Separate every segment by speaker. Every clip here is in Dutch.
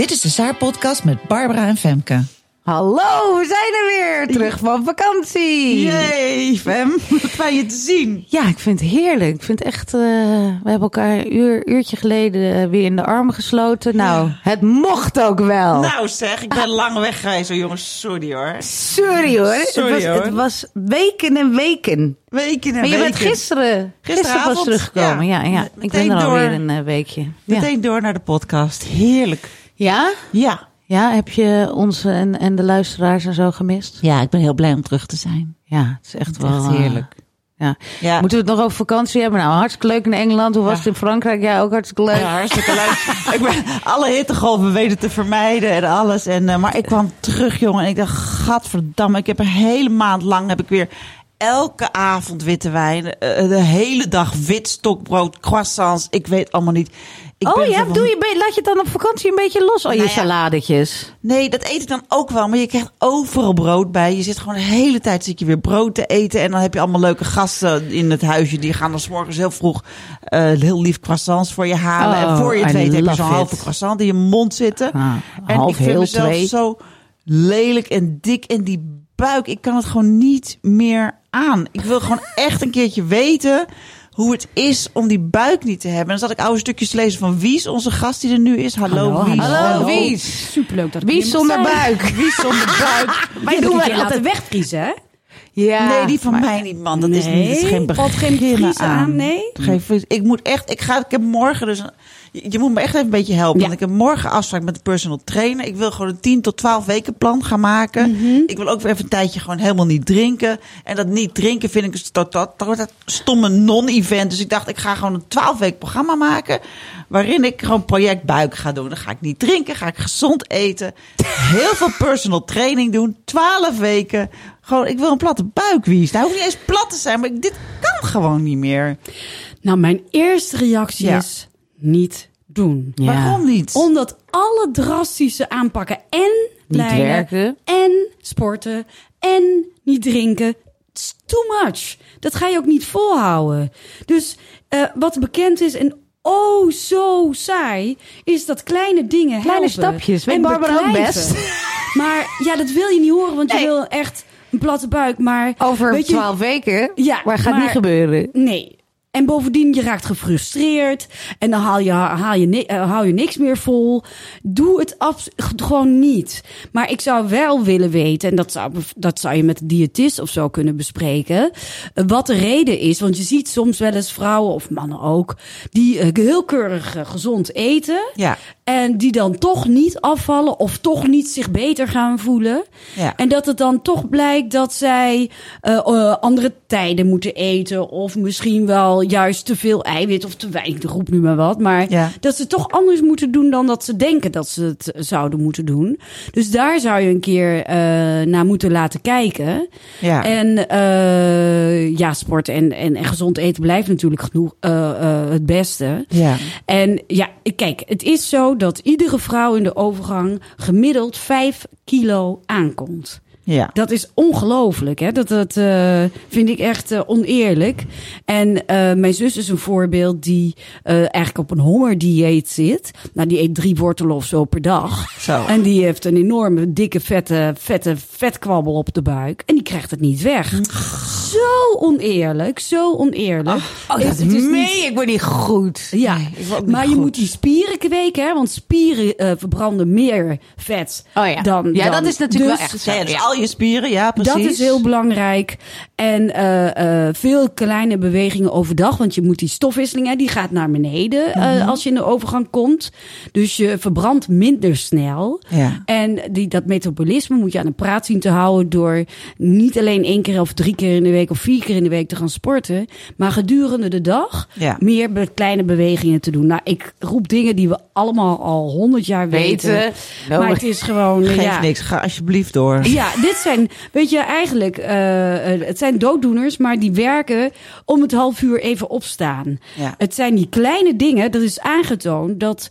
Speaker 1: Dit is de Saar Podcast met Barbara en Femke.
Speaker 2: Hallo, we zijn er weer. Terug van vakantie.
Speaker 1: Yay, Fem. Wat fijn je te zien.
Speaker 2: Ja, ik vind het heerlijk. Ik vind echt, uh, we hebben elkaar een uur, uurtje geleden uh, weer in de armen gesloten. Nou, ja. het mocht ook wel.
Speaker 1: Nou zeg, ik ben lang weg geweest, jongens. Sorry hoor.
Speaker 2: Sorry hoor.
Speaker 1: Sorry,
Speaker 2: het, was,
Speaker 1: hoor.
Speaker 2: het was weken en weken.
Speaker 1: Weken en
Speaker 2: maar je
Speaker 1: weken.
Speaker 2: bent gisteren, gisteren was teruggekomen. Ja, ja. ja. ik ben er alweer een uh, weekje.
Speaker 1: Meteen ja. door naar de podcast. Heerlijk.
Speaker 2: Ja?
Speaker 1: Ja.
Speaker 2: Ja, heb je ons en, en de luisteraars en zo gemist?
Speaker 1: Ja, ik ben heel blij om terug te zijn.
Speaker 2: Ja, het is echt
Speaker 1: Het is
Speaker 2: wel
Speaker 1: echt heerlijk.
Speaker 2: Ja.
Speaker 1: Ja.
Speaker 2: Moeten we het nog over vakantie hebben? Nou, hartstikke leuk in Engeland. Hoe was
Speaker 1: Ja.
Speaker 2: het in Frankrijk? Ja, ook hartstikke leuk.
Speaker 1: Ja, hartstikke leuk. ik ben alle hittegolven weten te vermijden en alles. En, uh, maar ik kwam terug, jongen. En ik dacht, gadverdamme. Ik heb een hele maand lang heb ik weer elke avond witte wijn. Uh, de hele dag wit stokbrood, croissants. Ik weet allemaal niet. Ik
Speaker 2: oh ja,
Speaker 1: van-
Speaker 2: doe je, laat je het dan op vakantie een beetje los, al je
Speaker 1: Nou ja.
Speaker 2: saladetjes?
Speaker 1: Nee, dat eet ik dan ook wel. Maar je krijgt overal brood bij. Je zit gewoon de hele tijd zit je weer brood te eten. En dan heb je allemaal leuke gasten in het huisje. Die gaan dan 's morgens heel vroeg uh, heel lief croissants voor je halen.
Speaker 2: Oh,
Speaker 1: en voor je het weet heb je zo'n halve croissant in je mond zitten.
Speaker 2: Ah,
Speaker 1: en
Speaker 2: half
Speaker 1: ik vind
Speaker 2: heel
Speaker 1: mezelf
Speaker 2: twee.
Speaker 1: zo lelijk en dik. En die buik, ik kan het gewoon niet meer aan. Ik wil gewoon echt een keertje weten hoe het is om die buik niet te hebben. En dan zat ik oude stukjes te lezen van Wies, onze gast die er nu is. Hallo,
Speaker 3: Hallo,
Speaker 1: Wies.
Speaker 2: Hallo, Wies.
Speaker 3: Superleuk dat ik
Speaker 2: Wie
Speaker 3: hier mag
Speaker 2: zonder
Speaker 3: zijn.
Speaker 2: buik?
Speaker 1: Wies zonder buik.
Speaker 3: Wij
Speaker 2: doen wij
Speaker 3: het laten
Speaker 2: altijd-
Speaker 3: wegvriezen, hè?
Speaker 2: Ja,
Speaker 1: nee, die van
Speaker 2: maar-
Speaker 1: mij niet, man. Dat is niet. Dat is geen
Speaker 3: valt geen vriezen aan, nee?
Speaker 1: Geen. Ik moet echt. Ik ga. Ik heb morgen dus. een- je, je moet me echt even een beetje helpen.
Speaker 3: Ja.
Speaker 1: Want ik heb morgen afspraak met de personal trainer. Ik wil gewoon een 10 tot 12 weken plan gaan maken.
Speaker 3: Mhm.
Speaker 1: Ik wil ook weer even een tijdje gewoon helemaal niet drinken. En dat niet drinken vind ik een tot, tot, tot, tot stomme non-event. Dus ik dacht, ik ga gewoon een 12 week programma maken. Waarin ik gewoon project buik ga doen. Dan ga ik niet drinken. Ga ik gezond eten. Heel veel personal training doen. 12 weken. Gewoon, ik wil een platte buik, Wies. Nou, hoeft niet eens plat te zijn, maar ik, dit kan gewoon niet meer.
Speaker 3: Nou, mijn eerste reactie
Speaker 1: Ja.
Speaker 3: is niet doen.
Speaker 2: Ja.
Speaker 1: Waarom niet?
Speaker 3: Omdat alle drastische aanpakken en lijnen
Speaker 2: werken.
Speaker 3: en sporten en niet drinken, it's too much. Dat ga je ook niet volhouden. Dus eh, wat bekend is en oh zo saai, is dat kleine dingen
Speaker 2: Kleine
Speaker 3: helpen.
Speaker 2: stapjes. Weet
Speaker 3: En
Speaker 2: Barbara ook best.
Speaker 3: Maar ja, dat wil je niet horen, want
Speaker 2: Nee.
Speaker 3: je wil echt een platte buik. Maar
Speaker 2: Over twaalf weken?
Speaker 3: Ja,
Speaker 2: maar gaat
Speaker 3: maar-
Speaker 2: niet gebeuren.
Speaker 3: Nee. En bovendien, je raakt gefrustreerd. En dan haal je, haal je, eh, hou je niks meer vol. Doe het gewoon niet. Maar ik zou wel willen weten, en dat zou, dat zou je met de diëtist of zo kunnen bespreken. eh, Wat de reden is. Want je ziet soms wel eens vrouwen of mannen ook. die eh, heel keurig gezond eten.
Speaker 1: Ja.
Speaker 3: En die dan toch niet afvallen of toch niet zich beter gaan voelen.
Speaker 1: Ja.
Speaker 3: En dat het dan toch blijkt dat zij andere tijden moeten eten. Of misschien wel juist te veel eiwit of te weinig, roep nu maar wat. Maar
Speaker 1: Ja.
Speaker 3: dat ze toch anders moeten doen dan dat ze denken dat ze het zouden moeten doen. Dus daar zou je een keer eh, naar moeten laten kijken.
Speaker 1: Ja.
Speaker 3: En eh, ja, sport en, en, en gezond eten blijft natuurlijk genoeg eh, het beste.
Speaker 1: Ja.
Speaker 3: En ja, kijk, het is zo dat iedere vrouw in de overgang gemiddeld 5 kilo aankomt.
Speaker 1: Ja.
Speaker 3: Dat is ongelooflijk, hè? Dat, dat eh, vind ik echt eh, oneerlijk. En eh, mijn zus is een voorbeeld die eigenlijk op een hongerdieet zit. Nou, die eet drie wortelen of zo per dag.
Speaker 1: Zo.
Speaker 3: En die heeft een enorme, dikke, vette, vette vetkwabbel op de buik. En die krijgt het niet weg. Zo oneerlijk, zo oneerlijk.
Speaker 2: Oh, dat
Speaker 3: het is niet-
Speaker 2: ik word niet goed.
Speaker 3: ja,
Speaker 1: niet
Speaker 3: maar je moet die spieren kweken, hè? Want spieren verbranden meer vet
Speaker 2: Oh ja.
Speaker 3: dan.
Speaker 2: Ja,
Speaker 3: dan-
Speaker 2: dat is natuurlijk
Speaker 3: dus
Speaker 2: wel echt
Speaker 1: Ja,
Speaker 2: zo.
Speaker 1: ja, dus
Speaker 2: Ja.
Speaker 1: al je spieren, ja, precies.
Speaker 3: Dat is heel belangrijk. En eh, eh, veel kleine bewegingen overdag. Want je moet die stofwisseling, hè, die gaat naar beneden eh, als je in de overgang komt. Dus je verbrandt minder snel.
Speaker 1: Ja.
Speaker 3: En die, dat metabolisme moet je aan de praat zien te houden door niet alleen één keer of drie keer in de week of vier keer in de week te gaan sporten, maar gedurende de dag
Speaker 1: Ja.
Speaker 3: meer kleine bewegingen te doen. Nou, ik roep dingen die we allemaal al honderd jaar weten.
Speaker 2: Weten.
Speaker 3: Maar het is gewoon.
Speaker 1: Geef
Speaker 3: ja.
Speaker 1: niks, ga alsjeblieft door.
Speaker 3: Ja, dit zijn, weet je, eigenlijk, eh, eh, het zijn dooddoeners, maar die werken om het half uur even opstaan.
Speaker 1: Ja.
Speaker 3: Het zijn die kleine dingen, dat is aangetoond dat,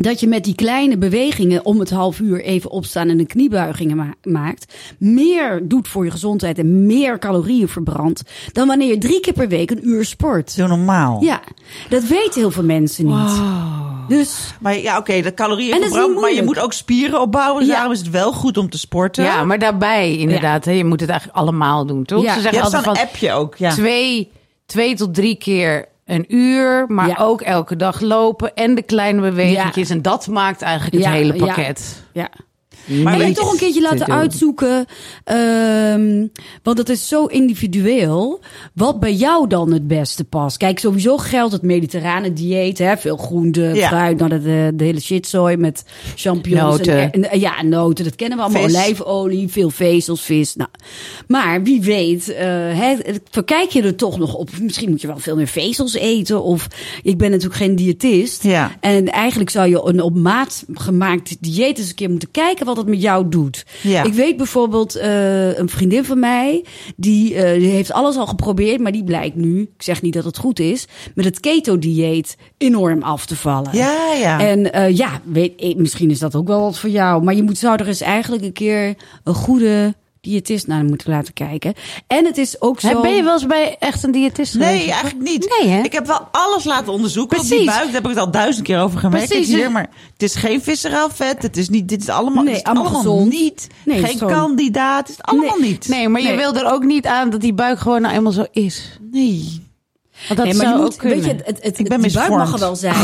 Speaker 3: dat je met die kleine bewegingen om het half uur even opstaan en een kniebuigingen ma- maakt, meer doet voor je gezondheid en meer calorieën verbrandt dan wanneer je drie keer per week een uur sport.
Speaker 1: Zo normaal.
Speaker 3: Ja, dat weten heel veel mensen niet. Dus
Speaker 1: Maar ja, oké, de calorieën
Speaker 3: En dat is
Speaker 1: verbrand, maar je moet ook spieren opbouwen. Dus
Speaker 3: Ja.
Speaker 1: daarom is het wel goed om te sporten.
Speaker 2: Ja, maar daarbij inderdaad. Hè, je moet het eigenlijk allemaal doen, toch?
Speaker 3: Ja.
Speaker 2: Ze
Speaker 1: je
Speaker 2: zeggen
Speaker 1: hebt
Speaker 2: altijd van
Speaker 1: appje ook. Ja.
Speaker 2: twee, twee tot drie keer een uur, maar
Speaker 3: Ja.
Speaker 2: ook elke dag lopen en de kleine bewegingjes. En dat maakt eigenlijk het hele pakket.
Speaker 3: ja.
Speaker 1: Maar
Speaker 3: en je toch een keertje
Speaker 2: te
Speaker 3: laten uitzoeken. ehm, want het is zo individueel. Wat bij jou dan het beste past. Kijk, sowieso geldt het mediterrane dieet. Hè? Veel groente,
Speaker 1: Ja.
Speaker 3: fruit. Nou, de, de, de hele shitzooi met champignons.
Speaker 2: Noten.
Speaker 3: En, en- ja, noten. Dat kennen we allemaal.
Speaker 1: Vis.
Speaker 3: Olijfolie, veel vezels, vis. Nou, maar wie weet, eh, hè, verkijk je er toch nog op. Misschien moet je wel veel meer vezels eten. Of ik ben natuurlijk geen diëtist.
Speaker 1: Ja.
Speaker 3: En eigenlijk zou je een op maat gemaakt dieet eens een keer moeten kijken wat het met jou doet.
Speaker 1: Ja.
Speaker 3: Ik weet bijvoorbeeld eh, een vriendin van mij, die, eh, die heeft alles al geprobeerd, maar die blijkt nu, ik zeg niet dat het goed is, met het keto-dieet enorm af te vallen.
Speaker 1: Ja, ja.
Speaker 3: En eh, ja, weet, misschien is dat ook wel wat voor jou. Maar je moet, zou er eens eigenlijk een keer een goede diëtist naar moeten laten kijken. En het is ook zo...
Speaker 2: Ben je wel eens bij echt een diëtist
Speaker 1: Nee,
Speaker 2: geweest?
Speaker 1: eigenlijk niet.
Speaker 2: Nee, hè?
Speaker 1: Ik heb wel alles laten onderzoeken. Op die buik, daar heb ik het al duizend keer over gemerkt
Speaker 2: Precies.
Speaker 1: hier. Maar het is geen visceraal vet. Het is niet, dit is allemaal,
Speaker 3: Nee,
Speaker 1: het is
Speaker 3: allemaal
Speaker 1: allemaal
Speaker 3: gezond.
Speaker 1: niet.
Speaker 3: Nee,
Speaker 1: geen kandidaat. Het is allemaal niet.
Speaker 2: Nee, maar je wil er ook niet aan dat die buik gewoon nou eenmaal zo is.
Speaker 1: Nee.
Speaker 2: Want dat
Speaker 3: nee, maar
Speaker 2: zou ook kunnen.
Speaker 3: weet je, het, het,
Speaker 1: Ik ben
Speaker 3: die buik mag er wel zijn.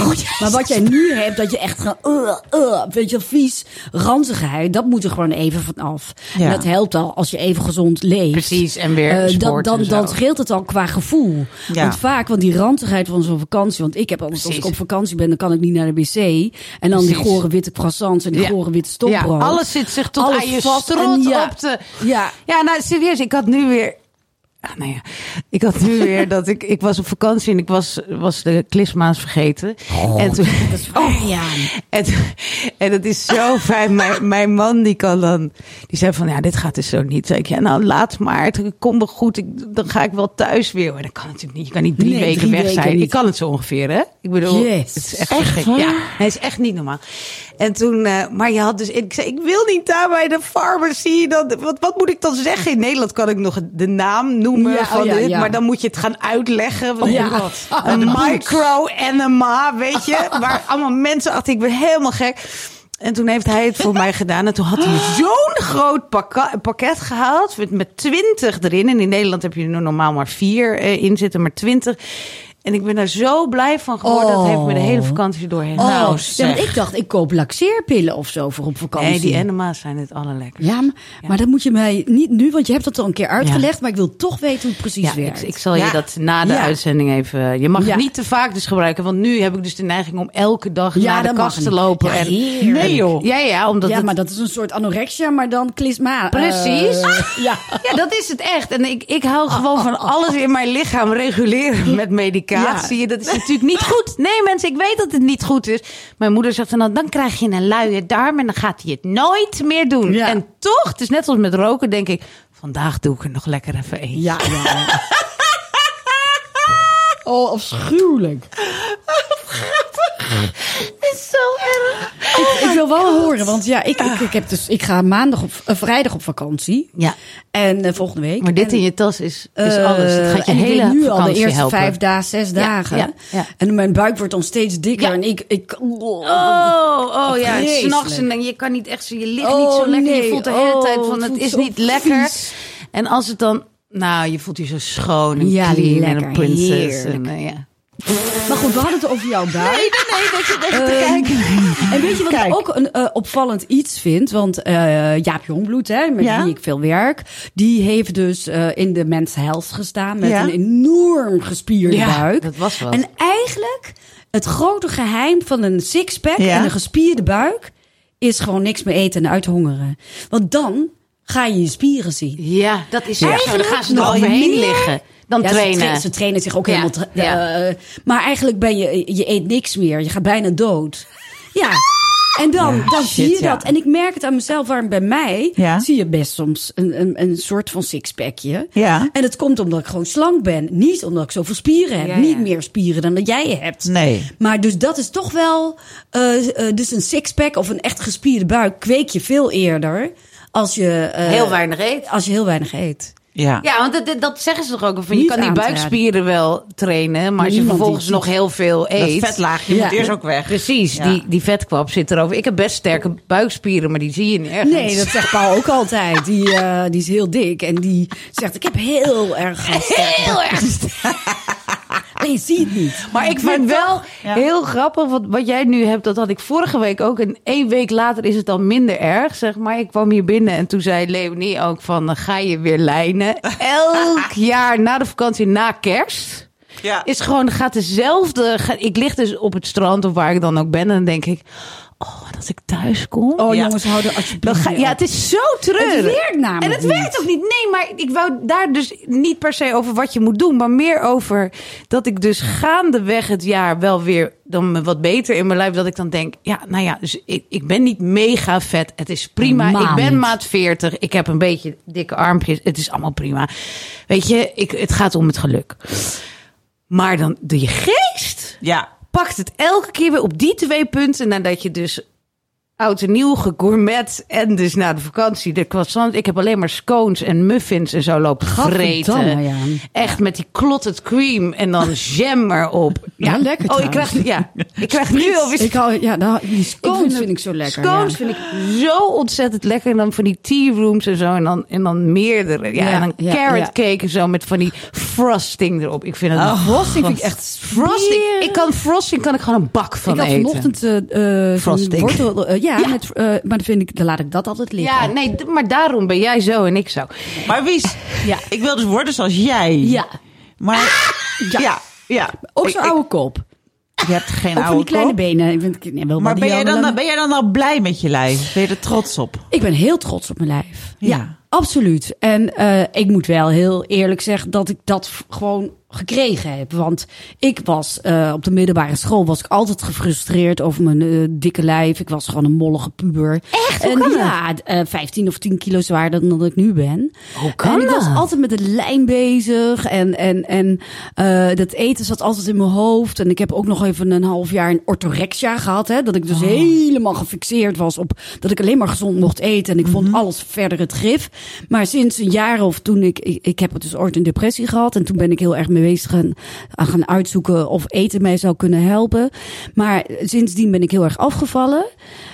Speaker 3: maar wat jij nu hebt, dat je echt gewoon, uh, uh, weet je, vies, ranzigheid, dat moet er gewoon even vanaf.
Speaker 1: Ja.
Speaker 3: En dat helpt al als je even gezond leeft.
Speaker 2: Precies, en weer
Speaker 3: Eh, dan,
Speaker 2: sport
Speaker 3: dan,
Speaker 2: en zo.
Speaker 3: dan scheelt het al qua gevoel.
Speaker 1: Ja.
Speaker 3: Want vaak, want die ranzigheid van zo'n vakantie. Want ik heb altijd, als ik op vakantie ben, dan kan ik niet naar de wc. En dan die gore witte croissants en die
Speaker 2: Ja.
Speaker 3: gore witte
Speaker 2: ja,
Speaker 3: stokbrood.
Speaker 2: alles zit zich tot
Speaker 3: Alles
Speaker 2: aan je strot
Speaker 3: ja.
Speaker 2: op te...
Speaker 3: Ja.
Speaker 2: Ja, nou serieus, ik had nu weer... Ah, nou ja, ik had nu weer dat ik... Ik was op vakantie en ik was, was de klisma's vergeten. en toen,
Speaker 3: Dat is waar, ja.
Speaker 2: En, en het is zo fijn. Mijn, mijn man die kan dan, die zei van ja, dit gaat dus zo niet. Zeg ik, ja, nou laat maar. Het komt wel goed. Ik, dan ga ik wel thuis weer. Maar dat kan natuurlijk niet. Je kan niet drie
Speaker 3: Nee,
Speaker 2: weken
Speaker 3: drie
Speaker 2: weg
Speaker 3: weken
Speaker 2: zijn.
Speaker 3: niet.
Speaker 2: Ik kan het zo ongeveer, hè? Ik bedoel,
Speaker 3: Yes.
Speaker 2: het is echt,
Speaker 1: Echt
Speaker 2: gek. Ja, het is echt niet normaal. En toen, eh, maar je had dus, ik zei, ik wil niet daar bij de pharmacy. Dan, wat, wat moet ik dan zeggen? In Nederland kan ik nog de naam noemen
Speaker 3: Ja,
Speaker 2: van
Speaker 3: oh ja,
Speaker 2: dit,
Speaker 3: ja.
Speaker 2: maar dan moet je het gaan uitleggen.
Speaker 3: Ja.
Speaker 2: ik- Een micro-enema, weet je? Waar allemaal mensen achter, ik ben helemaal gek. En toen heeft hij het voor mij gedaan. En toen had hij zo'n groot pakket gehaald. Met, met 20 erin. En in Nederland heb je er normaal maar vier eh, in zitten, maar 20. En ik ben daar zo blij van geworden. Dat heeft me de hele vakantie doorheen.
Speaker 3: Oh,
Speaker 2: nou,
Speaker 3: ja, want ik dacht, ik koop laxeerpillen of zo voor op vakantie.
Speaker 2: Nee, die enema's zijn het allerlekkerst.
Speaker 3: Ja, maar, maar dat moet je mij niet nu, want je hebt dat al een keer uitgelegd, maar ik wil toch weten hoe het precies
Speaker 2: Ja, ik,
Speaker 3: werkt.
Speaker 2: ik zal
Speaker 1: Ja.
Speaker 2: je dat na de
Speaker 3: Ja.
Speaker 2: uitzending even... Je mag
Speaker 3: Ja.
Speaker 2: het niet te vaak dus gebruiken. Want nu heb ik dus de neiging om elke dag
Speaker 3: Ja,
Speaker 2: naar de kast te lopen.
Speaker 3: Ja,
Speaker 2: en.
Speaker 1: Nee, joh.
Speaker 2: Ja, ja, omdat
Speaker 3: ja,
Speaker 2: het-
Speaker 3: maar dat is een soort anorexia, maar dan klisma.
Speaker 2: Precies.
Speaker 3: Eh, ja.
Speaker 2: Ja, dat is het echt. En ik, ik hou gewoon van alles in mijn lichaam reguleren met medicatie. Dat is natuurlijk niet goed. Nee, mensen, ik weet dat het niet goed is. Mijn moeder zegt dan, dan krijg je een luie darm en dan gaat hij het nooit meer doen.
Speaker 3: Ja.
Speaker 2: En toch, het is net als met roken, denk ik, vandaag doe ik er nog lekker even één.
Speaker 3: Ja, ja. ja. Oh, afschuwelijk.
Speaker 2: Het is zo erg.
Speaker 3: Ik, ik wil wel horen, want ja, ik, ik, ik, heb dus, ik ga maandag op, eh, vrijdag op vakantie.
Speaker 2: Ja,
Speaker 3: En eh, volgende week.
Speaker 2: maar dit
Speaker 3: En,
Speaker 2: in je tas is, is
Speaker 3: eh,
Speaker 2: alles. Het gaat je
Speaker 3: en
Speaker 2: hele
Speaker 3: nu al de eerste
Speaker 2: helpen.
Speaker 3: vijf dagen, zes dagen.
Speaker 2: ja, ja.
Speaker 3: En mijn buik wordt dan steeds dikker.
Speaker 2: Ja.
Speaker 3: En ik, ik
Speaker 2: Oh, oh ja,
Speaker 3: Vreselijk.
Speaker 2: s'nachts en dan, je kan niet echt zo, je ligt
Speaker 3: Oh,
Speaker 2: niet zo lekker. Je voelt de hele
Speaker 3: Oh,
Speaker 2: tijd van
Speaker 3: het
Speaker 2: is niet lekker. En als het dan, nou, je voelt je zo schoon en
Speaker 3: Ja,
Speaker 2: clean en een prinses. En, ja.
Speaker 3: Maar goed, we hadden het over jouw buik.
Speaker 1: Nee, nee, nee, dat je even te
Speaker 3: Ehm,
Speaker 1: kijken.
Speaker 3: En weet je wat
Speaker 1: Kijk.
Speaker 3: ik ook een eh, opvallend iets vind? Want eh, Jaap Jongbloed, hè, met
Speaker 1: Ja.
Speaker 3: wie ik veel werk, die heeft dus eh, in de Men's Health gestaan met
Speaker 1: Ja.
Speaker 3: een enorm gespierde
Speaker 2: Ja,
Speaker 3: buik.
Speaker 2: dat was wat.
Speaker 3: En eigenlijk het grote geheim van een sixpack en een gespierde buik is gewoon niks meer eten en uithongeren. Want dan ga je je spieren zien.
Speaker 2: Ja, dat is echt zo. Dan gaan ze er overheen liggen. Dan
Speaker 3: Ja, Ze,
Speaker 2: trainen.
Speaker 3: tra- ze trainen zich ook
Speaker 2: Ja,
Speaker 3: helemaal.
Speaker 2: ja.
Speaker 3: eh, maar eigenlijk ben je, je eet niks meer. Je gaat bijna dood. Ja. En dan,
Speaker 1: Ja,
Speaker 3: dan
Speaker 1: shit,
Speaker 3: zie je
Speaker 1: ja.
Speaker 3: dat. En ik merk het aan mezelf, waarom bij mij
Speaker 1: Ja.
Speaker 3: zie je best soms een, een, een soort van sixpackje.
Speaker 1: Ja.
Speaker 3: En het komt omdat ik gewoon slank ben. Niet omdat ik zoveel spieren heb.
Speaker 2: Ja, ja.
Speaker 3: Niet meer spieren dan dat jij hebt.
Speaker 1: Nee.
Speaker 3: Maar dus dat is toch wel... eh, eh, dus een sixpack of een echt gespierde buik kweek je veel eerder als je... eh,
Speaker 2: Heel weinig eet.
Speaker 3: Als je heel weinig eet.
Speaker 1: Ja.
Speaker 2: Ja, want dat, dat- dat zeggen ze toch ook. Van, je kan die buikspieren wel trainen, maar als je vervolgens nog heel veel
Speaker 1: Dat
Speaker 2: eet.
Speaker 1: vetlaagje
Speaker 3: Ja.
Speaker 1: moet eerst ook weg.
Speaker 2: Precies,
Speaker 1: Ja.
Speaker 2: die, die vetkwap zit erover. Ik heb best sterke buikspieren, maar die zie je nergens.
Speaker 3: Nee, dat zegt Paul ook altijd. Die, eh, die is heel dik en die zegt: Ik heb heel erg Heel erg Nee, je ziet het niet.
Speaker 2: Maar ik vind wel
Speaker 1: Ja.
Speaker 2: heel grappig, wat, wat jij nu hebt, dat had ik vorige week ook. En één week later is het dan minder erg, zeg maar. Ik kwam hier binnen en toen zei Leonie ook van, ga je weer lijnen? Elk jaar na de vakantie, na kerst,
Speaker 1: Ja.
Speaker 2: is gewoon, gaat dezelfde... ik lig dus op het strand of waar ik dan ook ben en dan denk ik... Oh, en als ik thuis kom...
Speaker 3: Oh,
Speaker 1: Ja.
Speaker 3: jongens, hou er alsjeblieft.
Speaker 2: Ga, ja, het is zo treurig.
Speaker 3: Het werkt namelijk
Speaker 2: En het
Speaker 3: niet.
Speaker 2: werkt ook niet. Nee, maar ik wou daar dus niet per se over wat je moet doen, maar meer over dat ik dus gaandeweg het jaar wel weer dan me wat beter in mijn lijf. Dat ik dan denk, ja, nou ja, dus ik, ik ben niet mega vet. Het is prima. Ik ben maat 40. Ik heb een beetje dikke armpjes. Het is allemaal prima. Weet je, ik, het gaat om het geluk. Maar dan de je geest
Speaker 1: Ja.
Speaker 2: Pakt het elke keer weer op die twee punten nadat je dus oud en nieuw gegourmet en dus na de vakantie de croissant. Ik heb alleen maar scones en muffins en zo lopen vreten.
Speaker 3: Ja.
Speaker 2: Echt met die clotted cream en dan jam erop.
Speaker 3: Ja, lekker
Speaker 2: Oh, ik krijg, ja, ik krijg nu alweer
Speaker 3: Ik hou, ja, nou, die scones
Speaker 2: vind
Speaker 3: ik zo lekker.
Speaker 2: Scones
Speaker 3: ja.
Speaker 2: vind ik zo ontzettend lekker. En dan van die tea rooms en zo. En dan, en dan meerdere. Ja, en dan carrot cake en zo met van die frosting erop. Ik vind het
Speaker 3: Oh, frosting vind ik echt
Speaker 2: Frosting. Ik kan frosting kan ik gewoon een bak van
Speaker 3: Ik had
Speaker 2: eten.
Speaker 3: vanochtend eh eh, zo'n
Speaker 1: Frosting.
Speaker 3: wortel. eh, ja, Met, eh, maar dan vind ik, dan laat ik dat altijd liggen.
Speaker 2: Ja, nee, maar daarom ben jij zo en ik zo.
Speaker 1: Maar Wies,
Speaker 3: Ja.
Speaker 1: ik wil dus worden zoals jij.
Speaker 3: Ja.
Speaker 1: Maar ja, ja. ja.
Speaker 3: Ook
Speaker 1: Ik-
Speaker 3: zo'n oude kop.
Speaker 1: Je hebt geen
Speaker 3: Ook van
Speaker 1: oude
Speaker 3: die kleine
Speaker 1: kop.
Speaker 3: benen. Ik vind, nee, wel
Speaker 1: Maar
Speaker 3: die
Speaker 1: ben jij, dan, ben jij dan al blij met je lijf? Ben je er trots op?
Speaker 3: Ik ben heel trots op mijn lijf. Ja,
Speaker 1: Ja.
Speaker 3: absoluut. En eh, ik moet wel heel eerlijk zeggen dat ik dat gewoon gekregen heb. Want ik was eh, op de middelbare school was ik altijd gefrustreerd over mijn eh, dikke lijf. Ik was gewoon een mollige puber.
Speaker 2: Echt?
Speaker 3: En ja, eh 15 of 10 kilo zwaarder dan dat ik nu ben.
Speaker 2: Hoe kan
Speaker 3: en ik was altijd met de lijn bezig. En, en, en dat eten zat altijd in mijn hoofd. En ik heb ook nog even een half jaar een orthorexia gehad. Hè, dat ik dus helemaal gefixeerd was op dat ik alleen maar gezond mocht eten. En ik vond alles verder het grif. Maar sinds een jaar of toen ik, ik, ik heb dus ooit een depressie gehad. En toen ben ik heel erg mee bezig gaan, aan gaan uitzoeken of eten mij zou kunnen helpen. Maar sindsdien ben ik heel erg afgevallen.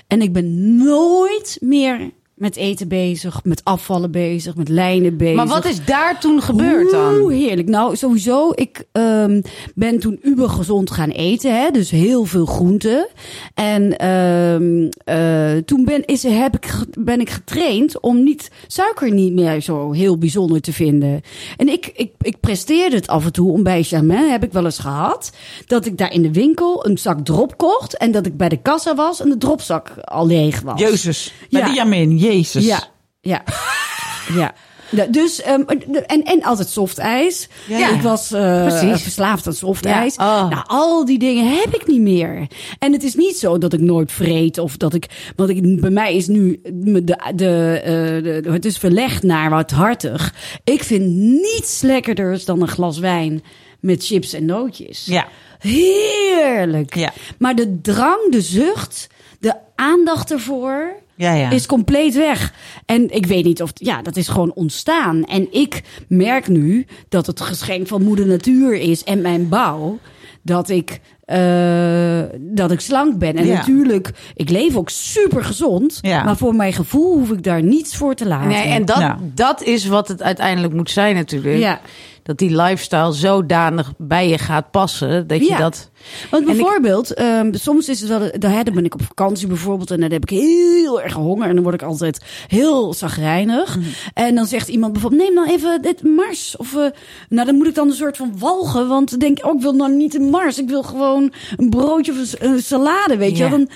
Speaker 3: En ik ben nooit meer met eten bezig, met afvallen bezig, met lijnen bezig.
Speaker 2: Maar wat is daar toen gebeurd dan?
Speaker 3: Oeh, heerlijk. Nou, sowieso, ik ehm, ben toen uber gezond gaan eten. Hè? Dus heel veel groenten. En ehm, eh, toen ben, is, heb ik, ben ik getraind om niet, suiker niet meer zo heel bijzonder te vinden. En ik, ik, ik presteerde het af en toe om bij Germain, heb ik wel eens gehad, dat ik daar in de winkel een zak drop kocht. En dat ik bij de kassa was en de dropzak al leeg was.
Speaker 1: Jezus. Bij
Speaker 3: Ja.
Speaker 1: die Jamin, Jezus.
Speaker 3: Ja, ja, ja. Ja, Dus, ehm, en, en altijd softijs.
Speaker 1: Ja.
Speaker 3: Ik was
Speaker 2: Precies.
Speaker 3: verslaafd aan softijs.
Speaker 2: Ja. Oh.
Speaker 3: Nou, al die dingen heb ik niet meer. En het is niet zo dat ik nooit vreet of dat ik... Want ik, bij mij is nu de, de, eh, de, het is verlegd naar wat hartig. Ik vind niets lekkerder dan een glas wijn met chips en nootjes.
Speaker 1: Ja.
Speaker 3: Heerlijk.
Speaker 1: Ja.
Speaker 3: Maar de drang, de zucht, de aandacht ervoor
Speaker 1: Ja, ja.
Speaker 3: is compleet weg. En ik weet niet of... Ja, dat is gewoon ontstaan. En ik merk nu dat het geschenk van moeder natuur is en mijn bouw... dat ik eh, dat ik slank ben. En
Speaker 1: Ja.
Speaker 3: natuurlijk, ik leef ook super gezond.
Speaker 1: Ja.
Speaker 3: Maar voor mijn gevoel hoef ik daar niets voor te laten.
Speaker 2: Nee, en dat,
Speaker 1: Ja.
Speaker 2: dat is wat het uiteindelijk moet zijn natuurlijk.
Speaker 3: Ja.
Speaker 2: Dat die lifestyle zodanig bij je gaat passen dat je
Speaker 3: Ja.
Speaker 2: dat...
Speaker 3: Want
Speaker 2: ik-
Speaker 3: bijvoorbeeld, ehm, soms is het wel, daar dan ben ik op vakantie bijvoorbeeld en dan heb ik heel erg honger en dan word ik altijd heel zagrijnig.
Speaker 2: Mhm.
Speaker 3: En dan zegt iemand bijvoorbeeld, neem nou even dit Mars. Of, eh, nou dan moet ik dan een soort van walgen, want dan denk ik, oh ik wil nou niet een Mars. Ik wil gewoon een broodje of een, salade, weet je. Dan,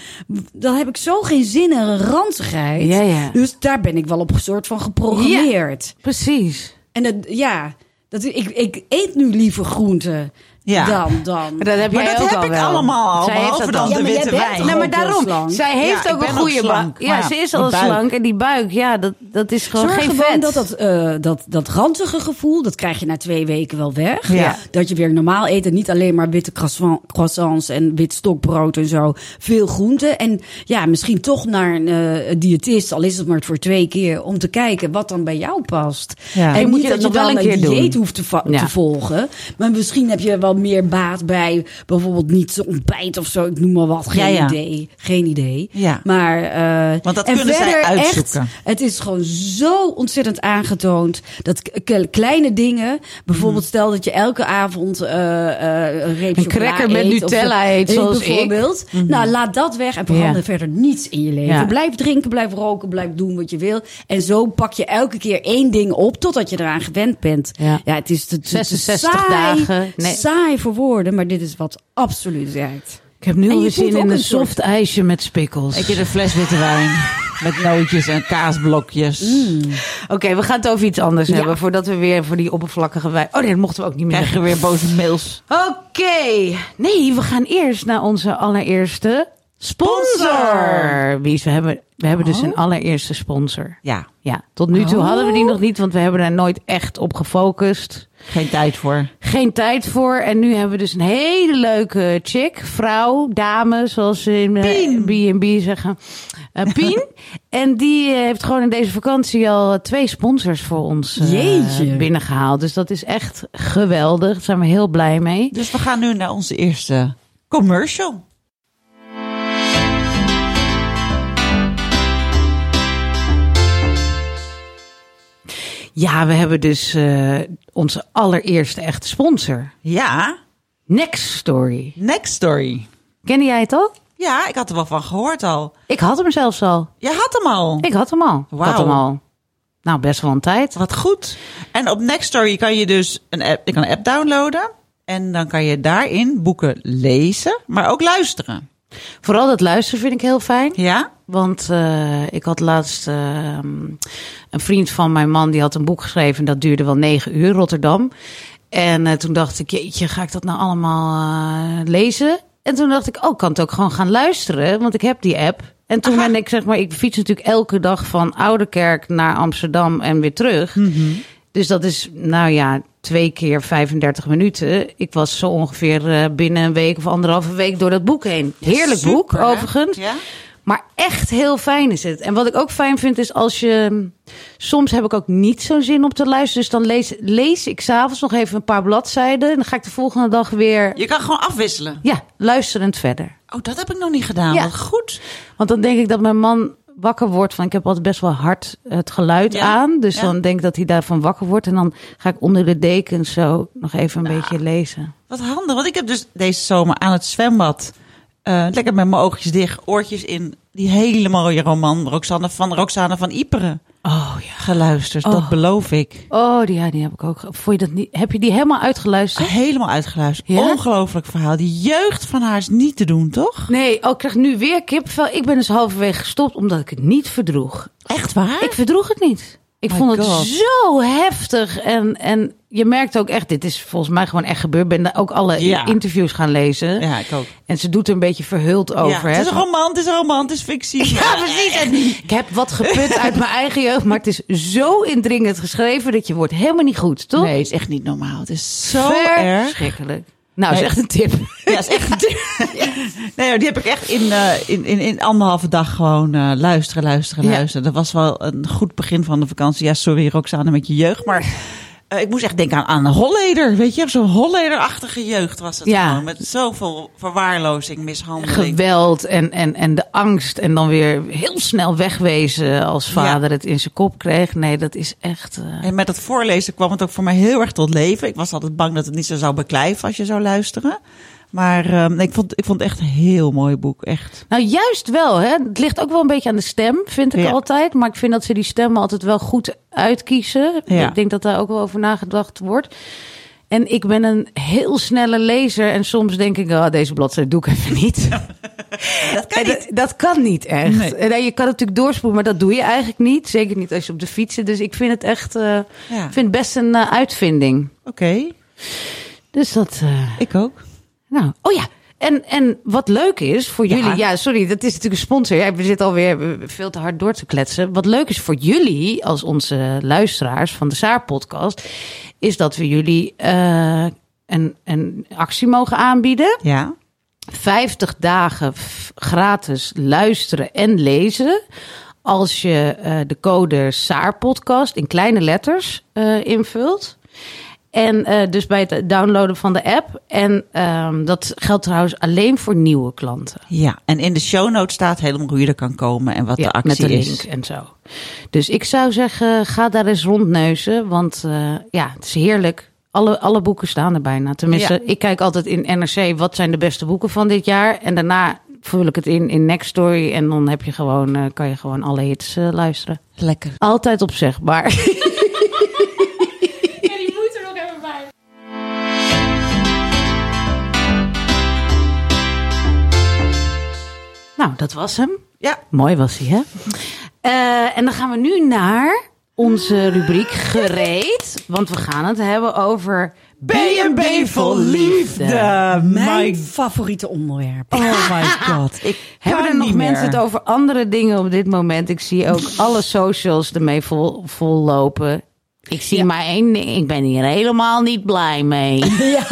Speaker 3: dan heb ik zo geen zin in een ranzigheid. Dus daar ben ik wel op een soort van geprogrammeerd.
Speaker 2: Precies.
Speaker 3: En dat, ja, ik, ik eet nu liever groenten
Speaker 1: Ja.
Speaker 3: dan, dan.
Speaker 2: Maar dat heb
Speaker 1: Maar
Speaker 2: jij
Speaker 1: dat
Speaker 2: ook
Speaker 1: heb
Speaker 2: al
Speaker 1: ik
Speaker 2: wel.
Speaker 1: allemaal al,
Speaker 2: Zij heeft
Speaker 1: behalve dan de witte wijn.
Speaker 2: Nee, maar daarom.
Speaker 3: slank.
Speaker 2: Zij heeft
Speaker 1: Ja,
Speaker 2: ook een goede buik. Ja, ze is al slank. En die buik, ja, dat, dat is gewoon
Speaker 3: Zorg
Speaker 2: geen
Speaker 3: gewoon
Speaker 2: vet.
Speaker 3: dat dat, eh, dat dat ranzige gevoel, dat krijg je na twee weken wel weg.
Speaker 1: Ja.
Speaker 3: Dat je weer normaal eet en niet alleen maar witte croissant- croissants en wit stokbrood en zo. Veel groenten. En ja, misschien toch naar een eh, diëtist, al is het maar voor twee keer, om te kijken wat dan bij jou past.
Speaker 1: Ja.
Speaker 3: En
Speaker 2: Dan moet
Speaker 3: niet
Speaker 2: je
Speaker 3: dat je dan
Speaker 2: een
Speaker 3: een dieet hoeft te volgen. Maar misschien heb je wel meer baat bij bijvoorbeeld niet zo ontbijt of zo. Ik noem maar wat. Geen
Speaker 1: Ja, ja.
Speaker 3: idee. Geen idee.
Speaker 1: Ja.
Speaker 3: Maar, eh,
Speaker 1: Want dat
Speaker 3: en
Speaker 1: kunnen zij uitzoeken.
Speaker 3: Echt, het is gewoon zo ontzettend aangetoond dat kleine dingen, bijvoorbeeld stel dat je elke avond eh, eh, een reep
Speaker 2: Een cracker met
Speaker 3: eet of zo,
Speaker 2: Nutella eet, zoals ik.
Speaker 3: bijvoorbeeld. Nou, laat dat weg en verander verder niets in je leven. Blijf drinken, blijf roken, blijf doen wat je wil. En zo pak je elke keer één ding op totdat je eraan gewend bent.
Speaker 2: Ja.
Speaker 3: het is te
Speaker 2: 66
Speaker 3: saai,
Speaker 2: dagen. Nee.
Speaker 3: saai voor woorden, maar dit is wat absoluut werkt.
Speaker 2: Ik heb nu al
Speaker 3: je
Speaker 2: weer zin in een soft ijsje met spikkels.
Speaker 1: Ik heb een fles witte wijn. Met nootjes en kaasblokjes.
Speaker 2: Oké, we gaan het over iets anders hebben voordat we weer voor die oppervlakkige wijn. Oh nee, dat mochten we ook niet meer.
Speaker 1: Krijg je weer boze mails.
Speaker 2: Oké, nee, we gaan eerst naar onze allereerste sponsor. Wies, we hebben, we hebben dus een allereerste sponsor.
Speaker 1: Ja,
Speaker 2: Ja, tot nu toe hadden we die nog niet, want we hebben daar nooit echt op gefocust.
Speaker 1: Geen tijd voor.
Speaker 2: Geen tijd voor. En nu hebben we dus een hele leuke chick, vrouw, dame, zoals ze in eh, B&B zeggen. Eh, Pien. en die eh, heeft gewoon in deze vakantie al eh, twee sponsors voor ons eh,
Speaker 3: Jeetje.
Speaker 2: binnengehaald. Dus dat is echt geweldig. Daar zijn we heel blij mee.
Speaker 1: Dus we gaan nu naar onze eerste commercial.
Speaker 2: Ja, we hebben dus eh, onze allereerste echte sponsor.
Speaker 1: Ja,
Speaker 2: Next Story.
Speaker 1: next story.
Speaker 2: Kende jij het al?
Speaker 1: Ja, ik had er wel van gehoord al.
Speaker 2: Ik had hem zelfs al.
Speaker 1: Je had hem al.
Speaker 2: Ik had hem al. Ik had hem al. Nou, best wel een tijd.
Speaker 1: Wat goed. En op Nextory kan je dus een app, je kan een app downloaden. En dan kan je daarin boeken lezen, maar ook luisteren.
Speaker 2: Vooral dat luisteren vind ik heel fijn.
Speaker 1: Ja?
Speaker 2: Want eh, ik had laatst eh, een vriend van mijn man, die had een boek geschreven. En dat duurde wel negen uur, Rotterdam. En eh, toen dacht ik, jeetje, ga ik dat nou allemaal eh, lezen? En toen dacht ik, oh, ik kan het ook gewoon gaan luisteren, want ik heb die app. En toen ben ik, zeg maar, ik fiets natuurlijk elke dag van Ouderkerk naar Amsterdam en weer terug. Dus dat is, nou ja, twee keer 35 minuten. Ik was zo ongeveer eh, binnen een week of anderhalve week door dat boek heen. Heerlijk boek,
Speaker 1: hè?
Speaker 2: overigens.
Speaker 1: Ja?
Speaker 2: Maar echt heel fijn is het. En wat ik ook fijn vind is als je... Soms heb ik ook niet zo'n zin om te luisteren. Dus dan lees, lees ik s'avonds nog even een paar bladzijden. En dan ga ik de volgende dag weer...
Speaker 1: Je kan gewoon afwisselen.
Speaker 2: Ja, luisterend verder.
Speaker 1: Oh, dat heb ik nog niet gedaan.
Speaker 2: Ja.
Speaker 1: Wat goed.
Speaker 2: Want dan denk ik dat mijn man wakker wordt van... Ik heb altijd best wel hard het geluid
Speaker 1: Ja,
Speaker 2: aan. Dus
Speaker 1: ja.
Speaker 2: dan denk ik dat hij daarvan wakker wordt. En dan ga ik onder de dekens zo nog even een beetje lezen.
Speaker 1: Wat handig. Want ik heb dus deze zomer aan het zwembad... eh, lekker met mijn oogjes dicht, oortjes in... die hele mooie roman Roxanne van Roxane van Iperen
Speaker 2: Oh ja.
Speaker 1: geluisterd. Dat
Speaker 2: Oh.
Speaker 1: beloof ik.
Speaker 2: Oh, die, ja, die heb ik ook. Vond je dat niet? Heb je die helemaal uitgeluisterd?
Speaker 1: Helemaal uitgeluisterd.
Speaker 2: Ja?
Speaker 1: Ongelooflijk verhaal. Die jeugd van haar is niet te doen, toch?
Speaker 2: Nee, oh, ik krijg nu weer kipvel. Ik ben dus halverwege gestopt omdat ik het niet verdroeg.
Speaker 1: Echt waar?
Speaker 2: Ik verdroeg het niet. Ik
Speaker 1: My
Speaker 2: vond het zo heftig. En, en je merkt ook echt, dit is volgens mij gewoon echt gebeurd. Ik ben daar ook alle
Speaker 1: Ja.
Speaker 2: interviews gaan lezen.
Speaker 1: Ja, ik ook.
Speaker 2: En ze doet er een beetje verhuld over.
Speaker 1: ja,
Speaker 2: hè.
Speaker 1: het is een roman, het is een roman, het is fictie.
Speaker 2: Ja, precies. En ik heb wat geput uit mijn eigen jeugd. Maar het is zo indringend geschreven dat je wordt helemaal niet goed, toch?
Speaker 1: Nee, het is echt niet normaal. Het is zo erg.
Speaker 2: Verschrikkelijk. Nou, dat
Speaker 1: Nee.
Speaker 2: is echt een tip.
Speaker 1: Ja, is echt. Nee, maar die heb ik echt in, eh, in, in, in anderhalve dag gewoon eh, luisteren, luisteren,
Speaker 2: Ja.
Speaker 1: luisteren. Dat was wel een goed begin van de vakantie. Ja, sorry Roxane met je jeugd, maar Eh, ik moest echt denken aan, aan een Holleder, weet je? Zo'n Holleder-achtige jeugd was het
Speaker 2: Ja.
Speaker 1: gewoon. Met zoveel verwaarlozing, mishandeling.
Speaker 2: geweld en, en, en de angst. En dan weer heel snel wegwezen als vader het in zijn kop kreeg. Nee, dat is echt... eh,
Speaker 1: En met het voorlezen kwam het ook voor mij heel erg tot leven. Ik was altijd bang dat het niet zo zou beklijven als je zou luisteren. Maar ehm, ik, vond, ik vond het echt een heel mooi boek. Echt.
Speaker 2: Nou, juist wel. Hè? Het ligt ook wel een beetje aan de stem, vind ik
Speaker 1: Ja.
Speaker 2: altijd. Maar ik vind dat ze die stemmen altijd wel goed uitkiezen.
Speaker 1: Ja.
Speaker 2: Ik denk dat daar ook wel over nagedacht wordt. En ik ben een heel snelle lezer. En soms denk ik, oh, deze bladzijde doe ik even niet.
Speaker 1: Dat kan
Speaker 2: En dat, dat kan niet echt.
Speaker 1: Nee.
Speaker 2: En, je kan natuurlijk doorspoelen, maar dat doe je eigenlijk niet. Zeker niet als je op de fiets zit. Dus ik vind het echt eh, vind best een eh, uitvinding.
Speaker 1: Oké,
Speaker 2: Dus dat... eh,
Speaker 1: ik ook.
Speaker 2: Nou, oh ja. En, en wat leuk is voor
Speaker 1: Ja.
Speaker 2: jullie, ja, sorry, dat is natuurlijk een sponsor. Ja, we zitten alweer veel te hard door te kletsen. Wat leuk is voor jullie, als onze luisteraars van de Saar-podcast, is dat we jullie eh, een, een actie mogen aanbieden.
Speaker 1: Ja.
Speaker 2: 50 dagen gratis luisteren en lezen. Als je eh, de code SAAR-podcast in kleine letters eh, invult. En eh, dus bij het downloaden van de app. En ehm, dat geldt trouwens alleen voor nieuwe klanten.
Speaker 1: Ja, en in de show notes staat helemaal hoe je er kan komen en wat de actie
Speaker 2: met de
Speaker 1: is.
Speaker 2: link en zo. Dus ik zou zeggen, ga daar eens rondneuzen. Want eh, ja, het is heerlijk. Alle, alle boeken staan er bijna. Tenminste,
Speaker 1: Ja.
Speaker 2: ik kijk altijd in NRC wat zijn de beste boeken van dit jaar. En daarna vul ik het in in Next Story. En dan heb je gewoon, eh, kan je gewoon alle hits luisteren.
Speaker 1: Lekker.
Speaker 2: Altijd opzegbaar. nou, dat was hem.
Speaker 1: Ja.
Speaker 2: Mooi was hij, hè? Eh, en dan gaan we nu naar onze rubriek gereed. Want we gaan het hebben over
Speaker 1: B&B vol liefde.
Speaker 3: Mijn
Speaker 1: My,
Speaker 3: favoriete onderwerp.
Speaker 1: oh my god. Ik
Speaker 2: Hebben er nog
Speaker 1: meer.
Speaker 2: mensen het over andere dingen op dit moment? Ik zie ook alle socials ermee vol, vol lopen. Ik zie maar één ding. Ik ben hier helemaal niet blij mee.
Speaker 3: Ja,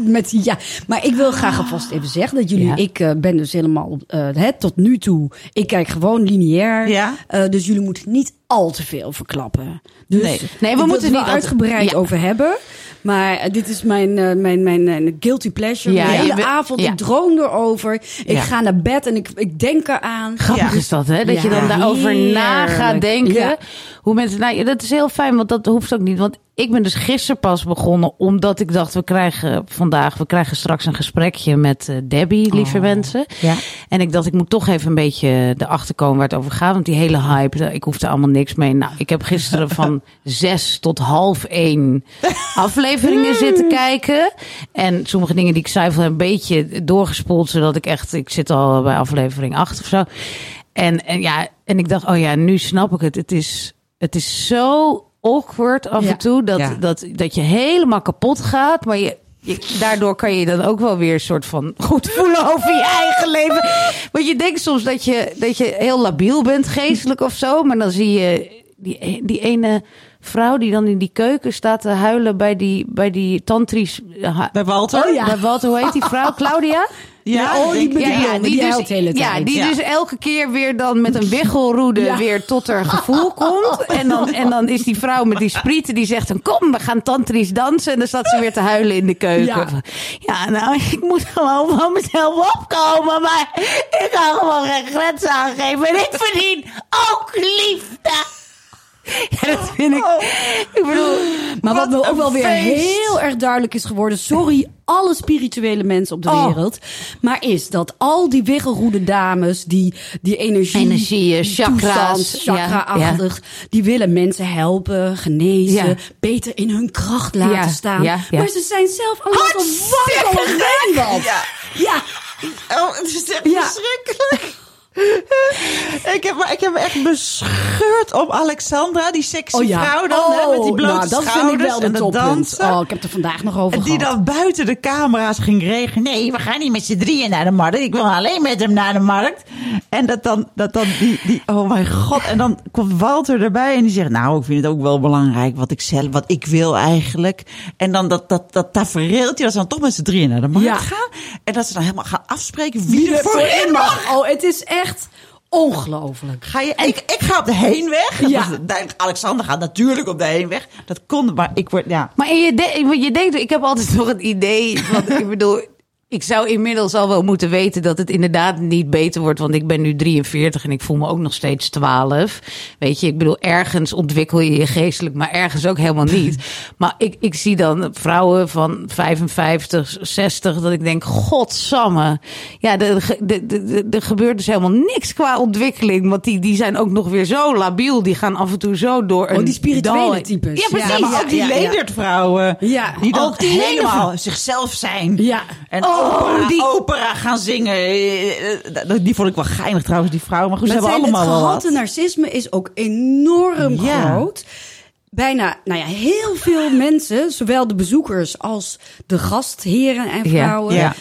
Speaker 3: met, ja, maar ik wil graag alvast even zeggen dat jullie,
Speaker 2: Ja.
Speaker 3: ik eh, ben dus helemaal op, eh, hè, tot nu toe, ik kijk gewoon lineair.
Speaker 1: Ja.
Speaker 3: Eh, dus jullie moeten niet al te veel verklappen. Dus
Speaker 1: Nee.
Speaker 2: Nee, we moeten
Speaker 3: het
Speaker 2: niet
Speaker 3: uitgebreid
Speaker 2: Ja.
Speaker 3: over hebben. Maar dit is mijn, eh, mijn, mijn, eh, guilty pleasure.
Speaker 2: Ja,
Speaker 3: de hele avond,
Speaker 2: ja.
Speaker 3: ik droom erover. Ik
Speaker 1: Ja.
Speaker 3: ga naar bed en ik, ik denk eraan.
Speaker 2: Grappig
Speaker 1: Ja.
Speaker 2: is dat, hè? Dat je dan daarover na gaat denken. Hoe mensen, nou, dat is heel fijn, want dat hoeft ook niet. Want ik ben dus gisteren pas begonnen, omdat ik dacht, we krijgen vandaag, we krijgen straks een gesprekje met eh, Debbie, lieve mensen.
Speaker 1: Ja.
Speaker 2: En ik dacht, ik moet toch even een beetje erachter komen waar het over gaat. Want die hele hype, ik hoef er allemaal niks mee. Nou, ik heb gisteren van zes tot half één afleveringen zitten kijken. En sommige dingen die ik zei, van een beetje doorgespoeld. Zodat ik echt, ik zit al bij aflevering acht of zo. En, en ja, en ik dacht, oh ja, nu snap ik het. Het is, het is zo awkward af
Speaker 3: Ja.
Speaker 2: en toe. Dat,
Speaker 1: Ja.
Speaker 2: dat, dat je helemaal kapot gaat. Maar je, je- daardoor kan je dan ook wel weer een soort van goed voelen over je eigen leven. Want je denkt soms dat je, dat je heel labiel bent, geestelijk of zo. Maar dan zie je die, die ene vrouw die dan in die keuken staat te huilen bij die, bij die tantrisch.
Speaker 1: Bij Walter?
Speaker 3: Oh ja.
Speaker 2: Bij Walter, hoe heet die vrouw? Claudia?
Speaker 1: Ja,
Speaker 3: oh, die die
Speaker 2: Ja,
Speaker 3: die de hele
Speaker 2: ja,
Speaker 3: tijd.
Speaker 2: die
Speaker 1: Ja.
Speaker 2: dus elke keer weer dan met een wiggelroede
Speaker 3: Ja.
Speaker 2: weer tot haar gevoel komt. En dan, en dan is die vrouw met die sprieten die zegt dan kom, we gaan tantrisch dansen. En dan staat ze weer te huilen in de keuken.
Speaker 3: Ja.
Speaker 2: Nou, ik moet gewoon van mezelf opkomen. Maar ik ga gewoon geen grens aangeven. En ik verdien ook liefde. Ja, dat vind ik. Ik bedoel,
Speaker 3: Maar wat,
Speaker 1: Wat
Speaker 3: me ook wel weer heel erg duidelijk is geworden. Sorry, alle spirituele mensen op de
Speaker 2: Oh.
Speaker 3: wereld. Maar is dat al die wiggelroede dames, die, die energie.
Speaker 2: Energieën,
Speaker 3: die
Speaker 2: chakra's,
Speaker 3: toestand, chakra-achtig.
Speaker 2: ja,
Speaker 3: Die willen mensen helpen, genezen.
Speaker 2: Ja.
Speaker 3: Beter in hun kracht laten
Speaker 2: Ja,
Speaker 3: staan.
Speaker 2: ja, ja.
Speaker 3: Maar ze zijn zelf allemaal zo wat.
Speaker 1: Ja.
Speaker 3: Ja.
Speaker 1: Oh, het is echt
Speaker 3: Ja.
Speaker 1: verschrikkelijk. ik, heb, maar ik heb me echt bescheurd op Alexandra, die sexy
Speaker 3: Oh ja.
Speaker 1: vrouw dan, hè, met die
Speaker 3: Oh,
Speaker 1: blote
Speaker 3: nou, dat vind ik
Speaker 1: schouders
Speaker 3: wel de
Speaker 1: en
Speaker 3: toppunt.
Speaker 1: dansen.
Speaker 3: Oh, ik heb er vandaag nog over
Speaker 1: En die
Speaker 3: gehad.
Speaker 1: dan buiten de camera's ging regelen. Nee, we gaan niet met z'n drieën naar de markt. Ik wil alleen met hem naar de markt. En dat dan, dat dan die, die, oh mijn god. En dan komt Walter erbij en die zegt, nou, ik vind het ook wel belangrijk wat ik zelf, wat ik wil eigenlijk. En dan dat, dat, dat tafereeltje, dat ze dan toch met z'n drieën naar de markt
Speaker 3: Ja.
Speaker 1: gaan. En dat ze dan helemaal gaan afspreken wie, er
Speaker 3: er
Speaker 1: voor in mag.
Speaker 3: Oh, het is echt ongelooflijk.
Speaker 1: Ga je, ik, ik ga op de heenweg.
Speaker 3: Ja.
Speaker 1: Alexander gaat natuurlijk op de heenweg. Dat kon, maar ik word, ja.
Speaker 2: Maar je, de- je denkt, ik heb altijd nog het idee, want ik bedoel, ik zou inmiddels al wel moeten weten dat het inderdaad niet beter wordt, want ik ben nu 43 en ik voel me ook nog steeds 12. Weet je, ik bedoel, ergens ontwikkel je je geestelijk, maar ergens ook helemaal niet. Maar ik, ik zie dan vrouwen van 55, 60, dat ik denk, godsamme. Ja, er de, de, de, gebeurt dus helemaal niks qua ontwikkeling, want die, die zijn ook nog weer zo labiel. Die gaan af en toe zo door een
Speaker 3: Oh, die spirituele
Speaker 2: dal.
Speaker 3: types.
Speaker 2: Ja, precies.
Speaker 1: Ja, maar ook die
Speaker 3: ja, ja.
Speaker 1: leendert-vrouwen.
Speaker 3: Ja.
Speaker 1: Die dan
Speaker 2: Ook die
Speaker 1: helemaal zichzelf zijn.
Speaker 3: Ja.
Speaker 1: En
Speaker 2: Oh,
Speaker 1: opera,
Speaker 2: die-
Speaker 1: opera gaan zingen. Eh, eh, Die vond ik wel geinig trouwens, die vrouwen. Maar goed, ze hebben allemaal
Speaker 3: het gehalte
Speaker 1: wat.
Speaker 3: narcisme is ook enorm
Speaker 1: Ja.
Speaker 3: groot. Bijna, nou ja, heel veel mensen, zowel de bezoekers als de gastheren en vrouwen,
Speaker 1: ja.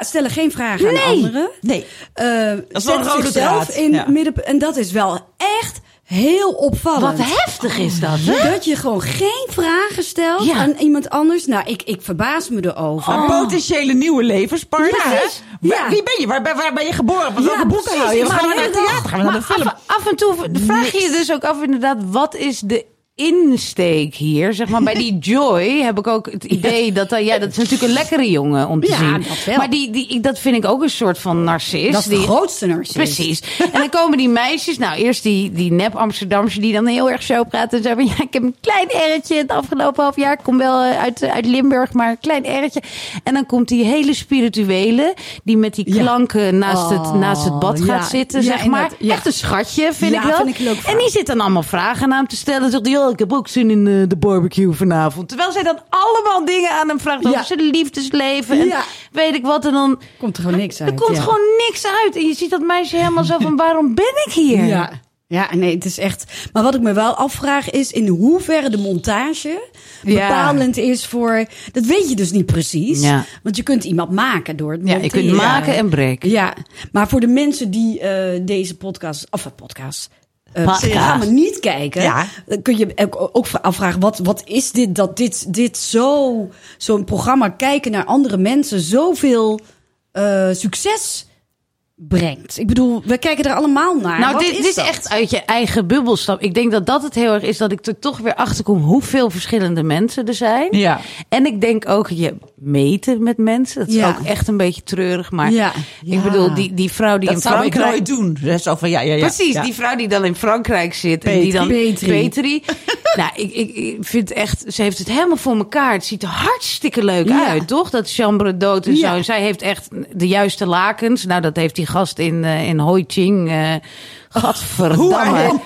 Speaker 3: stellen geen vragen aan anderen.
Speaker 1: Nee. Is wel een
Speaker 3: zetten
Speaker 1: rode
Speaker 3: zichzelf
Speaker 1: draad.
Speaker 3: in
Speaker 1: Ja.
Speaker 3: midden. En dat is wel echt heel opvallend.
Speaker 2: Wat heftig is dat, hè?
Speaker 3: Dat je gewoon geen vragen stelt
Speaker 2: Ja.
Speaker 3: aan iemand anders. Nou, ik, ik verbaas me erover.
Speaker 1: Een potentiële nieuwe levenspartner.
Speaker 3: Ja.
Speaker 1: Wie ben je? Waar, ben- waar ben je geboren? Van
Speaker 3: Ja,
Speaker 1: welke boeken hou je? Gaan we naar het theater? Gaan we naar de film?
Speaker 2: af, af en toe vraag je je dus ook af inderdaad, wat is de insteek hier? Zeg maar, bij die Joy heb ik ook het idee dat... dat- Ja, dat is natuurlijk een lekkere jongen om te
Speaker 3: Ja,
Speaker 2: zien.
Speaker 3: dat wel.
Speaker 2: Maar die, die, dat vind ik ook een soort van narcist.
Speaker 3: dat is de
Speaker 2: die,
Speaker 3: grootste narcist.
Speaker 2: Precies. En dan komen die meisjes, nou eerst die, die nep Amsterdamse die dan heel erg zo praten. En zo van, ja, ik heb een klein erretje het afgelopen half jaar. Ik kom wel eh, uit, uit Limburg, maar een klein erretje. En dan komt die hele spirituele, die met die
Speaker 3: Ja.
Speaker 2: klanken naast, het,
Speaker 3: Oh,
Speaker 2: naast het bad
Speaker 3: ja.
Speaker 2: gaat zitten, zeg maar. Echt een schatje, vind ik wel.
Speaker 3: vind ik
Speaker 2: en die zit dan allemaal vragen aan hem te stellen. Zegt ja, ik heb ook zin in eh, de barbecue vanavond. Terwijl zij dan allemaal dingen aan hem vraagt
Speaker 3: Ja.
Speaker 2: over zijn liefdesleven. En
Speaker 3: Ja.
Speaker 2: weet ik wat. En dan
Speaker 3: Komt er gewoon niks uit.
Speaker 2: er komt
Speaker 3: ja.
Speaker 2: gewoon niks uit. En je ziet dat meisje helemaal zo van, waarom ben ik hier?
Speaker 3: Ja. Ja, nee, het is echt. Maar wat ik me wel afvraag is in hoeverre de montage
Speaker 2: Ja.
Speaker 3: bepalend is voor. Dat weet je dus niet precies.
Speaker 2: Ja.
Speaker 3: Want je kunt iemand maken door het
Speaker 2: Ja, je kunt
Speaker 3: monteren.
Speaker 2: maken en breken.
Speaker 3: Ja, maar voor de mensen die eh, deze podcast, of een podcast, eh
Speaker 2: Podcast.
Speaker 3: programma niet kijken,
Speaker 1: Ja.
Speaker 3: dan kun je ook, ook afvragen: wat, wat is dit dat dit, dit zo, zo'n programma kijken naar andere mensen zoveel eh, succes brengt? Ik bedoel, we kijken er allemaal naar.
Speaker 2: Nou,
Speaker 3: Wat
Speaker 2: dit, dit is
Speaker 3: dat?
Speaker 2: echt uit je eigen bubbel stappen. Ik denk dat dat het heel erg is dat ik er toch weer achter kom hoeveel verschillende mensen er zijn.
Speaker 1: Ja.
Speaker 2: En ik denk ook je meten met mensen. Dat is
Speaker 3: Ja.
Speaker 2: ook echt een beetje treurig. Maar
Speaker 3: Ja.
Speaker 2: ik bedoel, die, die vrouw die
Speaker 1: Dat
Speaker 2: in
Speaker 1: zou ik
Speaker 2: Frankrijk.
Speaker 1: nooit doen. Dus zo van, ja, ja, ja.
Speaker 2: Precies,
Speaker 1: Ja.
Speaker 2: die vrouw die dan in Frankrijk zit. En die dan,
Speaker 3: Petri.
Speaker 2: Petri. nou, ik, ik, ik vind echt, ze heeft het helemaal voor elkaar. Het ziet er hartstikke leuk
Speaker 3: Ja.
Speaker 2: uit, toch? Dat chambre dood en
Speaker 3: Ja.
Speaker 2: zo. En zij heeft echt de juiste lakens. Nou, dat heeft die gast in, eh, in Hoi Ching. Gadverdamme.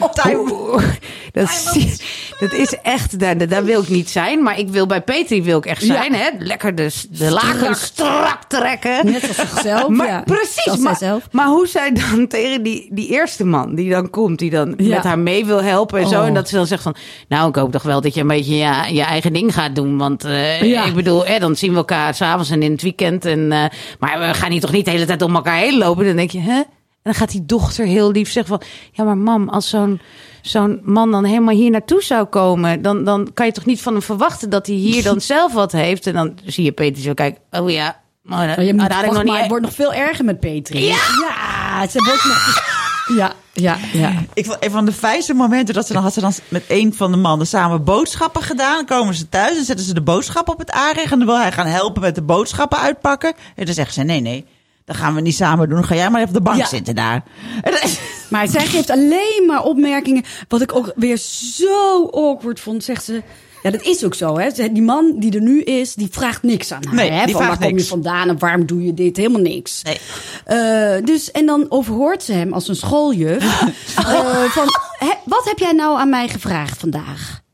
Speaker 2: Dat, is, dat is echt, daar, daar wil ik niet zijn. Maar ik wil bij Petri wil ik echt zijn. Hè? Lekker de, de lakens strak trekken.
Speaker 3: Net als zichzelf.
Speaker 2: Maar
Speaker 3: ja.
Speaker 2: precies, maar, maar hoe zij dan tegen die, die eerste man die dan komt, die dan
Speaker 3: Ja.
Speaker 2: met haar mee wil helpen en zo.
Speaker 3: Oh.
Speaker 2: En dat ze dan zegt van, nou ik hoop toch wel dat je een beetje ja, je eigen ding gaat doen. Want eh, ik bedoel, hè, dan zien we elkaar s'avonds en in het weekend. En, eh, maar we gaan hier toch niet de hele tijd om elkaar heen lopen. Dan denk je, hè? En dan gaat die dochter heel lief zeggen van, ja maar mam, als zo'n zo'n man dan helemaal hier naartoe zou komen, dan, dan kan je toch niet van hem verwachten dat hij hier dan zelf wat heeft. En dan zie je Peter zo kijken, oh ja, maar,
Speaker 3: Maar, je moet, wacht
Speaker 2: nog
Speaker 3: maar,
Speaker 2: niet...
Speaker 3: het wordt nog veel erger met Petri. Ja, ze wordt nog... Ja, ja, ja.
Speaker 1: Ik vond een van de fijnste momenten dat ze dan had ze dan met een van de mannen samen boodschappen gedaan. Dan komen ze thuis en zetten ze de boodschap op het aanrecht. En dan wil hij gaan helpen met de boodschappen uitpakken. En dan zeggen ze: nee, nee, dat gaan we niet samen doen. Ga jij maar even op de bank
Speaker 3: Ja.
Speaker 1: zitten daar.
Speaker 3: Maar zij geeft alleen maar opmerkingen. Wat ik ook weer zo awkward vond, zegt ze. Ja, dat is ook zo, hè. Die man die er nu is, die vraagt niks aan haar.
Speaker 1: Nee,
Speaker 3: hè?
Speaker 1: die
Speaker 3: van,
Speaker 1: vraagt
Speaker 3: waar kom je vandaan en waarom doe je dit? Helemaal niks.
Speaker 1: Nee.
Speaker 3: Eh, dus, en dan overhoort ze hem als een schooljuf. eh, van, hè, wat heb jij nou aan mij gevraagd vandaag?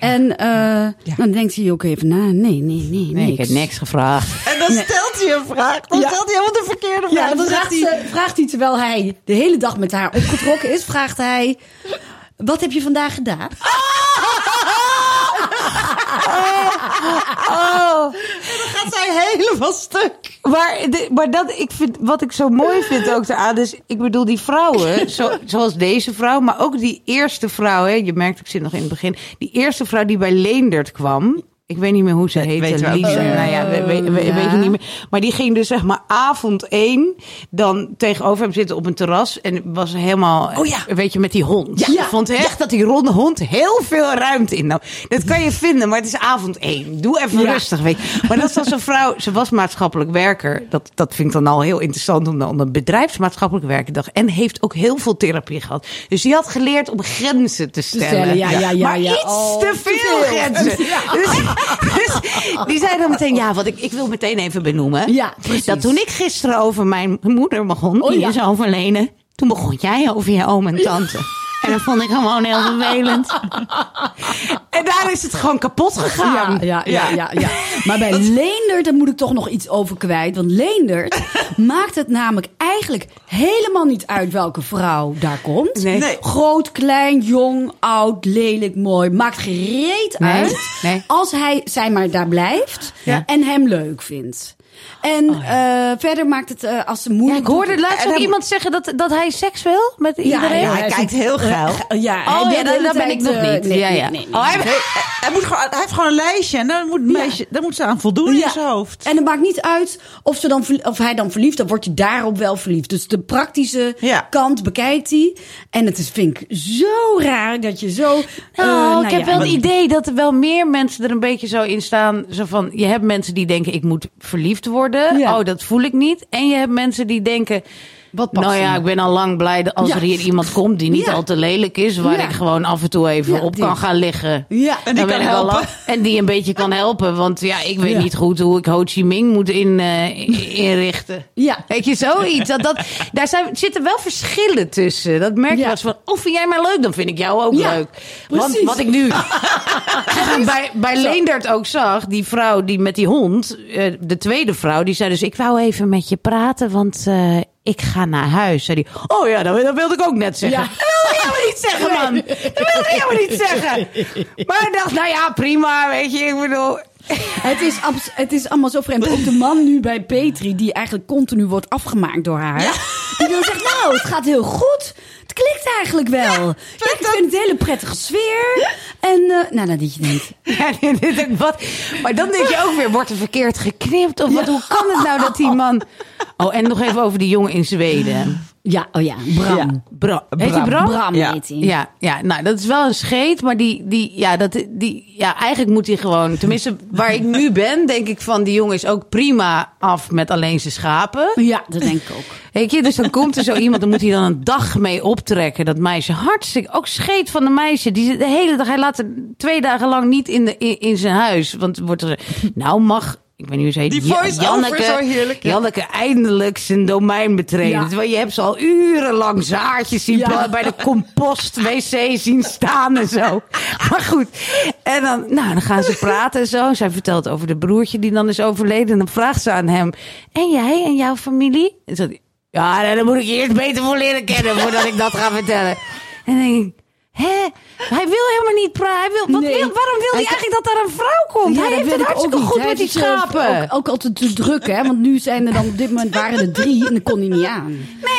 Speaker 3: En eh, dan denkt hij ook even na. Nee, nee, nee,
Speaker 2: Nee,
Speaker 3: niks.
Speaker 2: ik heb niks gevraagd.
Speaker 1: En dan stelt hij een vraag. Dan
Speaker 3: Ja.
Speaker 1: stelt hij helemaal de verkeerde vraag.
Speaker 3: Ja, dan
Speaker 1: zegt
Speaker 3: vraagt, ze, vraagt hij terwijl hij de hele dag met haar opgetrokken is, vraagt hij: Wat heb je vandaag gedaan?
Speaker 2: Oh,
Speaker 1: gaat zij helemaal stuk.
Speaker 2: maar, de- maar dat, ik vind, wat ik zo mooi vind ook eraan, is, ik bedoel, die vrouwen, zo, zoals deze vrouw, maar ook die eerste vrouw, hè, je merkt, ik zit nog in het begin, die eerste vrouw die bij Leendert kwam, Ik weet niet meer hoe ze heette.
Speaker 1: weten we ook
Speaker 2: Lisa.
Speaker 1: niet.
Speaker 2: nou ja, we, we- we-
Speaker 3: ja.
Speaker 2: weet je niet meer. Maar die ging dus zeg maar avond één dan tegenover hem zitten op een terras. En was helemaal,
Speaker 1: Oh ja.
Speaker 2: weet je, met die hond.
Speaker 3: Ja.
Speaker 2: Ik vond echt dat die ronde hond heel veel ruimte in. Nou, dat kan je vinden, maar het is avond één. Doe even
Speaker 3: Ja.
Speaker 2: rustig, weet je. Maar dat dan zo'n vrouw, ze was maatschappelijk werker. Dat, dat vind ik dan al heel interessant om dan een bedrijfsmaatschappelijk werker dag. En heeft ook heel veel therapie gehad. Dus die had geleerd om grenzen te stellen.
Speaker 3: stellen, ja, ja, ja,
Speaker 2: maar
Speaker 3: ja.
Speaker 2: iets
Speaker 3: Oh,
Speaker 2: te
Speaker 3: te
Speaker 2: veel
Speaker 3: veel.
Speaker 2: grenzen. Dus, dus die zei dan meteen, ja, wat ik, ik wil meteen even benoemen.
Speaker 3: Ja, precies.
Speaker 2: Dat toen ik gisteren over mijn moeder begon,
Speaker 3: Oh,
Speaker 2: die
Speaker 3: ja.
Speaker 2: is overleden. Toen begon jij over je oom en tante. Dat vond ik gewoon heel vervelend. En daar is het gewoon kapot gegaan.
Speaker 3: Ja, ja, ja, ja, ja. Maar bij Leendert, daar moet ik toch nog iets over kwijt. Want Leendert maakt het namelijk eigenlijk helemaal niet uit welke vrouw daar komt.
Speaker 2: Nee.
Speaker 1: Nee.
Speaker 3: Groot, klein, jong, oud, lelijk, mooi. Maakt gereed
Speaker 2: Nee,
Speaker 3: uit
Speaker 2: nee.
Speaker 3: als hij, zij maar daar blijft
Speaker 2: Ja.
Speaker 3: en hem leuk vindt. En eh, verder maakt het eh, als ze
Speaker 2: Ja,
Speaker 3: moeilijk
Speaker 2: ik hoorde laatst
Speaker 1: En
Speaker 2: ook
Speaker 1: dan-
Speaker 2: iemand zeggen dat, dat hij seks wil met iedereen.
Speaker 1: ja, hij kijkt heel geil.
Speaker 3: eh, ja,
Speaker 2: Oh ja, dat, ben ik nog
Speaker 3: eh,
Speaker 2: niet.
Speaker 3: nee,
Speaker 2: ja,
Speaker 3: nee,
Speaker 2: ja.
Speaker 3: nee.
Speaker 2: Oh, hij-
Speaker 1: Nee, hij, moet gewoon, hij heeft gewoon een lijstje en daar moet, meisje, daar moet ze aan voldoen
Speaker 3: Ja.
Speaker 1: in zijn hoofd.
Speaker 3: En het maakt niet uit of, ze dan, of hij dan verliefd, dan wordt je daarop wel verliefd. Dus de praktische
Speaker 1: Ja.
Speaker 3: kant bekijkt hij. En het is, vind ik zo raar dat je zo... eh,
Speaker 2: Nou, ik
Speaker 3: ja,
Speaker 2: heb wel
Speaker 3: maar-
Speaker 2: het idee dat er wel meer mensen er een beetje zo in staan. Zo van, je hebt mensen die denken, ik moet verliefd worden.
Speaker 3: Ja.
Speaker 2: Oh, dat voel ik niet. En je hebt mensen die denken...
Speaker 3: Wat past
Speaker 2: nou ja, ik ben al lang blij dat als
Speaker 3: Ja.
Speaker 2: er hier iemand komt die niet
Speaker 3: Ja.
Speaker 2: al te lelijk is, waar
Speaker 3: Ja.
Speaker 2: ik gewoon af en toe even op
Speaker 3: die-
Speaker 2: kan gaan liggen.
Speaker 3: Ja,
Speaker 1: En die kan
Speaker 2: al
Speaker 1: helpen.
Speaker 2: En die een beetje kan helpen. Want ja, ik weet niet goed hoe ik Ho Chi Minh moet in, eh, inrichten.
Speaker 3: Ja.
Speaker 2: Weet je, zoiets. Dat, dat, daar zijn, zitten wel verschillen tussen. Dat merk je wel eens van, oh, vind jij mij leuk? Dan vind ik jou ook leuk. Want
Speaker 3: precies.
Speaker 2: wat ik nu bij, bij Leendert ook zag, die vrouw die met die hond, eh, de tweede vrouw, die zei dus, ik wou even met je praten, want eh, ik ga naar huis. Zei die, oh ja, dat, dat wilde ik ook net zeggen.
Speaker 3: Ja.
Speaker 2: Dat wilde ik helemaal niet zeggen, man. Dat wilde ik helemaal niet zeggen. Maar ik dacht, nou ja, prima, weet je, ik bedoel...
Speaker 3: Het is, het is allemaal zo vreemd. Ook de man nu bij Petri, die eigenlijk continu wordt afgemaakt door haar. Die wil zeggen, nou, het gaat heel goed. Het klikt eigenlijk wel. Ja, ik vind het een hele prettige sfeer. En, eh, nou, dat je denkt.
Speaker 2: Ja, dit- dit- dit- wat? Maar dan denk je ook weer, wordt er verkeerd geknipt? Of wat, hoe kan het nou dat die man... Oh, en nog even over die jongen in Zweden.
Speaker 3: Ja, oh ja, Bram.
Speaker 1: Ja.
Speaker 2: Bra Heet hij Bram?
Speaker 3: Bram
Speaker 1: Ja.
Speaker 3: heet hij.
Speaker 2: Ja, ja, nou, dat is wel een scheet, maar die, die, ja, dat, die, ja, eigenlijk moet hij gewoon, tenminste, waar ik nu ben, denk ik van, die jongen is ook prima af met alleen zijn schapen.
Speaker 3: Ja, dat denk ik ook.
Speaker 2: Weet je, dus dan komt er zo iemand, dan moet hij dan een dag mee optrekken. Dat meisje, hartstikke, ook scheet van de meisje. Die de hele dag, hij laat er twee dagen lang niet in, de, in, in zijn huis. Want wordt er, nou mag, ik weet niet hoe ze heet.
Speaker 1: Die
Speaker 2: Ja-
Speaker 1: voice-over is zo heerlijk, ja.
Speaker 2: Janneke eindelijk zijn domein betreden.
Speaker 3: Ja.
Speaker 2: Terwijl je hebt ze al urenlang zaadjes zien
Speaker 3: Ja.
Speaker 2: bij de compost-wc zien staan en zo. Maar goed. En dan, nou, dan gaan ze praten en zo. Zij vertelt over de broertje die dan is overleden. En dan vraagt ze aan hem, en jij en jouw familie? En zo, ja, dan moet ik je eerst beter voor leren kennen voordat ik dat ga vertellen. En dan denk ik, hè? Hij wil helemaal niet praten. Hij wil, wat
Speaker 3: Nee.
Speaker 2: wil, waarom wil hij
Speaker 3: Hij-
Speaker 2: eigenlijk dat daar een vrouw komt? hij heeft het
Speaker 3: ik
Speaker 2: hartstikke goed
Speaker 3: Hij
Speaker 2: met die schapen.
Speaker 3: Ook, ook altijd te druk, hè? Want nu zijn er dan op dit moment waren er drie en dan kon hij niet aan.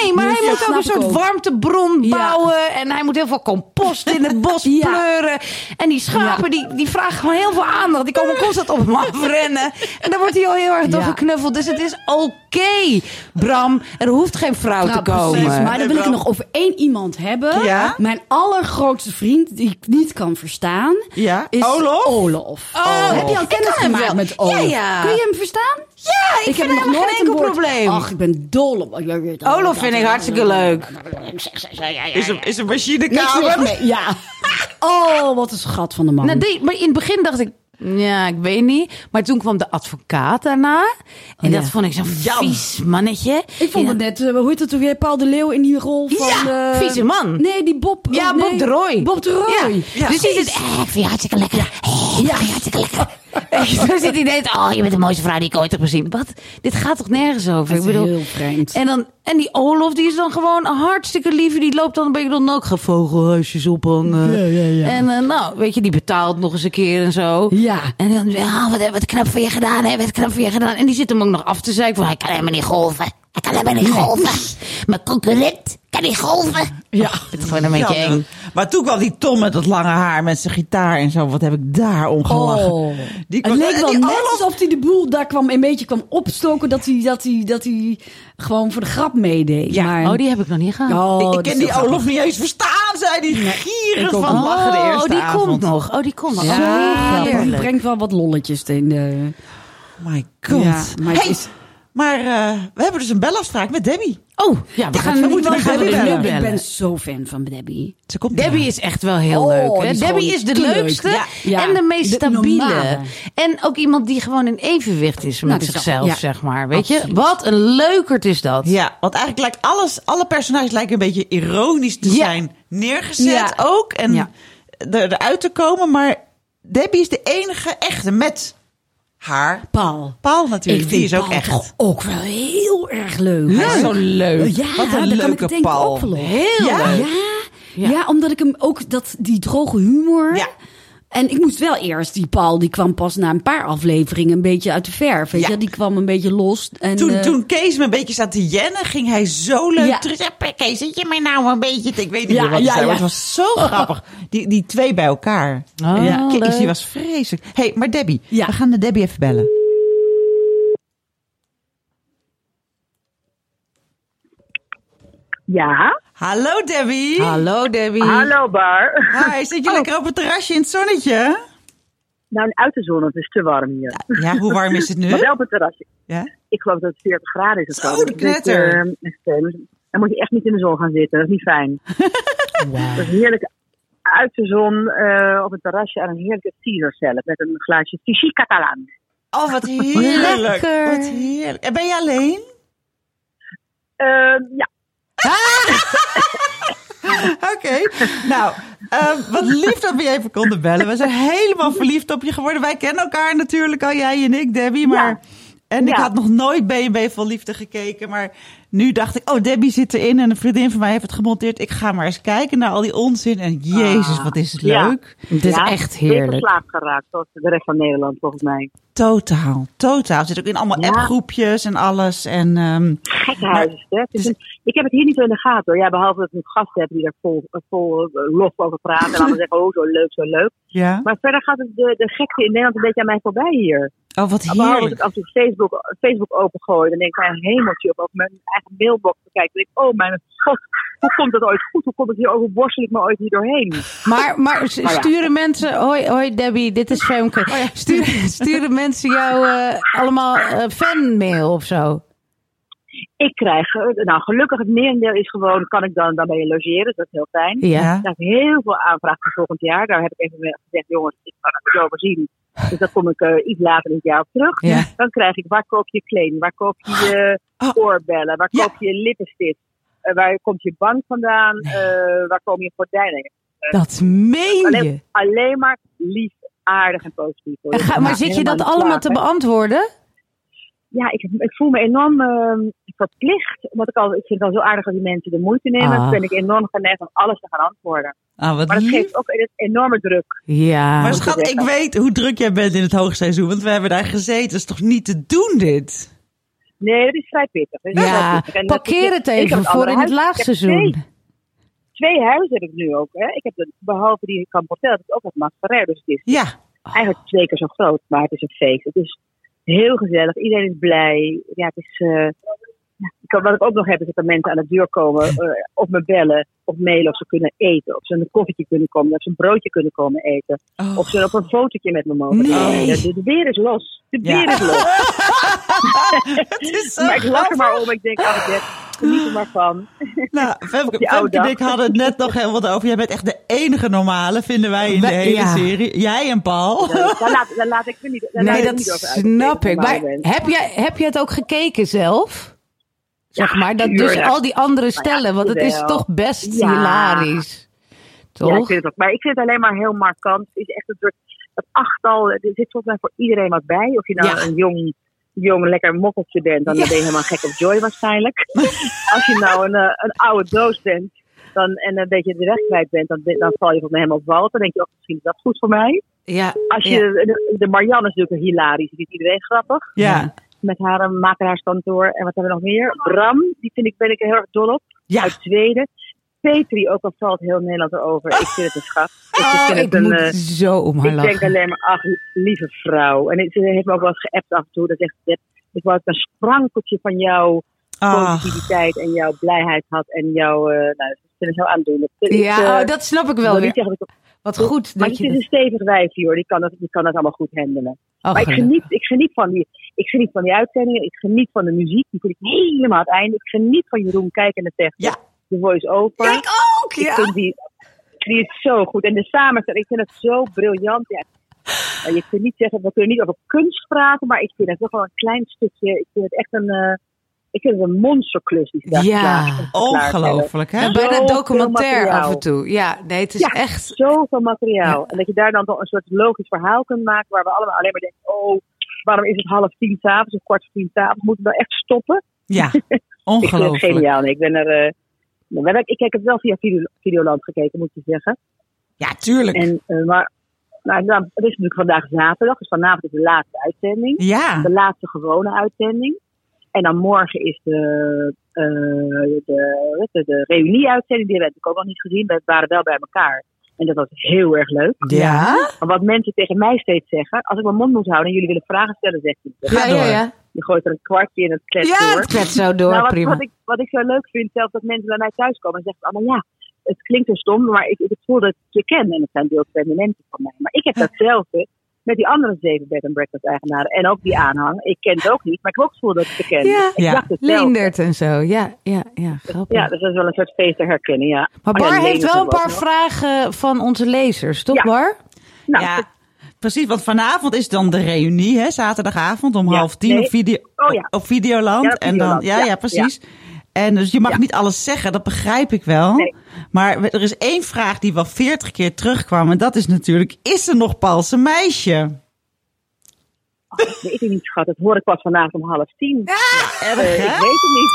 Speaker 2: Nee, maar
Speaker 3: Dus
Speaker 2: hij moet ook een soort
Speaker 3: ook.
Speaker 2: warmtebron
Speaker 3: Ja.
Speaker 2: bouwen. En hij moet heel veel compost in het bos
Speaker 3: Ja.
Speaker 2: pleuren. En die schapen,
Speaker 3: Ja.
Speaker 2: die, die vragen gewoon heel veel aandacht. Die komen constant op hem afrennen. En daar wordt hij al heel erg door geknuffeld. Dus het is oké, Bram. Er hoeft geen vrouw
Speaker 3: Nou,
Speaker 2: te komen.
Speaker 3: precies. Maar dan wil ik nog over één iemand hebben.
Speaker 1: Ja?
Speaker 3: Mijn allergrootste vriend, die ik niet kan verstaan,
Speaker 1: Ja?
Speaker 3: is
Speaker 1: Olof?
Speaker 3: Olof.
Speaker 2: Oh,
Speaker 3: heb je al
Speaker 2: ik
Speaker 3: kennis gemaakt met Olof?
Speaker 2: Ja, ja.
Speaker 3: Kun je hem verstaan?
Speaker 2: Ja, ik, vind
Speaker 3: heb
Speaker 2: hem
Speaker 3: nog
Speaker 2: geen
Speaker 3: nooit
Speaker 2: enkel
Speaker 3: een woord-
Speaker 2: probleem.
Speaker 3: Ach, ik ben dol op
Speaker 2: Olof vind ik hartstikke leuk.
Speaker 1: Is een, is een machinekamer?
Speaker 3: Ja. Oh, wat een schat van de man.
Speaker 2: Nou, die- maar in het begin dacht ik, ja, ik weet niet. Maar toen kwam de advocaat daarna. En
Speaker 3: Oh, ja.
Speaker 2: dat vond ik zo'n vies mannetje.
Speaker 3: ik vond het net, eh, hoe heet toch weer, Paul de Leeuw in die rol van...
Speaker 2: Ja,
Speaker 3: eh,
Speaker 2: vieze man.
Speaker 3: Nee, die Bob.
Speaker 2: Ja,
Speaker 3: oh, nee.
Speaker 2: Bob de Roy.
Speaker 3: Bob de Roy.
Speaker 2: Ja. Dus die zit, ik vind je hartstikke lekker. Ja. je hartstikke lekker. Zo zit hij net, oh, je bent de mooiste vrouw die ik ooit heb gezien. Wat? Dit gaat toch nergens over?
Speaker 3: Dat is heel vreemd.
Speaker 2: En, dan, en die Olof, die is dan gewoon hartstikke lief. Die loopt dan een beetje dan ook, ga vogelhuisjes ophangen.
Speaker 3: Ja, ja, ja.
Speaker 2: En eh, nou, weet je, die betaalt nog eens een keer en zo.
Speaker 3: Ja.
Speaker 2: En dan, ja, wat, wat knap voor je gedaan, hè? Wat knap voor je gedaan. En die zit hem ook nog af te zeiken van, hij kan helemaal niet golven. Hij kan helemaal niet golven. Mijn concurrent kan niet golven.
Speaker 3: Ja.
Speaker 2: Ik vind het gewoon een beetje eng.
Speaker 1: Maar toen kwam die Tom met dat lange haar, met zijn gitaar en zo. Wat heb ik daar om gelachen.
Speaker 3: Oh.
Speaker 1: Die
Speaker 3: Het
Speaker 1: kwam-
Speaker 3: leek
Speaker 1: en
Speaker 3: wel
Speaker 1: die
Speaker 3: net
Speaker 1: Olaf-
Speaker 3: alsof hij de boel daar kwam een beetje kwam opstoken. Dat hij, dat hij, dat hij gewoon voor de grap meedeed.
Speaker 1: Ja,
Speaker 3: maar,
Speaker 2: Oh, die heb ik nog niet gehad.
Speaker 3: Oh,
Speaker 1: ik ken die
Speaker 3: grappig.
Speaker 1: Olaf niet eens verstaan, zei die gierig
Speaker 3: ik ook
Speaker 1: van lachen de
Speaker 2: oh, die
Speaker 1: avond.
Speaker 2: komt nog. Oh, die komt nog.
Speaker 1: Ja,
Speaker 2: Oh,
Speaker 3: grappig. Die
Speaker 2: heerlijk.
Speaker 3: brengt wel wat lolletjes in de...
Speaker 1: My god.
Speaker 3: Ja, maar het
Speaker 1: hey,
Speaker 3: is-
Speaker 1: maar eh, we hebben dus een belafspraak met Debbie.
Speaker 2: Oh, ja, we gaan,
Speaker 1: we
Speaker 2: we
Speaker 1: moeten
Speaker 2: gaan
Speaker 1: nog Debbie
Speaker 2: nu
Speaker 1: bellen.
Speaker 2: bellen.
Speaker 3: Ik ben zo fan van Debbie.
Speaker 1: Ze komt
Speaker 2: Debbie is echt wel heel
Speaker 3: Oh,
Speaker 2: leuk.
Speaker 3: die
Speaker 2: Hè?
Speaker 3: is
Speaker 2: Debbie is de
Speaker 3: te leuk.
Speaker 2: leukste
Speaker 3: Ja, ja.
Speaker 2: en de meest
Speaker 3: De
Speaker 2: stabiele.
Speaker 3: normale.
Speaker 2: En ook iemand die gewoon in evenwicht is met
Speaker 3: Nou,
Speaker 2: zichzelf,
Speaker 3: ja.
Speaker 2: zeg maar. Weet je, wat een leukert is dat.
Speaker 1: Ja, want eigenlijk lijkt alles, alle personages lijken een beetje ironisch te
Speaker 2: Ja.
Speaker 1: zijn neergezet
Speaker 2: Ja.
Speaker 1: ook. En
Speaker 2: Ja.
Speaker 1: er, eruit te komen. Maar Debbie is de enige echte met haar.
Speaker 3: Paul.
Speaker 1: Paul
Speaker 3: Ik
Speaker 1: natuurlijk,
Speaker 3: vind
Speaker 1: die is ook
Speaker 3: Paul
Speaker 1: echt.
Speaker 3: toch ook wel heel erg leuk.
Speaker 1: Hij is zo leuk.
Speaker 3: Ja,
Speaker 1: Wat een
Speaker 3: daar kan ik
Speaker 1: leuke
Speaker 3: het denk ik
Speaker 1: Paul.
Speaker 3: ook wel op.
Speaker 2: Heel
Speaker 1: Ja?
Speaker 2: leuk.
Speaker 3: Ja, ja. omdat ik hem ook dat die droge humor.
Speaker 1: Ja.
Speaker 3: En ik moest wel eerst die Paul, die kwam pas na een paar afleveringen een beetje uit de verf. Weet
Speaker 1: Ja.
Speaker 3: je, die kwam een beetje los. En,
Speaker 1: Toen,
Speaker 3: eh,
Speaker 1: toen Kees me een beetje zat te jennen, ging hij zo leuk
Speaker 3: Ja.
Speaker 1: terug. Ja, Kees, zit je mij nou een beetje... te- Ik weet niet
Speaker 3: Ja,
Speaker 1: meer wat hij
Speaker 3: ja,
Speaker 1: zei, maar het was zo grappig. Die, die twee bij elkaar.
Speaker 2: Oh,
Speaker 1: ja, Kees, die was vreselijk. hey, maar Debbie,
Speaker 3: Ja.
Speaker 1: we gaan de Debbie even bellen.
Speaker 4: Ja,
Speaker 1: Hallo Debbie.
Speaker 2: Hallo Debbie.
Speaker 4: hallo Bar.
Speaker 1: Hi, zit je lekker op het terrasje in het zonnetje?
Speaker 4: Nou, uit de zon, het is te warm hier.
Speaker 1: Ja, hoe warm is het nu?
Speaker 4: Maar wel op het terrasje.
Speaker 1: Ja?
Speaker 4: Ik geloof dat het 40 graden is
Speaker 1: zo. de
Speaker 4: Dus, eh,
Speaker 1: knetter.
Speaker 4: echt, eh, dan moet je echt niet in de zon gaan zitten, dat is niet fijn. Dat is heerlijk uit de zon eh, op het terrasje aan een heerlijke Caesar salad met een glaasje Tichy Catalan.
Speaker 1: Oh, wat heerlijk.
Speaker 2: Lekker.
Speaker 1: Wat heerlijk. En ben je alleen?
Speaker 4: Eh, ja,
Speaker 1: Oké. Nou, eh, wat lief dat we je even konden bellen. We zijn helemaal verliefd op je geworden. Wij kennen elkaar natuurlijk al, jij en ik, Debbie. Maar...
Speaker 4: Ja.
Speaker 1: En ik
Speaker 4: Ja.
Speaker 1: had nog nooit B&B vol liefde gekeken. Maar nu dacht ik, oh, Debbie zit erin. En een vriendin van mij heeft het gemonteerd. Ik ga maar eens kijken naar al die onzin. En jezus, wat is het
Speaker 4: Ja.
Speaker 1: leuk.
Speaker 2: Het is
Speaker 4: ja,
Speaker 2: echt heerlijk.
Speaker 4: verslaafd geraakt, zoals de rest van Nederland volgens mij.
Speaker 1: Totaal, totaal. Zit ook in allemaal
Speaker 4: Ja.
Speaker 1: appgroepjes en alles. En ehm,
Speaker 4: Gekhuis het, hè? Een- ik heb het hier niet zo in de gaten hoor. Ja, behalve dat ik gasten heb die daar vol, vol eh, lof over praten. En allemaal zeggen, oh, zo leuk, zo leuk.
Speaker 1: ja.
Speaker 4: Maar verder gaat het de, de gekte in Nederland een beetje aan mij voorbij hier.
Speaker 1: Oh, wat
Speaker 4: Behalve dat
Speaker 1: heerlijk.
Speaker 4: ik af en toe Facebook, Facebook opengooi. Dan denk ik, mijn hemeltje op over mijn eigen mailbox te kijken. Dan denk ik, oh mijn god, hoe komt dat ooit goed? Hoe komt het hier over? Borstel ik me ooit hier doorheen?
Speaker 2: Maar, maar
Speaker 4: ja.
Speaker 2: sturen mensen... Hoi, hoi Debbie, dit is Femke. Sturen, sturen mensen jou eh, allemaal eh, fanmail of zo?
Speaker 4: Ik krijg, eh, nou gelukkig het merendeel is gewoon, kan ik dan, dan bij je logeren. Dat is heel fijn.
Speaker 2: Ja.
Speaker 4: Ik krijg heel veel aanvragen voor volgend jaar. Daar heb ik even gezegd, jongens, ik kan het zo overzien. Dus daar kom ik eh, iets later in het jaar op terug.
Speaker 2: Ja.
Speaker 4: Dan krijg ik, waar koop je kleding? Waar koop je je
Speaker 1: Oh.
Speaker 4: oorbellen? Waar
Speaker 1: Ja.
Speaker 4: koop je je lippenstift? Eh, waar komt je bank vandaan? Eh, waar komen je gordijnen?
Speaker 2: Dat meen je.
Speaker 4: Alleen, maar lief, aardig en positief. hoor.
Speaker 2: En ga- maar zit je dat allemaal te beantwoorden?
Speaker 4: Ja, ik, ik voel me enorm eh, verplicht. Omdat ik, al, ik vind het al zo aardig als die mensen de moeite nemen.
Speaker 2: Ah.
Speaker 4: Dan ben ik enorm geneigd om alles te gaan antwoorden.
Speaker 1: Ah, wat
Speaker 4: Maar dat
Speaker 1: lief.
Speaker 4: geeft ook een enorme druk.
Speaker 2: Ja.
Speaker 1: Maar schat,
Speaker 4: ik
Speaker 1: weet hoe druk jij bent in het hoogseizoen. Want we hebben daar gezeten. Dat is toch niet te doen, dit?
Speaker 4: Nee, dat is vrij pittig. Dat is
Speaker 2: Ja,
Speaker 4: pittig. Dat-
Speaker 2: parkeer het even voor in het laagseizoen.
Speaker 4: Twee, twee huizen heb ik nu ook. Hè. Ik heb de, behalve die Campotel, heb ik ook het Mascarel. Dus het is
Speaker 1: Ja.
Speaker 4: eigenlijk twee keer zo groot, maar het is een feest. Het is heel gezellig. Iedereen is blij. Ja, het is... eh, ik- wat ik ook nog heb, is dat er mensen aan de deur komen, eh, of me bellen, of mailen of ze kunnen eten. Of ze een koffietje kunnen komen, of ze een broodje kunnen komen eten.
Speaker 1: Oh.
Speaker 4: Of ze op een fotootje met me mogen
Speaker 1: Nee.
Speaker 4: komen. De, de, beer is los. De
Speaker 1: Ja.
Speaker 4: beer is los.
Speaker 1: Het is zo
Speaker 4: maar ik lach er maar om. Ik denk, oh, Bert, geniet er maar van.
Speaker 1: Nou, Femke, en ik hadden het net nog heel wat over. Jij bent echt de enige normale, vinden wij in de hele
Speaker 2: ja.
Speaker 1: serie. Jij en Paul.
Speaker 4: Daar laat, daar laat ik me niet, daar laat
Speaker 2: Nee,
Speaker 4: ik
Speaker 2: dat
Speaker 4: niet over uit.
Speaker 2: snap ik. Maar heb jij, heb je het ook gekeken zelf? Zeg
Speaker 4: Ja,
Speaker 2: maar, dat dus al die andere stellen, want het is toch best
Speaker 4: Ja.
Speaker 2: hilarisch.
Speaker 4: Ja, ik
Speaker 2: Toch?
Speaker 4: vind het ook. Maar ik vind het alleen maar heel markant. Het is echt een soort, dat achttal, er zit volgens mij voor iedereen wat bij. Of je nou
Speaker 1: Ja.
Speaker 4: een jong, jong lekker mokkeltje bent, dan ben je helemaal gek op Joy waarschijnlijk. Als je nou een, eh, een oude doos bent dan, en een beetje de weg kwijt bent, dan, dan val je volgens mij helemaal op wal. Dan denk je, oh, misschien is dat goed voor mij.
Speaker 2: Ja,
Speaker 4: Als je,
Speaker 2: ja.
Speaker 4: de, de Marianne is natuurlijk hilarisch, die vindt iedereen grappig.
Speaker 1: Ja.
Speaker 4: Met haar eh, makeraarskantoor. En wat hebben we nog meer? Bram, die vind ik, ben ik heel erg dol op.
Speaker 1: Ja.
Speaker 4: Uit Zweden. Petri, ook al valt heel Nederland erover. Ik vind het een schat. Ik
Speaker 2: Oh,
Speaker 4: vind
Speaker 2: ik
Speaker 4: het een,
Speaker 2: moet
Speaker 4: eh,
Speaker 2: zo om haar
Speaker 4: ik denk alleen maar, ach, lieve vrouw. En ze heeft me ook wel eens geappt af en toe. Dat zegt ze, ik wou dat een sprankeltje van jouw positiviteit en jouw blijheid had. En jouw, eh nou, dat vind ik heel aandoenlijk. Ik,
Speaker 2: Ja,
Speaker 4: eh,
Speaker 2: oh, dat snap ik wel
Speaker 4: niet
Speaker 2: weer.
Speaker 4: zeggen dat ik-
Speaker 2: Wat goed
Speaker 4: maar
Speaker 2: dat
Speaker 4: het
Speaker 2: je
Speaker 4: is een stevig wijfje hoor. Die kan dat, die kan dat allemaal goed handelen.
Speaker 2: Oh,
Speaker 4: maar ik geniet, ik, geniet van die, ik geniet van die uitzendingen. Ik geniet van de muziek. Die vind ik helemaal aan het einde. Ik geniet van Jeroen Kijken en de
Speaker 1: Ja.
Speaker 4: De voice-over.
Speaker 2: Ja, ik ook,
Speaker 4: Ik
Speaker 2: ja.
Speaker 4: vind die, die is zo goed. En de samenstelling, ik vind het zo briljant. Ja. Je kunt niet zeggen, we kunnen niet over kunst praten, maar ik vind het toch wel een klein stukje. Ik vind het echt een, eh, ik vind het een monsterklus die daar
Speaker 2: Ja.
Speaker 1: Ongelooflijk, hè?
Speaker 2: Bijna documentair af en toe. Ja, nee, het is
Speaker 4: Ja,
Speaker 2: echt...
Speaker 4: Zoveel materiaal. En dat je daar dan toch een soort logisch verhaal kunt maken waar we allemaal alleen maar denken, oh, waarom is het half tien s'avonds of kwart voor tien s'avonds? Moeten we nou echt stoppen?
Speaker 1: Ja,
Speaker 4: Ik vind het
Speaker 1: ongelooflijk.
Speaker 4: geniaal. Nee, ik ben er, eh, ik heb het wel via Video, Videoland gekeken, moet je zeggen.
Speaker 1: Ja, tuurlijk.
Speaker 4: En, eh, maar nou, nou, het is natuurlijk vandaag zaterdag, dus vanavond is de laatste uitzending.
Speaker 1: Ja,
Speaker 4: De laatste gewone uitzending. En dan morgen is de, eh de, de, de reunie-uitzending. Die hebben we ook nog niet gezien. We waren wel bij elkaar. En dat was heel erg leuk.
Speaker 2: Ja?
Speaker 4: Maar wat mensen tegen mij steeds zeggen, als ik mijn mond moet houden en jullie willen vragen stellen, zegt hij.
Speaker 1: Ga
Speaker 2: Ja, ja,
Speaker 1: door.
Speaker 2: ja.
Speaker 4: Je gooit er een kwartje in het klets
Speaker 2: Ja,
Speaker 4: door.
Speaker 2: het klets zo door,
Speaker 4: nou, wat,
Speaker 2: prima.
Speaker 4: Wat ik, wat ik zo leuk vind, zelfs dat mensen bij mij thuiskomen en zeggen allemaal ja, het klinkt zo stom, maar ik, ik voel dat ik je ken. En het zijn deels mensen van mij. Maar ik heb datzelfde met die andere zeven bed and breakfast eigenaren en ook die aanhang. Ik ken het ook niet, maar ik heb ook het gevoel dat ik ze ken.
Speaker 2: Ja.
Speaker 4: ik
Speaker 1: Ja.
Speaker 4: dacht.
Speaker 2: Leendert en zo. Ja, ja, ja, grappig.
Speaker 4: Ja, dus dat is wel een soort feest te herkennen, ja.
Speaker 2: Maar
Speaker 4: Oh ja,
Speaker 2: Bar heeft wel een paar
Speaker 4: nog.
Speaker 2: vragen van onze lezers, toch
Speaker 4: Ja.
Speaker 2: Bar?
Speaker 4: Nou,
Speaker 1: ja. Precies, want vanavond is dan de reunie, hè? Zaterdagavond om
Speaker 4: Ja,
Speaker 1: half tien
Speaker 4: nee.
Speaker 1: op, video,
Speaker 4: Oh ja.
Speaker 1: op Videoland.
Speaker 4: Ja, op
Speaker 1: en dan,
Speaker 4: Videoland,
Speaker 1: ja, ja, precies. En dus je mag
Speaker 4: Ja.
Speaker 1: niet alles zeggen, dat begrijp ik wel.
Speaker 4: Nee.
Speaker 1: Maar er is één vraag die wel veertig keer terugkwam. En dat is natuurlijk, is er nog Paulse meisje?
Speaker 4: Dat weet ik niet, schat. Dat hoor ik pas vanavond om half tien.
Speaker 1: Erg,
Speaker 4: Eh,
Speaker 1: hè?
Speaker 4: ik weet het niet.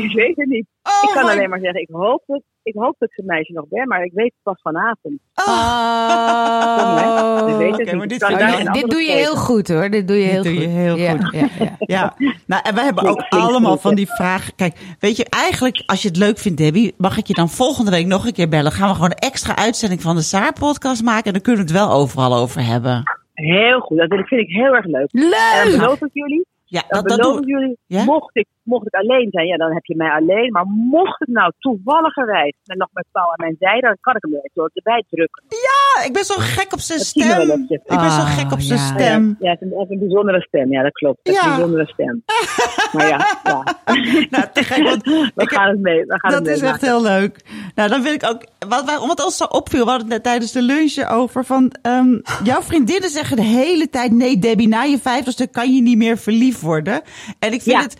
Speaker 4: ik weet het niet.
Speaker 1: Oh
Speaker 4: ik kan
Speaker 1: my-
Speaker 4: alleen maar zeggen, ik hoop dat ik, hoop dat het meisje nog ben, maar ik weet het pas vanavond.
Speaker 2: Oh.
Speaker 4: Ik weet het
Speaker 1: Oké,
Speaker 4: niet.
Speaker 1: maar dit
Speaker 2: doe je heel goed hoor. Dit doe je
Speaker 1: Dit
Speaker 2: heel
Speaker 1: doe
Speaker 2: goed.
Speaker 1: je heel
Speaker 2: Ja,
Speaker 1: goed.
Speaker 2: Ja, ja.
Speaker 1: Ja, nou, en wij hebben ook allemaal
Speaker 4: goed,
Speaker 1: van die vragen. Kijk, weet je, eigenlijk als je het leuk vindt, Debbie, mag ik je dan volgende week nog een keer bellen? Gaan we gewoon een extra uitzending van de Saar-podcast maken en dan kunnen we het wel overal over hebben.
Speaker 4: Heel goed, dat vind ik- vind ik heel erg leuk. En dan
Speaker 2: Leuk!
Speaker 4: beloof ik jullie,
Speaker 1: Ja, dat, dat
Speaker 4: beloof
Speaker 1: doen
Speaker 4: ik jullie,
Speaker 1: Ja?
Speaker 4: mocht, ik, mocht ik alleen zijn, ja, dan heb je mij alleen. Maar mocht het nou toevalligerwijs met nog met Paul aan mijn zijde, dan kan ik hem er zo erbij drukken.
Speaker 1: Ja, ik ben zo gek op zijn stem. Ik ben zo
Speaker 2: Ah,
Speaker 1: gek op zijn
Speaker 2: ja.
Speaker 1: stem.
Speaker 4: Ja, hij heeft een, een bijzondere stem, ja, dat klopt. Heeft
Speaker 1: Ja.
Speaker 4: een bijzondere stem. maar ja, ja.
Speaker 1: Nou, te gek, want
Speaker 4: we gaan het mee. We gaan
Speaker 1: dat
Speaker 4: het
Speaker 1: is echt heel leuk. Nou, dan wil ik ook. Wat, wat, wat ons zo opviel, we hadden het net tijdens de lunch over. Van, ehm, jouw vriendinnen zeggen de hele tijd: nee, Debbie, na je vijftigste kan je niet meer verliefd worden. En ik vind
Speaker 4: Ja.
Speaker 1: het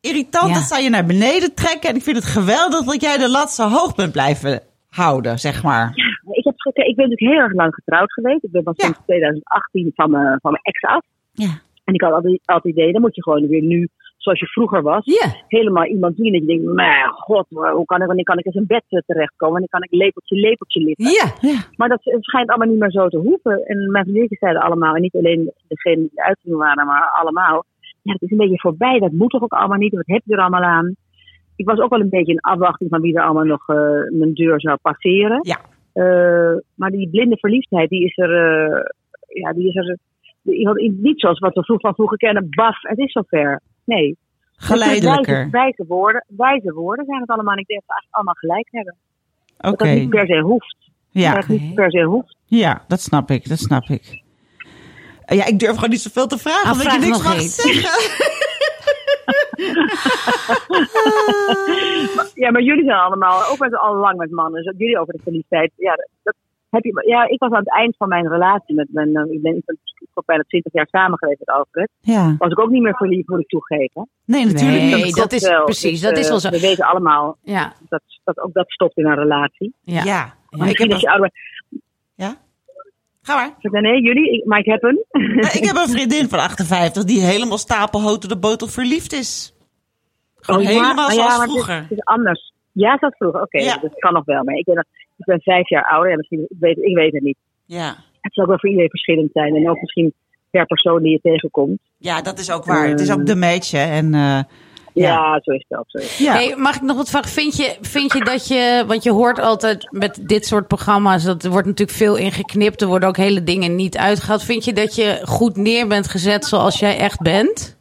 Speaker 1: irritant
Speaker 2: Ja.
Speaker 1: dat zij je naar beneden trekken. En ik vind het geweldig dat jij de lat zo hoog bent blijven houden, zeg maar.
Speaker 4: Ik, heb, ik ben natuurlijk heel erg lang getrouwd geweest. Ik ben van
Speaker 1: Ja.
Speaker 4: sinds 2018 van mijn, van mijn ex af.
Speaker 1: Ja.
Speaker 4: En ik had altijd, altijd het idee, dan moet je gewoon weer nu, zoals je vroeger was,
Speaker 2: Ja.
Speaker 4: helemaal iemand zien dat je denkt, mijn god, hoe kan ik, wanneer kan ik eens in bed eh, terechtkomen? Wanneer kan ik lepeltje, lepeltje liggen?
Speaker 2: Ja.
Speaker 1: Ja.
Speaker 4: Maar dat schijnt allemaal niet meer zo te hoeven. En mijn vriendinnetjes zeiden allemaal, en niet alleen degene die uitzending waren, maar allemaal. Ja, het is een beetje voorbij, dat moet toch ook allemaal niet, wat heb je er allemaal aan? Ik was ook wel een beetje in afwachting van wie er allemaal nog eh, mijn deur zou passeren.
Speaker 1: Ja.
Speaker 4: Eh, maar die blinde verliefdheid, die is er, eh, ja, die is er die, niet zoals wat we vroeg van vroeger kennen, baf, het is zover. Nee.
Speaker 1: Geleidelijker.
Speaker 4: Wijze, wijze, woorden, wijze woorden zijn het allemaal. Ik denk dat we allemaal gelijk hebben.
Speaker 1: Oké.
Speaker 4: Dat dat niet per se hoeft.
Speaker 1: Ja.
Speaker 4: Dat het niet per se hoeft.
Speaker 1: ja, dat snap ik. Dat snap ik. Ja, ik durf gewoon niet zoveel te vragen,
Speaker 2: Ah,
Speaker 1: omdat
Speaker 2: vraag
Speaker 1: je niks mag
Speaker 2: eens.
Speaker 1: zeggen.
Speaker 4: Ja, maar jullie zijn allemaal, ook met, al lang met mannen. Dus jullie over de verliefdheid. Ja, dat, dat heb je, ja, ik was aan het eind van mijn relatie met mijn, eh, ik ben ik bijna 20 jaar samen geweest met Alfred.
Speaker 1: Ja.
Speaker 4: Was ik ook niet meer verliefd, moet ik toegeven.
Speaker 1: Nee, natuurlijk
Speaker 2: Nee,
Speaker 1: niet.
Speaker 2: dat is
Speaker 4: wel.
Speaker 2: precies,
Speaker 4: Dus,
Speaker 2: dat is
Speaker 4: eh,
Speaker 2: wel zo.
Speaker 4: We weten allemaal
Speaker 2: Ja.
Speaker 4: dat, dat ook dat stopt in een relatie.
Speaker 2: Ja.
Speaker 1: Ja.
Speaker 2: Ja.
Speaker 1: Maar ik heb
Speaker 4: als je ouder
Speaker 1: ja? Ga maar.
Speaker 4: Ik, nee, jullie, ik, maar ik heb een.
Speaker 1: Ik heb een vriendin van 58 die helemaal stapelhoog door de botel verliefd is. Gewoon
Speaker 4: Oh, ja,
Speaker 1: helemaal zoals
Speaker 4: ja, maar het is-
Speaker 1: vroeger.
Speaker 4: Het is anders. Ja, zoals vroeger. Oké,
Speaker 1: Ja.
Speaker 4: dat kan nog wel. Maar ik ben, ik ben vijf jaar ouder. Ja, misschien, ik, weet, ik weet het niet.
Speaker 1: Ja.
Speaker 4: Het zal ook wel voor iedereen verschillend zijn. En ook misschien per persoon die je tegenkomt.
Speaker 1: ja, dat is ook waar. Het is ook de match, hè. En, eh,
Speaker 4: Ja, zo is het ook. Zo is het.
Speaker 1: Ja.
Speaker 2: Hey, mag ik nog wat vragen? Vind je, vind je dat je, want je hoort altijd met dit soort programma's, dat er wordt natuurlijk veel ingeknipt, er worden ook hele dingen niet uitgehaald. Vind je dat je goed neer bent gezet zoals jij echt bent?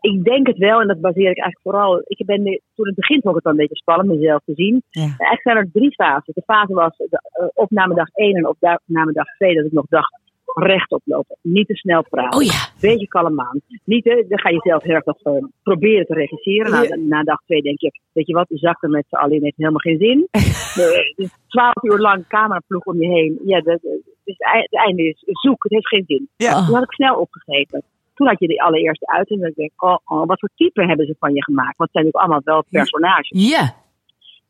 Speaker 4: Ik denk het wel, en dat baseer ik eigenlijk vooral. Ik ben, toen het begin vond ik het wel een beetje spannend mezelf te zien.
Speaker 1: Ja.
Speaker 4: En Eigenlijk zijn er drie fases. De fase was de uh, opnamedag 1 en opnamedag 2, dat ik nog dacht rechtop lopen. Niet te snel praten.
Speaker 2: Oh ja.
Speaker 4: Beetje. Niet, eh, dan ga je zelf heel erg nog eh, proberen te regisseren. Na, na dag 2 denk je, weet je wat, we zakken met z'n allen heeft helemaal geen zin. Eh, dus Twaalf uur lang cameraploeg om je heen. Ja, dat, eh, dus het einde is zoek, het heeft geen zin.
Speaker 1: Ja.
Speaker 4: Toen had ik snel opgegeven. Toen had je de allereerste uit en dan denk ik, oh, oh, wat voor type hebben ze van je gemaakt? Want het zijn natuurlijk allemaal wel personages.
Speaker 2: Ja.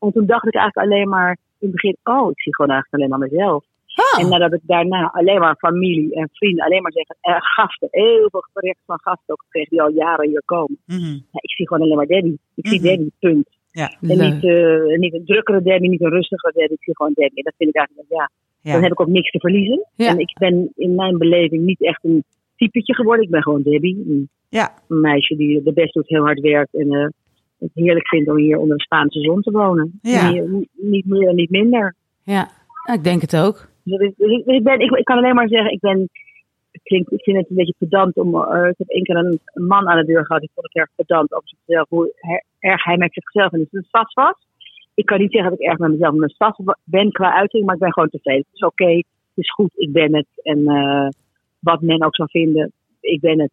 Speaker 4: En toen dacht ik eigenlijk alleen maar in het begin, oh, ik zie gewoon eigenlijk alleen maar mezelf.
Speaker 2: Oh.
Speaker 4: En nadat ik daarna alleen maar familie en vrienden, alleen maar zeggen, eh, gasten, heel veel berichten van gasten ook gekregen die al jaren hier komen.
Speaker 1: Mhm.
Speaker 4: Ja, ik zie gewoon alleen maar Debbie. Ik zie
Speaker 1: Mhm.
Speaker 4: Debbie, punt.
Speaker 1: Ja.
Speaker 4: En niet, eh, niet een drukkere Debbie, niet een rustigere Debbie. Ik zie gewoon Debbie. En dat vind ik eigenlijk, ja,
Speaker 1: Ja.
Speaker 4: dan heb ik ook niks te verliezen.
Speaker 2: Ja.
Speaker 4: En ik ben in mijn beleving niet echt een typetje geworden. Ik ben gewoon Debbie. Een,
Speaker 1: Ja.
Speaker 4: een meisje die de best doet, heel hard werkt. En eh, het heerlijk vindt om hier onder de Spaanse zon te wonen.
Speaker 1: Ja.
Speaker 4: Niet, niet meer en niet minder.
Speaker 2: Ja. Ja, ik denk het ook.
Speaker 4: Dus ik, dus ik, dus ik ben, ik, ik kan alleen maar zeggen, ik ben. Het klinkt, ik vind het een beetje pedant om. eh, ik heb één keer een, man aan de deur gehad. Die vond ik erg pedant over zichzelf. Hoe erg hij met zichzelf en zijn sas was. Ik kan niet zeggen dat ik erg met mezelf en mijn ben qua uiting. Maar ik ben gewoon tevreden. Het is oké. het is goed. Ik ben het. En eh, wat men ook zou vinden. Ik ben het.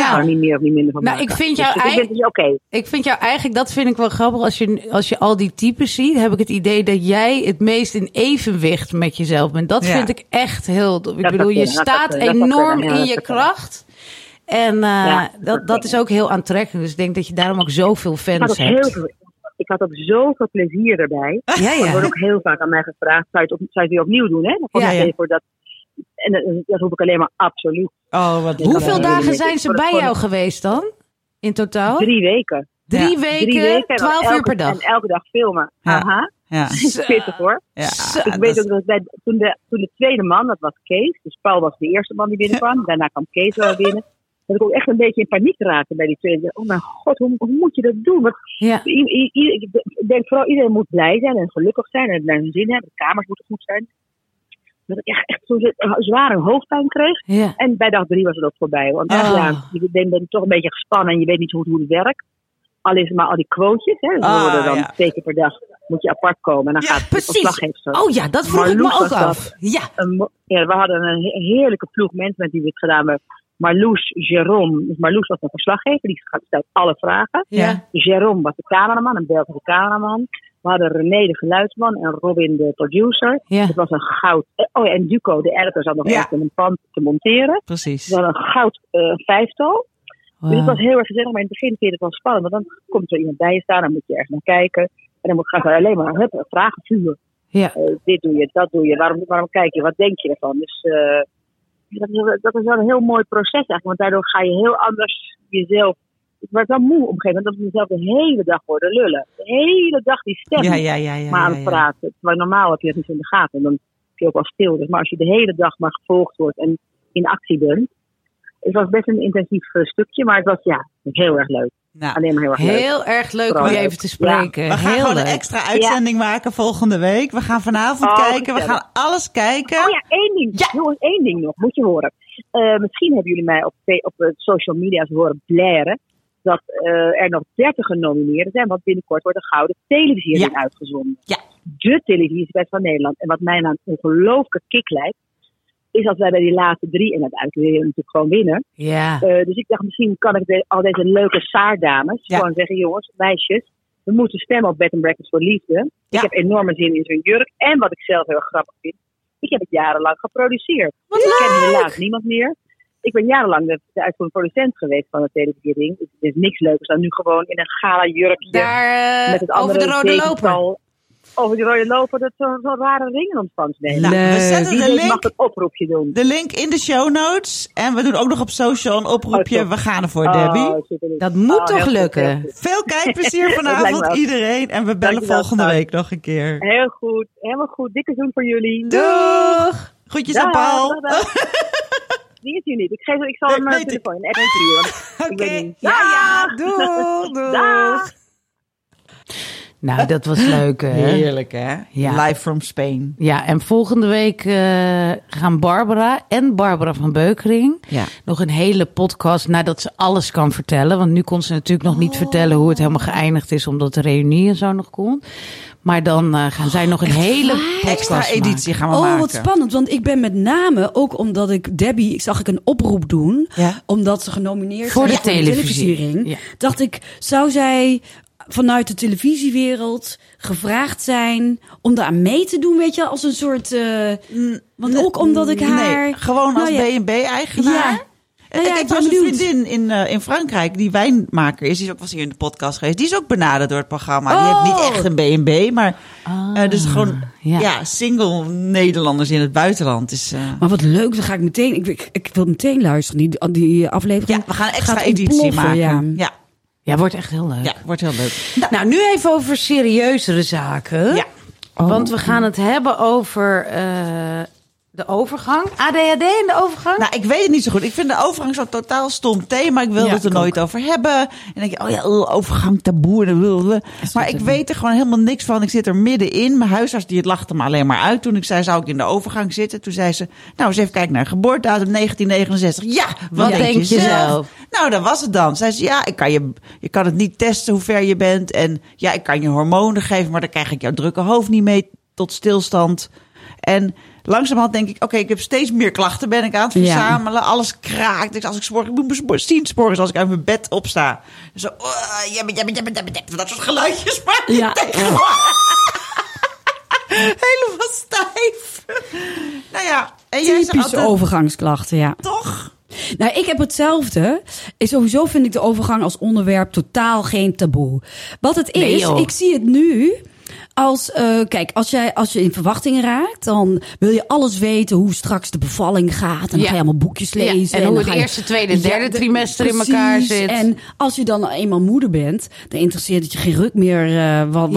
Speaker 2: Ja.
Speaker 4: er niet meer of niet minder van
Speaker 2: Nou,
Speaker 4: maken.
Speaker 2: ik vind
Speaker 4: Dus
Speaker 2: jou
Speaker 4: ik ben
Speaker 2: eigen-
Speaker 4: het dus oké.
Speaker 2: Ik vind jou eigenlijk, dat vind ik wel grappig, als je, als je al die types ziet, heb ik het idee dat jij het meest in evenwicht met jezelf bent. Dat
Speaker 1: Ja.
Speaker 2: vind ik echt heel, ik bedoel, je
Speaker 4: kunnen, dat
Speaker 2: staat
Speaker 4: dat
Speaker 2: enorm
Speaker 4: kunnen,
Speaker 2: in
Speaker 4: dat
Speaker 2: je kracht. En eh,
Speaker 4: Ja, dat
Speaker 2: dat, dat is ook heel aantrekkelijk. Dus ik denk dat je daarom ook zoveel fans
Speaker 4: heel
Speaker 2: hebt.
Speaker 4: ik had ook zoveel plezier erbij.
Speaker 2: Ja,
Speaker 4: Er wordt ook heel vaak aan mij gevraagd, zou je het, op, zou je het weer opnieuw doen? Hè? Dan
Speaker 1: ja,
Speaker 4: ja. Voor dat, en dat, dat roep ik alleen maar absoluut.
Speaker 1: Oh, wat
Speaker 2: Hoeveel dagen zijn ze bij jou geweest dan? In totaal?
Speaker 4: Drie weken.
Speaker 2: Drie
Speaker 1: Ja.
Speaker 2: weken,
Speaker 4: Drie weken.
Speaker 2: twaalf uur
Speaker 4: elke-
Speaker 2: per dag.
Speaker 4: En elke dag filmen.
Speaker 1: Ja.
Speaker 4: Aha.
Speaker 1: Ja.
Speaker 4: Pittig hoor.
Speaker 1: Ja.
Speaker 4: Ik weet ook dat bij, toen, de, toen de tweede man, dat was Kees. Dus Paul was de eerste man die binnenkwam. Daarna kwam Kees wel binnen. Dat ik ook echt een beetje in paniek raakte bij die tweede. Oh mijn god, hoe, hoe moet je dat doen? Want
Speaker 2: Ja.
Speaker 4: I- i- i- ik denk vooral iedereen moet blij zijn en gelukkig zijn en het naar hun zin hebben. De kamers moeten goed zijn. Dat ik echt, echt zo'n zware hoofdpijn kreeg.
Speaker 2: Ja.
Speaker 4: En bij dag drie was het ook voorbij. Want
Speaker 2: Oh.
Speaker 4: ja, je bent, toch een beetje gespannen en je weet niet hoe, hoe het werkt. Al is het maar al die quotejes, hè.
Speaker 1: Ah,
Speaker 4: we worden dan
Speaker 1: ja.
Speaker 4: twee keer per dag moet je apart komen. En dan
Speaker 1: Ja,
Speaker 4: gaat
Speaker 2: precies.
Speaker 4: verslaggever.
Speaker 2: Oh ja, dat vroeg ik me
Speaker 4: Marloes
Speaker 2: ook af. Ja.
Speaker 4: Een ja, we hadden een he- heerlijke ploeg mensen met we het gedaan hebben. Marloes, Jérôme. Dus Marloes was een verslaggever, die stelt alle vragen.
Speaker 2: Ja.
Speaker 4: Jérôme was de cameraman, een Belgische cameraman. We hadden René de geluidsman en Robin de producer.
Speaker 2: Ja.
Speaker 4: Het was een goud. eh, Oh ja, en Duco, de editor, zat nog
Speaker 1: Ja.
Speaker 4: even in een pand te monteren.
Speaker 1: Precies.
Speaker 4: We hadden een goud eh, vijftal. Dus het was heel erg gezellig, maar in het begin vind je het wel spannend. Want dan komt er iemand bij je staan, dan moet je ergens naar kijken. En dan moet- gaat er alleen maar hup, vragen vuren.
Speaker 2: Ja.
Speaker 4: Eh, dit doe je, dat doe je, waarom, waarom kijk je, wat denk je ervan? Dus dat, is, wel- dat is wel een heel mooi proces eigenlijk, want daardoor ga je heel anders jezelf. Ik werd wel moe op een gegeven moment dat we mezelf de hele dag worden lullen. De hele dag die stem
Speaker 1: Ja, ja, ja, ja.
Speaker 4: maar aan het
Speaker 1: ja.
Speaker 4: praten. Terwijl normaal heb je dat niet in de gaten. En dan heb je ook wel stil. Dus, maar als je de hele dag maar gevolgd wordt en in actie bent. Het was best een intensief eh, stukje, maar het was ja, heel erg leuk.
Speaker 1: Nou,
Speaker 4: Alleen maar heel erg leuk.
Speaker 2: Heel erg leuk om je even te spreken.
Speaker 1: we gaan
Speaker 2: Heel
Speaker 1: gewoon
Speaker 2: leuk.
Speaker 1: een extra uitzending maken volgende week. We gaan vanavond
Speaker 4: Oh,
Speaker 1: kijken. We gaan alles kijken.
Speaker 4: Oh ja, één ding.
Speaker 2: Ja.
Speaker 4: Jongens, één ding nog. Moet je horen. Eh, misschien hebben jullie mij op, op eh, social media's horen blaren. Dat eh, er nog 30 genomineerden zijn. Want binnenkort wordt de Gouden Televisie
Speaker 1: Ja.
Speaker 4: uitgezonden.
Speaker 1: Ja.
Speaker 4: De televisiewet van Nederland. En wat mij nou een ongelooflijke kick lijkt. Is als wij bij die laatste drie. En uiteindelijk we natuurlijk gewoon winnen.
Speaker 2: Ja.
Speaker 4: Eh, dus ik dacht, misschien kan ik de- al deze leuke saardames
Speaker 1: Ja.
Speaker 4: gewoon zeggen: jongens, meisjes. We moeten stemmen op Bed and Breakfast voor Liefde.
Speaker 1: Ja.
Speaker 4: Ik heb enorme zin in zo'n jurk. En wat ik zelf heel grappig vind. Ik heb het jarenlang geproduceerd.
Speaker 2: Wat
Speaker 4: ik ken
Speaker 2: leuk!
Speaker 4: helaas niemand meer. Ik ben jarenlang de, de uitvoerende producent geweest van de televisiering. Dus het is niks leukers dan nu gewoon in een gala jurkje.
Speaker 2: Daar eh,
Speaker 4: met het
Speaker 2: over
Speaker 4: andere
Speaker 2: de rode loper.
Speaker 4: Over de rode loper dat zo'n zo rare ringen ontvangst.
Speaker 1: Nou, we zetten de
Speaker 4: mag
Speaker 1: link,
Speaker 4: een oproepje doen.
Speaker 1: de link in de show notes. En we doen ook nog op social een oproepje.
Speaker 4: Oh.
Speaker 1: We gaan ervoor,
Speaker 4: Oh,
Speaker 1: Debbie.
Speaker 4: superlief.
Speaker 2: Dat moet
Speaker 4: Oh,
Speaker 2: toch lukken?
Speaker 4: goed.
Speaker 1: Veel kijkplezier vanavond iedereen. En we bellen
Speaker 4: Dankjewel,
Speaker 1: volgende week nog een keer.
Speaker 4: Heel goed, helemaal goed. Dikke zoen voor jullie.
Speaker 1: Doeg! Groetjes aan Paul.
Speaker 4: dag, dag. die is hier niet. Ik, geef, ik zal hem een
Speaker 1: weet ik.
Speaker 4: telefoon app sturen. Ik
Speaker 2: Oké. Ja, ja. Doeg, doeg.
Speaker 4: Dag.
Speaker 2: Nou, dat was leuk, hè?
Speaker 1: Heerlijk, hè?
Speaker 2: Ja.
Speaker 1: Live from Spain.
Speaker 2: Ja, en volgende week eh, gaan Barbara en Barbara van Beukering
Speaker 1: Ja.
Speaker 2: nog een hele podcast nadat ze alles kan vertellen. Want nu kon ze natuurlijk nog niet vertellen hoe het helemaal geëindigd is, omdat de reunie en zo nog komt. Maar dan eh, gaan zij nog een hele
Speaker 1: Extra
Speaker 2: maken.
Speaker 1: editie gaan we
Speaker 3: Oh,
Speaker 1: maken.
Speaker 3: wat spannend. Want ik ben met name, ook omdat ik Debbie, ik zag ik een oproep doen.
Speaker 1: Ja.
Speaker 3: Omdat ze genomineerd
Speaker 2: Voor
Speaker 3: zijn
Speaker 2: de televisie.
Speaker 3: televisiering.
Speaker 2: Ja.
Speaker 3: Dacht ik, zou zij vanuit de televisiewereld gevraagd zijn om daar mee te doen, weet je, als een soort... eh, want ook omdat ik haar...
Speaker 1: Nee, gewoon als
Speaker 3: Nou ja.
Speaker 1: B&B-eigenaar.
Speaker 3: Ja. Nou ja,
Speaker 1: ik was een vriendin in, eh, in Frankrijk, die wijnmaker is. Die is ook was hier in de podcast geweest. Die is ook benaderd door het programma. Die
Speaker 3: Oh.
Speaker 1: heeft niet echt een B&B, maar eh, dus gewoon
Speaker 2: ja.
Speaker 1: ja. single Nederlanders in het buitenland. Dus, eh,
Speaker 3: Maar wat leuk, dan ga ik meteen... Ik, ik, ik wil meteen luisteren, die, die aflevering.
Speaker 1: ja, we gaan een extra
Speaker 3: gaat
Speaker 1: editie maken.
Speaker 3: ja.
Speaker 1: Ja.
Speaker 2: Ja, wordt echt heel leuk.
Speaker 1: ja, wordt heel leuk.
Speaker 2: Nou, nu even over serieuzere zaken.
Speaker 1: Ja.
Speaker 2: Want we gaan het hebben over eh, de overgang. ADHD in de overgang?
Speaker 1: Nou, ik weet het niet zo goed. Ik vind de overgang zo'n totaal stom thema. Ik wil
Speaker 3: Ja,
Speaker 1: het er
Speaker 3: ik
Speaker 1: nooit over hebben. En dan denk je, oh ja, overgang, taboe. En willen Maar ik weet er gewoon helemaal niks van. Ik zit er middenin. Mijn huisarts die het lachte me alleen maar uit toen ik zei, zou ik in de overgang zitten? Toen zei ze, nou eens even kijken naar geboortedatum 1969. Ja, wat, denk,
Speaker 2: denk
Speaker 1: je
Speaker 2: je
Speaker 1: zelf?
Speaker 2: zelf?
Speaker 1: Nou, dat was het dan. Zei ze, ja, ik kan je, je kan het niet testen hoe ver je bent. En ja, ik kan je hormonen geven, maar dan krijg ik jouw drukke hoofd niet mee tot stilstand. En langzamerhand denk ik, oké, ik heb steeds meer klachten, ben ik aan het
Speaker 3: Ja.
Speaker 1: verzamelen. Alles kraakt. Dus als ik sport, ik moet zien sporgen als ik uit mijn bed opsta. Zo, uh, jabba, jabba, jabba, jabba, jabba, dat soort geluidjes. Maar
Speaker 3: Ja.
Speaker 1: ik denk gewoon, helemaal stijf. nou ja, en jij
Speaker 3: Typische
Speaker 1: altijd,
Speaker 3: overgangsklachten, ja.
Speaker 1: toch?
Speaker 3: Nou, ik heb hetzelfde. En Sowieso vind ik de overgang als onderwerp totaal geen taboe. Wat het is, ik zie het nu als, eh, kijk, als, jij, als je in verwachting raakt, dan wil je alles weten hoe straks de bevalling gaat. En dan
Speaker 2: Ja.
Speaker 3: ga je allemaal boekjes
Speaker 2: Ja,
Speaker 3: lezen.
Speaker 2: en hoe het
Speaker 3: je-
Speaker 2: eerste, tweede, derde
Speaker 3: de-
Speaker 2: trimester in elkaar zit.
Speaker 3: En als je dan eenmaal moeder bent, dan interesseert het je geen ruk meer. eh, wat.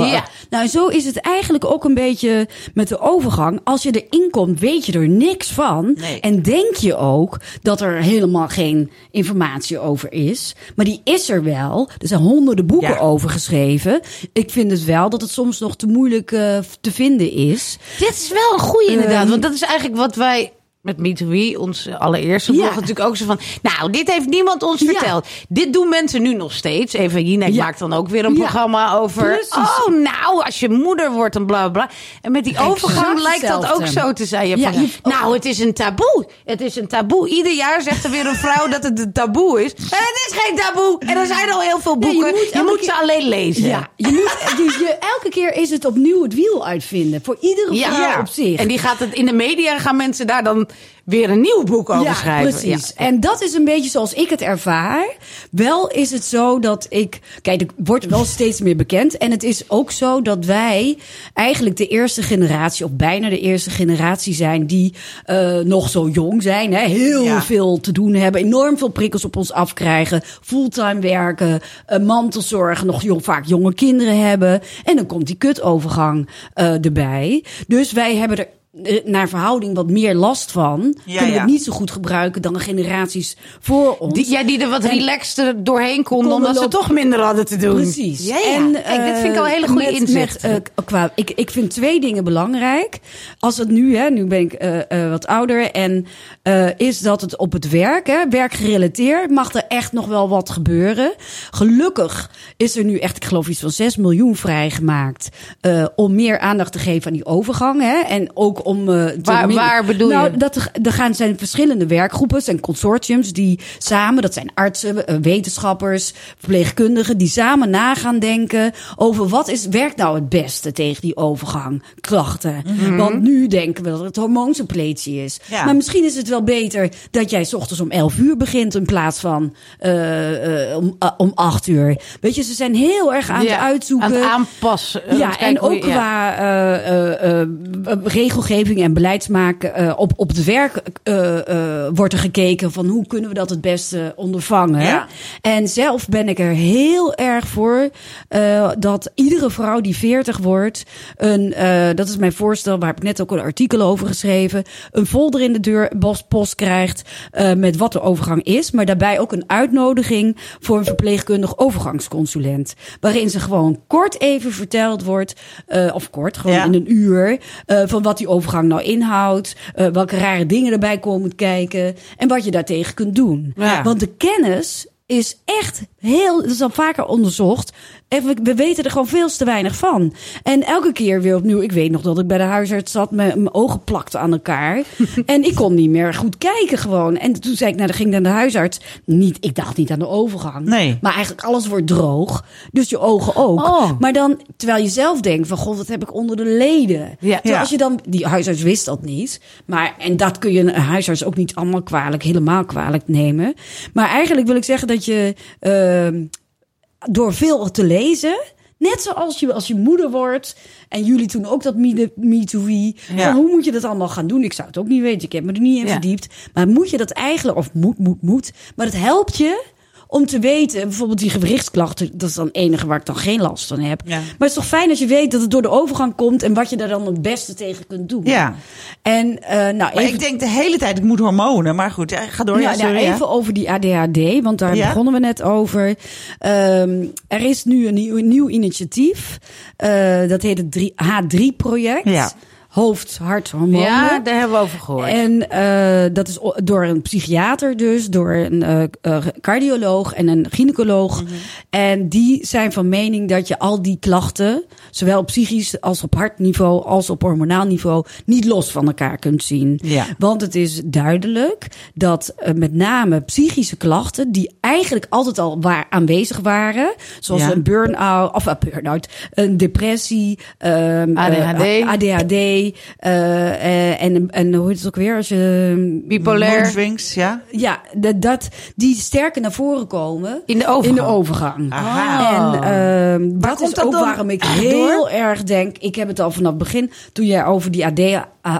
Speaker 3: Nou, zo is het eigenlijk ook een beetje met de overgang. Als je erin komt, weet je er niks van.
Speaker 1: Nee.
Speaker 3: En denk je ook dat er helemaal geen informatie over is. Maar die is er wel. Er zijn honderden boeken over geschreven. Ik vind het wel dat het soms nog te moeilijk eh, te vinden is.
Speaker 2: Dit is wel een goeie inderdaad.
Speaker 3: Ehm,
Speaker 2: want dat is eigenlijk wat wij met Me to We, ons allereerste
Speaker 3: Ja.
Speaker 2: natuurlijk ook zo van... Nou, dit heeft niemand ons
Speaker 3: Ja.
Speaker 2: verteld. Dit doen mensen nu nog steeds. Even, Jinek
Speaker 3: Ja.
Speaker 2: maakt dan ook weer een programma over...
Speaker 3: Precies.
Speaker 2: Oh, nou, als je moeder wordt en bla bla. En met die overgang lijkt dat ook zo te zijn. Je
Speaker 3: Ja,
Speaker 2: van, nou, het is een taboe. Het is een taboe. Ieder jaar zegt er weer een vrouw dat het een taboe is. En het is geen taboe. En er zijn al heel veel
Speaker 3: Nee, je
Speaker 2: boeken.
Speaker 3: moet
Speaker 2: je moet
Speaker 3: keer-
Speaker 2: ze alleen lezen.
Speaker 3: Ja, je moet, je, je- elke keer is het opnieuw het wiel uitvinden. Voor iedere vrouw op zich.
Speaker 2: En die gaat het in de media gaan mensen daar dan weer een nieuw boek over schrijven.
Speaker 3: Precies.
Speaker 2: Ja.
Speaker 3: En dat is een beetje zoals ik het ervaar. Wel is het zo dat ik. Kijk, er wordt wel steeds meer bekend. En het is ook zo dat wij eigenlijk de eerste generatie, of bijna de eerste generatie zijn, die eh, nog zo jong zijn. Hè, heel
Speaker 1: Ja.
Speaker 3: veel te doen hebben. Enorm veel prikkels op ons afkrijgen. Fulltime werken. eh, mantelzorg. Nog jong, vaak jonge kinderen hebben. En dan komt die kutovergang eh erbij. Dus wij hebben er naar verhouding wat meer last van.
Speaker 1: Ja,
Speaker 3: kunnen we
Speaker 1: ja.
Speaker 3: het niet zo goed gebruiken dan de generaties voor ons.
Speaker 2: Die, ja, die er wat
Speaker 3: En-
Speaker 2: relaxter doorheen konden,
Speaker 3: Konden
Speaker 2: omdat ze toch minder hadden te doen.
Speaker 3: Precies.
Speaker 2: Ja, ja.
Speaker 3: En,
Speaker 2: Kijk, dit vind ik al een hele
Speaker 3: eh,
Speaker 2: goede
Speaker 3: met,
Speaker 2: inzicht.
Speaker 3: Met, eh, qua, ik, ik vind twee dingen belangrijk. Als het nu, hè, nu ben ik eh, eh, wat ouder. En eh, is dat het op het werk, hè, werkgerelateerd, mag er echt nog wel wat gebeuren. Gelukkig is er nu echt, ik geloof iets van 6 miljoen vrijgemaakt. eh, om meer aandacht te geven aan die overgang. Hè, en ook om. eh, te
Speaker 2: Waar- waar bedoel
Speaker 3: nou,
Speaker 2: je?
Speaker 3: Dat er, er gaan zijn verschillende werkgroepen, zijn consortiums die samen, dat zijn artsen, eh, wetenschappers, verpleegkundigen, die samen na gaan denken over wat is, werkt nou het beste tegen die overgang, klachten. Want nu denken we dat het hormoonsuppletie is.
Speaker 1: Ja.
Speaker 3: Maar misschien is het wel beter dat jij 's ochtends om 11 uur begint in plaats van eh, om, om 8 uur. Weet je, ze zijn heel erg aan
Speaker 2: Ja,
Speaker 3: het uitzoeken.
Speaker 2: Aan het aanpassen.
Speaker 3: Ja, en
Speaker 2: je-
Speaker 3: ook
Speaker 2: ja.
Speaker 3: qua regelgeving wetgeving en beleidsmaken eh, op, op het werk eh, wordt er gekeken van hoe kunnen we dat het beste ondervangen.
Speaker 1: Ja.
Speaker 3: En zelf ben ik er heel erg voor dat iedere vrouw die 40 wordt, een, dat is mijn voorstel, waar heb ik net ook een artikel over geschreven, een folder in de deur post, post krijgt met wat de overgang is, maar daarbij ook een uitnodiging voor een verpleegkundig overgangsconsulent, waarin ze gewoon kort even verteld wordt, of kort, gewoon
Speaker 1: Ja.
Speaker 3: in een uur, van wat die overgang nou inhoudt, eh, welke rare dingen erbij komen kijken en wat je daartegen kunt doen.
Speaker 1: Ja.
Speaker 3: Want de kennis is echt heel, dat is al vaker onderzocht. En we, we weten er gewoon veel te weinig van. En elke keer weer opnieuw. Ik weet nog dat ik bij de huisarts zat, met mijn ogen plakten aan elkaar. en ik kon niet meer goed kijken gewoon. En toen zei ik, nou, dan ging ik naar de huisarts. Niet, ik dacht niet aan de overgang.
Speaker 1: Nee.
Speaker 3: Maar eigenlijk alles wordt droog. Dus je ogen ook.
Speaker 2: Oh.
Speaker 3: Maar dan, terwijl je zelf denkt van, god, wat heb ik onder de leden?
Speaker 2: Ja.
Speaker 3: als je dan, die huisarts wist dat niet. Maar, en dat kun je een huisarts ook niet allemaal kwalijk, helemaal kwalijk nemen. Maar eigenlijk wil ik zeggen dat je, ehm, door veel te lezen, net zoals je als je moeder wordt, en jullie toen ook dat me, me
Speaker 1: Ja.
Speaker 3: hoe moet je dat allemaal gaan doen? Ik zou het ook niet weten, ik heb me er niet in
Speaker 2: Ja.
Speaker 3: verdiept. Maar moet je dat eigenlijk, of moet, moet, moet, maar het helpt je om te weten, bijvoorbeeld die gewrichtsklachten, dat is dan het enige waar ik dan geen last van heb.
Speaker 1: Ja.
Speaker 3: Maar het is toch fijn als je weet dat het door de overgang komt en wat je daar dan het beste tegen kunt doen.
Speaker 1: Ja.
Speaker 3: En eh, nou,
Speaker 1: Maar
Speaker 3: even,
Speaker 1: ik denk de hele tijd, ik moet hormonen. Maar goed, ga door. Ja,
Speaker 3: nou, nou,
Speaker 1: ja.
Speaker 3: even over die ADHD, want daar
Speaker 1: Ja?
Speaker 3: begonnen we net over. Ehm, er is nu een nieuw, een nieuw initiatief. Eh, dat heet het H3-project.
Speaker 1: Ja.
Speaker 3: Hoofd, hart, hormonen.
Speaker 2: Ja, daar hebben we over gehoord.
Speaker 3: En eh, dat is door een psychiater dus, door een eh, eh, cardioloog en een gynaecoloog.
Speaker 1: Mhm.
Speaker 3: En die zijn van mening dat je al die klachten, zowel op psychisch als op hartniveau als op hormonaal niveau, niet los van elkaar kunt zien.
Speaker 1: Ja.
Speaker 3: Want het is duidelijk dat met name psychische klachten, die eigenlijk altijd al waar, aanwezig waren, zoals
Speaker 1: Ja.
Speaker 3: een burn-out, of een burn-out, een depressie, ehm,
Speaker 2: ADHD.
Speaker 3: eh, ADHD, eh, eh, en, en hoe heet het ook weer als je
Speaker 2: Bipolair.
Speaker 1: Mood swings, ja.
Speaker 3: ja, dat, dat die sterker naar voren komen
Speaker 2: In de overgang.
Speaker 3: in de overgang.
Speaker 1: Aha.
Speaker 3: En ehm, dat is
Speaker 1: dat
Speaker 3: ook
Speaker 1: dan
Speaker 3: waarom ik heel erg denk. Ik heb het al vanaf het begin toen jij over die AD,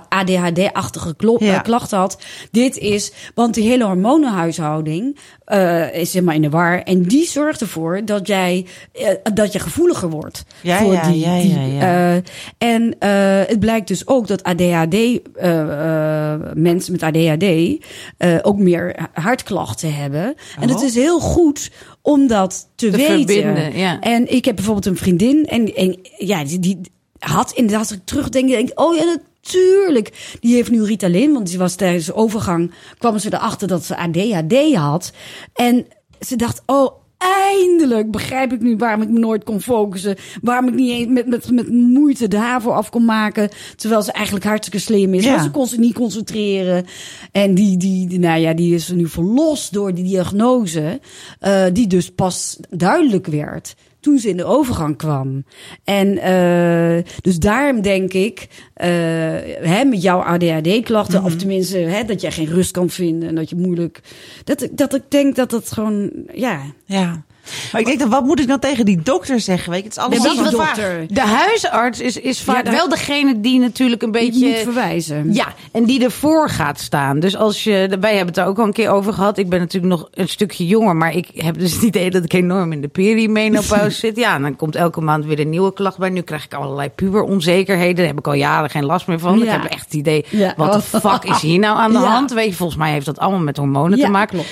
Speaker 3: ADHD-achtige
Speaker 1: Ja.
Speaker 3: eh, klachten had. Dit is, want die hele hormonenhuishouding eh, is zeg maar in de war. En die zorgt ervoor dat jij dat je gevoeliger wordt.
Speaker 1: Ja,
Speaker 3: voor
Speaker 1: ja,
Speaker 3: die,
Speaker 1: ja,
Speaker 3: die,
Speaker 1: ja, ja.
Speaker 3: eh, en eh, het blijkt dus ook dat ADHD, eh, eh, mensen met ADHD, eh, ook meer hartklachten hebben. En het
Speaker 1: Oh.
Speaker 3: is heel goed om dat te,
Speaker 2: Te
Speaker 3: weten.
Speaker 2: ja.
Speaker 3: En ik heb bijvoorbeeld een vriendin en, en ja, die, die had inderdaad, als ik terugdenk, denk ik, oh ja, natuurlijk. Die heeft nu Ritalin, want die was tijdens de overgang, kwam ze erachter dat ze ADHD had. En ze dacht, oh, eindelijk begrijp ik nu waarom ik me nooit kon focussen. Waarom ik niet eens met, met, met moeite de HAVO af kon maken. Terwijl ze eigenlijk hartstikke slim is.
Speaker 1: Ja.
Speaker 3: Ze kon zich niet concentreren. En die, die, die, nou ja, die is nu verlost door die diagnose. eh, die dus pas duidelijk werd toen ze in de overgang kwam. En eh, dus daarom denk ik, eh, hè, met jouw ADHD-klachten,
Speaker 1: Mhm.
Speaker 3: of tenminste hè, dat jij geen rust kan vinden en dat je moeilijk, dat, ik- dat ik denk dat het gewoon, ja,
Speaker 1: Ja. Maar ik denk dan, wat moet ik dan tegen die dokter zeggen? Weet je, het is allemaal zo
Speaker 3: wat,
Speaker 1: vaag.
Speaker 3: dokter?
Speaker 2: De huisarts is, is vaak
Speaker 3: Ja,
Speaker 2: wel degene die natuurlijk een
Speaker 3: je
Speaker 2: beetje...
Speaker 3: moet verwijzen.
Speaker 2: Ja, en die ervoor gaat staan. Dus als je, wij hebben het er ook al een keer over gehad. Ik ben natuurlijk nog een stukje jonger, maar ik heb dus het idee dat ik enorm in de perimenopauze zit. Ja, en dan komt elke maand weer een nieuwe klacht bij. Nu krijg ik allerlei puberonzekerheden. Daar heb ik al jaren geen last meer van. Ik heb echt het idee,
Speaker 3: Ja.
Speaker 2: wat de fuck is hier nou aan de
Speaker 3: Ja.
Speaker 2: hand? Weet je, volgens mij heeft dat allemaal met hormonen
Speaker 3: Ja,
Speaker 2: te maken.
Speaker 3: klopt.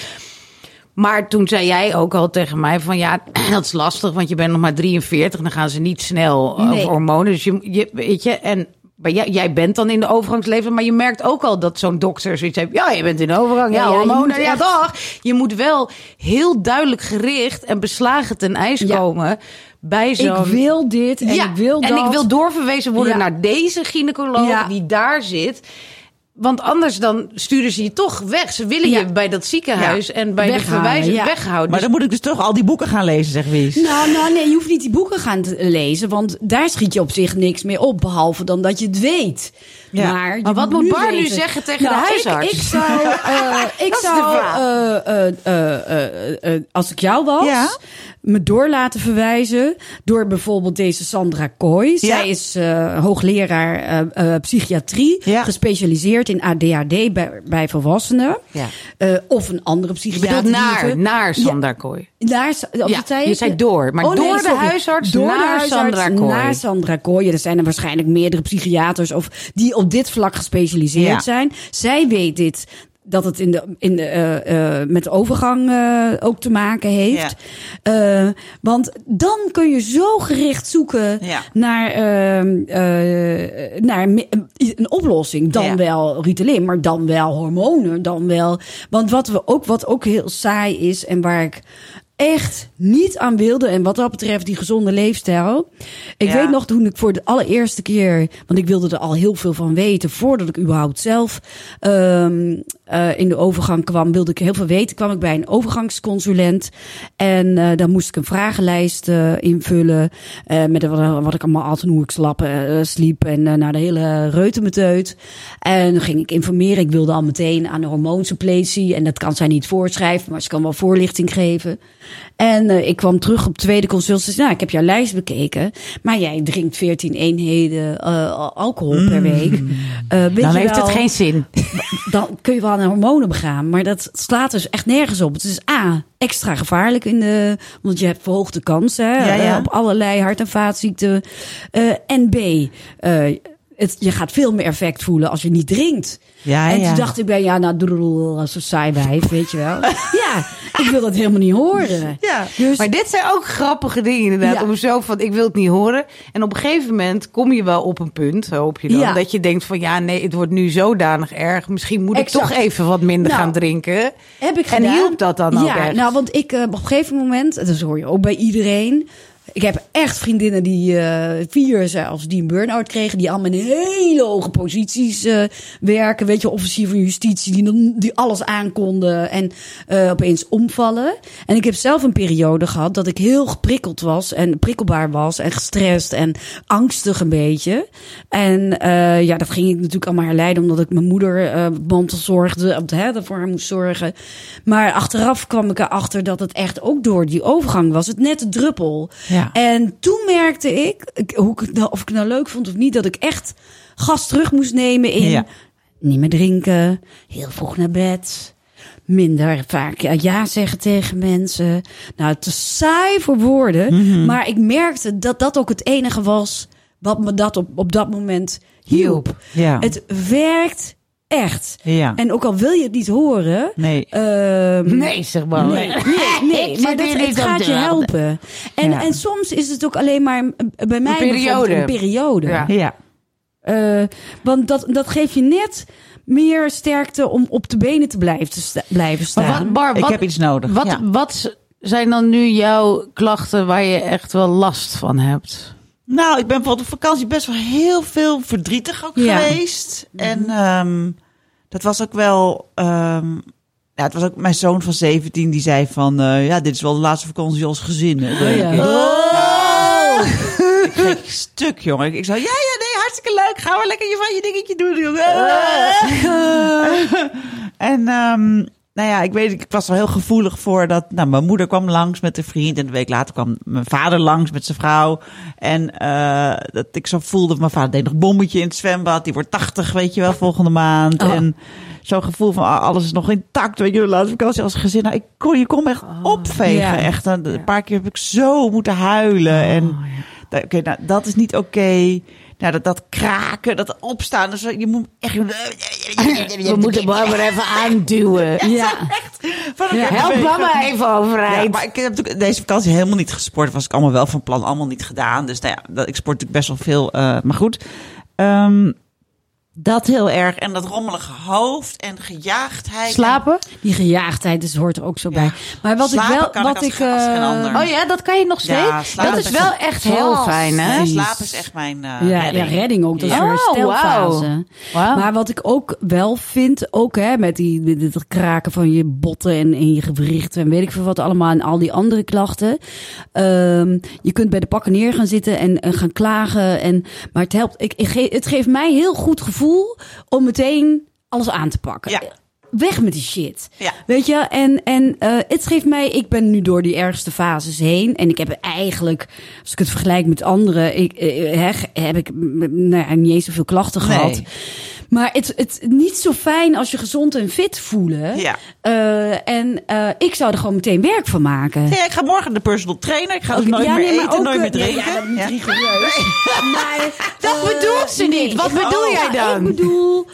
Speaker 2: Maar toen zei jij ook al tegen mij van ja, dat is lastig, want je bent nog maar 43. Dan gaan ze niet snel
Speaker 3: Nee.
Speaker 2: over hormonen. Dus je, je weet je, en maar jij, jij bent dan in de overgangsleven, maar je merkt ook al dat zo'n dokter zoiets heeft. Ja, je bent in de overgang. Ja,
Speaker 3: Ja, ja, je
Speaker 2: hormonen. Ja,
Speaker 3: echt-
Speaker 2: dag. Je moet wel heel duidelijk gericht en beslagen ten ijs
Speaker 3: Ja.
Speaker 2: komen bij zo'n.
Speaker 3: Ik wil dit en ik wil dat.
Speaker 2: en ik wil doorverwezen worden naar deze gynaecoloog die daar zit. Want anders dan sturen ze je toch weg. Ze willen
Speaker 3: Ja.
Speaker 2: je bij dat ziekenhuis en bij de verwijzing
Speaker 3: ja.
Speaker 2: weghouden.
Speaker 1: Maar
Speaker 2: Dus
Speaker 1: dan moet ik dus toch al die boeken gaan lezen, zeg Wies.
Speaker 3: Nou, nou, nee, je hoeft niet die boeken gaan te lezen, want daar schiet je op zich niks meer op, behalve dan dat je het weet.
Speaker 1: Ja.
Speaker 3: Maar,
Speaker 2: wat moet Bar nu zeggen tegen
Speaker 3: Nou,
Speaker 2: de
Speaker 3: ik-
Speaker 2: huisarts?
Speaker 3: Ik, zou, eh, ik
Speaker 2: is de
Speaker 3: zou eh, eh, als ik jou was,
Speaker 1: Ja.
Speaker 3: me door laten verwijzen door bijvoorbeeld deze Sandra Kooi. Zij is eh, hoogleraar psychiatrie,
Speaker 1: Ja.
Speaker 3: In ADHD bij, bij volwassenen.
Speaker 2: Ja.
Speaker 3: Eh, of een andere
Speaker 2: je
Speaker 3: psychiater.
Speaker 2: naar, naar Sandra Kooi.
Speaker 3: Naar,
Speaker 2: Ja,
Speaker 3: zei
Speaker 2: je zei door, maar
Speaker 3: Oh, nee,
Speaker 2: door de huisarts
Speaker 3: door
Speaker 2: naar
Speaker 3: de huisarts
Speaker 2: Sandra Kooi.
Speaker 3: Naar Sandra Kooi. Er zijn er waarschijnlijk meerdere psychiaters of die op dit vlak gespecialiseerd
Speaker 1: Ja.
Speaker 3: zijn. Zij weet dit dat het in de, in de, eh, eh, met overgang eh, ook te maken heeft. Eh, want dan kun je zo gericht zoeken
Speaker 1: Ja.
Speaker 3: naar, ehm, eh, naar een oplossing. Dan
Speaker 1: Ja.
Speaker 3: wel Ritalin, maar dan wel hormonen. Dan wel. Want wat, we ook, wat ook heel saai is en waar ik echt niet aan wilde. En wat dat betreft die gezonde leefstijl. Ik
Speaker 1: Ja.
Speaker 3: weet nog toen ik voor de allereerste keer, want ik wilde er al heel veel van weten voordat ik überhaupt zelf ehm, eh, in de overgang kwam, wilde ik heel veel weten. Kwam ik bij een overgangsconsulent en eh, dan moest ik een vragenlijst eh, invullen met wat, wat ik allemaal altijd hoe ik slap, sliep en naar de hele reutemeteut. En dan ging ik informeren. Ik wilde al meteen aan de hormoonsuppletie en dat kan zij niet voorschrijven, maar ze kan wel voorlichting geven. En ik kwam terug op tweede consult. Ze zei, nou, ik heb jouw lijst bekeken. Maar jij drinkt 14 eenheden alcohol per week. Eh, weet
Speaker 2: Dan
Speaker 3: je
Speaker 2: heeft het geen zin.
Speaker 3: Dan kun je wel aan hormonen begaan. Maar dat slaat dus echt nergens op. Het is A, extra gevaarlijk. In de, want je hebt verhoogde kansen hè,
Speaker 1: Ja, ja.
Speaker 3: eh, op allerlei hart- en vaatziekten. Eh, en B, eh, het, je gaat veel meer effect voelen als je niet drinkt.
Speaker 1: Ja,
Speaker 3: en
Speaker 1: ja.
Speaker 3: toen dacht ik bij, ja, nou, doedeloe, als een saai wijf, weet je wel. ja, ik wil dat helemaal niet horen.
Speaker 1: Ja.
Speaker 3: Dus,
Speaker 2: Maar dit zijn ook grappige dingen inderdaad.
Speaker 3: Ja.
Speaker 2: Om zo van, ik wil het niet horen. En op een gegeven moment kom je wel op een punt, hoop je dan.
Speaker 3: Ja.
Speaker 2: Dat je denkt van, ja nee, het wordt nu zodanig erg. Misschien moet ik toch even wat minder
Speaker 3: Nou,
Speaker 2: gaan drinken.
Speaker 3: heb ik
Speaker 2: En
Speaker 3: gedaan.
Speaker 2: hielp dat dan ook
Speaker 3: Ja,
Speaker 2: echt?
Speaker 3: nou, want ik eh, op een gegeven moment, dat hoor je ook bij iedereen. Ik heb echt vriendinnen die eh, vier zelfs die een burn-out kregen, die allemaal in hele hoge posities eh, werken. Weet je, officier van justitie, die, die alles aankonden en eh, opeens omvallen. En ik heb zelf een periode gehad dat ik heel geprikkeld was en prikkelbaar was en gestrest en angstig een beetje. En ja, dat ging ik natuurlijk allemaal herleiden omdat ik mijn moeder eh mantelzorgde, of, hè, voor haar moest zorgen. Maar achteraf kwam ik erachter dat het echt ook door die overgang was. Het net druppel.
Speaker 1: Ja.
Speaker 3: En toen merkte ik, hoe ik, het nou- of ik het nou leuk vond of niet, dat ik echt gas terug moest nemen in
Speaker 1: Ja.
Speaker 3: niet meer drinken, heel vroeg naar bed. Minder vaak ja, zeggen tegen mensen. Nou, te saai voor woorden.
Speaker 1: Mhm.
Speaker 3: Maar ik merkte dat dat ook het enige was wat me dat op, op dat moment hielp.
Speaker 1: Ja.
Speaker 3: Het werkt echt.
Speaker 1: Ja.
Speaker 3: En ook al wil je het niet horen.
Speaker 1: Nee.
Speaker 3: ehm,
Speaker 2: Nee, zeg maar.
Speaker 3: Nee, nee, nee
Speaker 2: Ik
Speaker 3: maar dat, het gaat je helpen. En,
Speaker 1: Ja.
Speaker 3: en soms is het ook alleen maar eh, bij mij bijvoorbeeld
Speaker 2: periode.
Speaker 3: een periode.
Speaker 2: Ja.
Speaker 1: Ja.
Speaker 3: Eh, want dat, dat geeft je net meer sterkte om op de benen te blijven, te sta- blijven staan.
Speaker 2: Maar wat, Bar,
Speaker 1: Ik heb iets nodig.
Speaker 2: wat,
Speaker 1: Ja.
Speaker 2: wat zijn dan nu jouw klachten waar je echt wel last van hebt?
Speaker 1: Nou, ik ben bijvoorbeeld op vakantie best wel heel veel verdrietig ook
Speaker 3: Ja.
Speaker 1: geweest. En ehm, dat was ook wel. ehm, ja, het was ook mijn zoon van 17 die zei van eh, ja, dit is wel de laatste vakantie als gezin. hè, denk
Speaker 3: ja.
Speaker 1: ik.
Speaker 2: Oh!
Speaker 1: Ik ging stuk, jongen. Ik- zei, ja, ja, nee, hartstikke leuk. Ga maar lekker je van je dingetje doen, jongen. en ehm, nou ja, ik weet, ik was er heel gevoelig voor dat. Nou, mijn moeder kwam langs met een vriend en een week later kwam mijn vader langs met zijn vrouw. En eh, dat ik zo voelde, mijn vader deed nog een bommetje in het zwembad. Die wordt 80, weet je wel, volgende maand.
Speaker 3: Oh.
Speaker 1: En zo'n gevoel van ah, alles is nog intact, weet je, de laatste vakantie als gezin. Nou, ik kon, je kon me echt opvegen,
Speaker 3: Ja.
Speaker 1: echt. En Een paar keer heb ik zo moeten huilen en. Da- Oké, nou, dat is niet oké. Nou, dat, dat kraken, dat opstaan. Dus je moet echt...
Speaker 2: We moeten Barbara even aanduwen.
Speaker 3: ja.
Speaker 1: Van elkaar
Speaker 2: Help mama even
Speaker 1: Ja,
Speaker 2: overeind.
Speaker 1: maar ik heb deze vakantie helemaal niet gesport. Was ik allemaal wel van plan, allemaal niet gedaan. Dus nou ja, ik sport natuurlijk best wel veel. eh, maar goed. Ehm, Dat heel erg. En dat rommelige hoofd en gejaagdheid.
Speaker 2: Slapen?
Speaker 3: Die gejaagdheid dus hoort er ook zo
Speaker 1: Ja.
Speaker 3: bij. Maar wat
Speaker 1: Slapen
Speaker 3: ik wel,
Speaker 1: kan ik
Speaker 3: wat
Speaker 1: als
Speaker 3: ik,
Speaker 1: als
Speaker 3: eh.
Speaker 2: Oh ja, dat kan je nog steeds?
Speaker 1: Ja,
Speaker 2: dat is wel
Speaker 1: echt
Speaker 2: heel fijn, hè?
Speaker 1: Nee, slapen is echt mijn eh,
Speaker 3: ja,
Speaker 1: redding.
Speaker 3: ja, redding ook. Dat is
Speaker 2: Oh.
Speaker 3: Maar wat ik ook wel vind, ook hè, met die met het kraken van je botten en, en je gewrichten en weet ik veel wat allemaal en al die andere klachten. Ehm, je kunt bij de pakken neer gaan zitten en, en gaan klagen. En, maar het helpt. Ik, het geeft mij heel goed gevoel om meteen alles aan te pakken.
Speaker 1: Ja.
Speaker 3: Weg met die shit.
Speaker 1: Ja.
Speaker 3: Weet je, en, en eh, het geeft mij, ik ben nu door die ergste fases heen. En ik heb eigenlijk, als ik het vergelijk met anderen, ik, eh, hè, heb ik nou ja, niet eens zoveel klachten
Speaker 1: Nee.
Speaker 3: gehad. Maar het het niet zo fijn als je gezond en fit voelen.
Speaker 1: Ja.
Speaker 3: Eh, en eh, ik zou er gewoon meteen werk van maken.
Speaker 1: Ja, ik ga morgen de personal trainer. Ik ga dus
Speaker 3: Oké,
Speaker 1: nooit
Speaker 3: ja,
Speaker 1: meer
Speaker 3: nee,
Speaker 1: eten,
Speaker 3: ook,
Speaker 1: nooit meer
Speaker 3: eh,
Speaker 1: drinken.
Speaker 3: ja, dat moet rigoureus. Maar,
Speaker 2: Dat bedoelt ze niet. Wat
Speaker 3: ik-
Speaker 2: bedoel jij dan?
Speaker 3: Ik bedoel,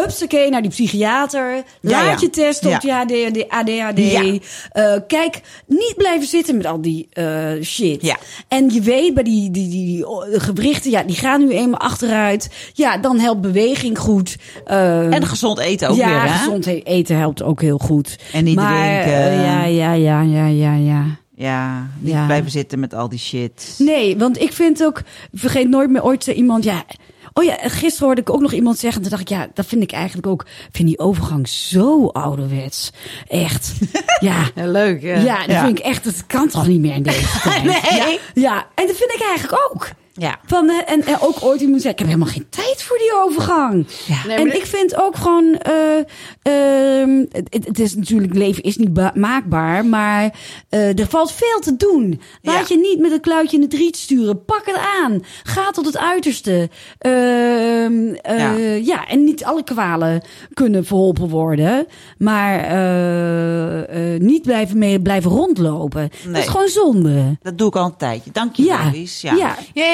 Speaker 3: hupsakee naar die psychiater.
Speaker 1: Ja,
Speaker 3: Laat
Speaker 1: ja.
Speaker 3: je testen op
Speaker 1: Ja.
Speaker 3: je ADHD. ADHD.
Speaker 1: Ja.
Speaker 3: Eh, kijk, niet blijven zitten met al die eh, shit.
Speaker 1: Ja.
Speaker 3: En je weet bij die, die, die, die gewrichten, ja, die gaan nu eenmaal achteruit. Ja, dan helpt beweging goed. Eh,
Speaker 1: En gezond eten ook
Speaker 3: ja,
Speaker 1: weer, hè?
Speaker 3: gezond e- eten helpt ook heel goed.
Speaker 1: En niet
Speaker 3: maar,
Speaker 1: drinken.
Speaker 3: ja, ja, ja, ja, ja, ja.
Speaker 1: Ja, niet
Speaker 3: Ja.
Speaker 1: blijven zitten met al die shit.
Speaker 3: Nee, want ik vind ook, vergeet nooit meer ooit iemand, ja. Oh ja, gisteren hoorde ik ook nog iemand zeggen. Toen dacht ik, ja, dat vind ik eigenlijk ook. Vind die overgang zo ouderwets. Echt. Ja.
Speaker 2: Leuk. Ja.
Speaker 3: Ja, dat
Speaker 1: Ja.
Speaker 3: vind ik echt. Dat kan toch niet meer in deze tijd.
Speaker 2: Nee.
Speaker 3: Ja, ja, en dat vind ik eigenlijk ook.
Speaker 1: Ja.
Speaker 3: Van, eh, en, en ook ooit iemand zei, ik heb helemaal geen tijd voor die overgang.
Speaker 2: Nee,
Speaker 3: en ik vind ook gewoon, eh, ehm, het, is natuurlijk, leven is niet ba- maakbaar, maar eh, er valt veel te doen. Laat
Speaker 1: Ja.
Speaker 3: je niet met een kluitje in het riet sturen. Pak het aan. Ga tot het uiterste. Ehm, eh,
Speaker 1: Ja.
Speaker 3: ja. en niet alle kwalen kunnen verholpen worden. Maar eh, eh, niet blijven, mee, blijven rondlopen. Dat is gewoon zonde.
Speaker 1: Dat doe ik al een tijdje. Dank je,
Speaker 3: Ja,
Speaker 1: Louise.
Speaker 3: ja.
Speaker 1: Ja.
Speaker 2: Ja,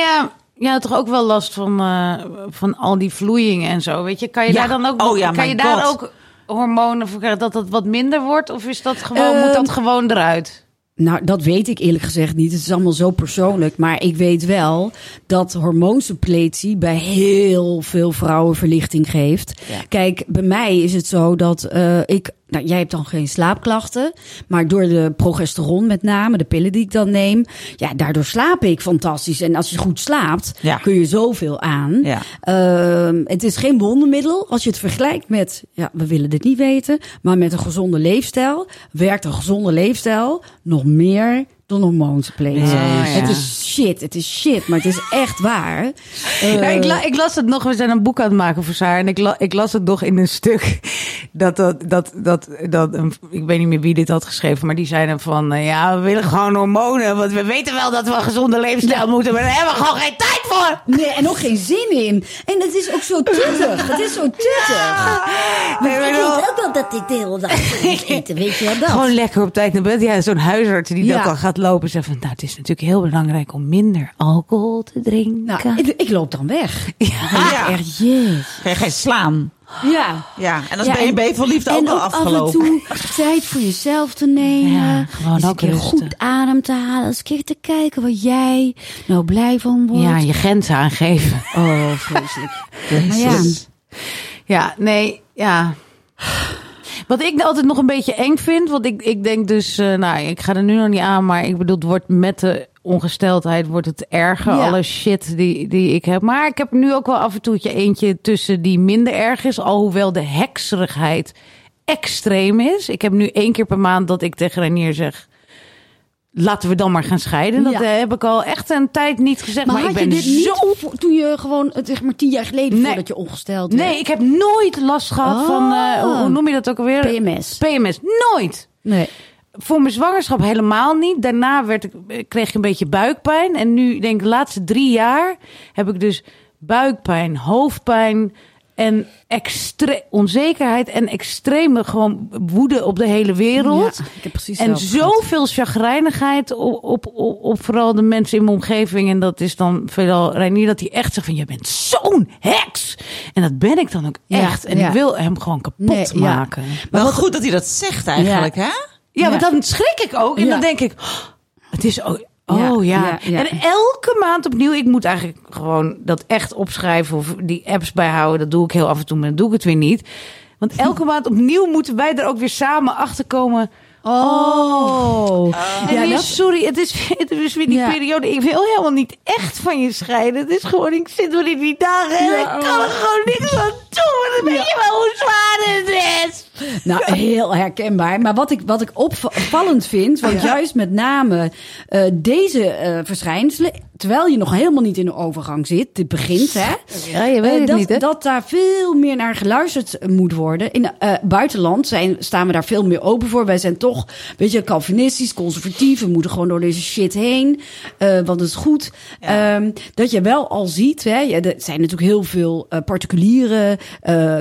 Speaker 2: ja. Toch ook wel last van, eh, van al die vloeiing en zo, weet je? Kan je
Speaker 3: Ja.
Speaker 2: daar dan ook,
Speaker 1: Oh ja,
Speaker 2: kan je daar ook hormonen voor krijgen dat dat wat minder wordt? Of is dat gewoon, moet
Speaker 3: Ehm,
Speaker 2: dat gewoon eruit?
Speaker 3: Nou, dat weet ik eerlijk gezegd niet. Het is allemaal zo persoonlijk. Maar ik weet wel dat hormoonsuppletie bij heel veel vrouwen verlichting geeft.
Speaker 1: Ja.
Speaker 3: Kijk, bij mij is het zo dat eh, ik. Nou, jij hebt dan geen slaapklachten. Maar door de progesteron met name, de pillen die ik dan neem. Ja, daardoor slaap ik fantastisch. En als je goed slaapt,
Speaker 1: Ja.
Speaker 3: kun je zoveel aan.
Speaker 1: Ja.
Speaker 3: Ehm, het is geen wondermiddel. Als je het vergelijkt met, ja, we willen dit niet weten, maar met een gezonde leefstijl, werkt een gezonde leefstijl nog meer dan.
Speaker 1: Ja, ja.
Speaker 3: Het is shit, het is shit, maar het is echt waar. Eh,
Speaker 2: ik, la- ik las het nog, we zijn een boek aan het maken voor Saar. En ik, la- ik las het nog in een stuk. Dat, dat, dat, dat, dat een- ik weet niet meer wie dit had geschreven, maar die zei dan van... eh, ja, we willen gewoon hormonen, want we weten wel dat we een gezonde levensstijl moeten. Maar daar hebben we gewoon geen tijd voor.
Speaker 3: Nee, en ook geen zin in. En het is ook zo tuttig. Het is zo tuttig.
Speaker 2: Nee, maar
Speaker 3: ik weet ook wel dat ik de hele dag eten, weet je wel dat?
Speaker 2: Gewoon lekker op tijd naar bed. Ja, zo'n huisarts die dat dan gaat lopen. Zegt van, nou, het is natuurlijk heel belangrijk om minder alcohol te drinken.
Speaker 3: Nou, ik, ik loop dan weg.
Speaker 2: ja.
Speaker 1: Ja.
Speaker 3: Echt, jeez.
Speaker 1: Ga je geen slaan.
Speaker 3: Ja.
Speaker 1: Ja, en dan
Speaker 3: Ja,
Speaker 1: ben je liefde
Speaker 3: en
Speaker 1: ook al
Speaker 3: af en
Speaker 1: afgelopen.
Speaker 3: toe tijd voor jezelf te nemen.
Speaker 2: Ja, gewoon
Speaker 3: eens een
Speaker 2: ook
Speaker 3: keer
Speaker 2: rusten.
Speaker 3: goed adem te halen. Eens een keer te kijken wat jij nou blij van wordt.
Speaker 2: ja, je grenzen aangeven.
Speaker 3: Oh, vreselijk. maar ja.
Speaker 2: Ja, nee, ja. Wat ik altijd nog een beetje eng vind, want ik, ik denk dus, eh, nou, ik ga er nu nog niet aan, maar ik bedoel, het wordt met de ongesteldheid wordt het erger,
Speaker 3: Ja.
Speaker 2: alle shit die, die ik heb. Maar ik heb nu ook wel af en toe eentje tussen die minder erg is, alhoewel de hekserigheid extreem is. Ik heb nu één keer per maand dat ik tegen Renier zeg, laten we dan maar gaan scheiden. Dat
Speaker 3: Ja.
Speaker 2: eh, heb ik al echt een tijd niet gezegd,
Speaker 3: Maar,
Speaker 2: maar,
Speaker 3: had
Speaker 2: ik ben
Speaker 3: je dit
Speaker 2: zo
Speaker 3: niet toen je gewoon, het zeg maar tien jaar geleden,
Speaker 2: Nee.
Speaker 3: voordat je ongesteld werd?
Speaker 2: Nee, ik heb nooit last gehad
Speaker 3: Oh.
Speaker 2: van, eh, hoe- hoe noem je dat ook alweer?
Speaker 3: PMS.
Speaker 2: PMS, nooit.
Speaker 3: Nee.
Speaker 2: Voor mijn zwangerschap helemaal niet. Daarna werd ik, kreeg ik een beetje buikpijn. En nu, denk ik, de laatste drie jaar heb ik dus buikpijn, hoofdpijn en extre onzekerheid en extreme gewoon woede op de hele wereld.
Speaker 3: Ja, ik heb precies
Speaker 2: En zoveel chagrijnigheid op, op, op, op vooral de mensen in mijn omgeving. En dat is dan veelal Reinier, dat hij echt zegt van... je bent zo'n heks! En dat ben ik dan ook
Speaker 3: Ja,
Speaker 2: echt. En
Speaker 3: ja.
Speaker 2: ik wil hem gewoon kapot
Speaker 3: Nee,
Speaker 2: maken.
Speaker 1: Wel goed dat hij dat zegt eigenlijk, hè?
Speaker 2: Ja, maar dan schrik ik ook. En dan denk ik, oh, het is ook... Oh
Speaker 3: Ja,
Speaker 2: ja,
Speaker 3: ja, ja.
Speaker 2: En elke maand opnieuw, ik moet eigenlijk gewoon dat echt opschrijven of die apps bijhouden. Dat doe ik heel af en toe, maar dan doe ik het weer niet. Want elke maand opnieuw moeten wij er ook weer samen achter komen.
Speaker 3: Oh.
Speaker 2: En
Speaker 3: Ja,
Speaker 2: weer,
Speaker 3: dat,
Speaker 2: sorry, het is, het is weer die
Speaker 3: Ja.
Speaker 2: periode. Ik wil helemaal niet echt van je scheiden. Het is gewoon, ik zit weer in die dagen en
Speaker 3: Ja,
Speaker 2: ik kan er gewoon niks aan doen. Dan weet je wel hoe zwaar het is.
Speaker 3: Nou, heel herkenbaar. Maar wat ik, wat ik opvallend vind, want juist met name eh, deze eh, verschijnselen, terwijl je nog helemaal niet in de overgang zit, dit begint, hè?
Speaker 2: Ja, je
Speaker 3: Eh, dat, dat daar veel meer naar geluisterd moet worden. In het buitenland zijn, staan we daar veel meer open voor. Wij zijn toch, weet je, Calvinistisch, conservatief. We moeten gewoon door deze shit heen. want het is goed. Ehm, dat je wel al ziet, hè, ja, er zijn natuurlijk heel veel particuliere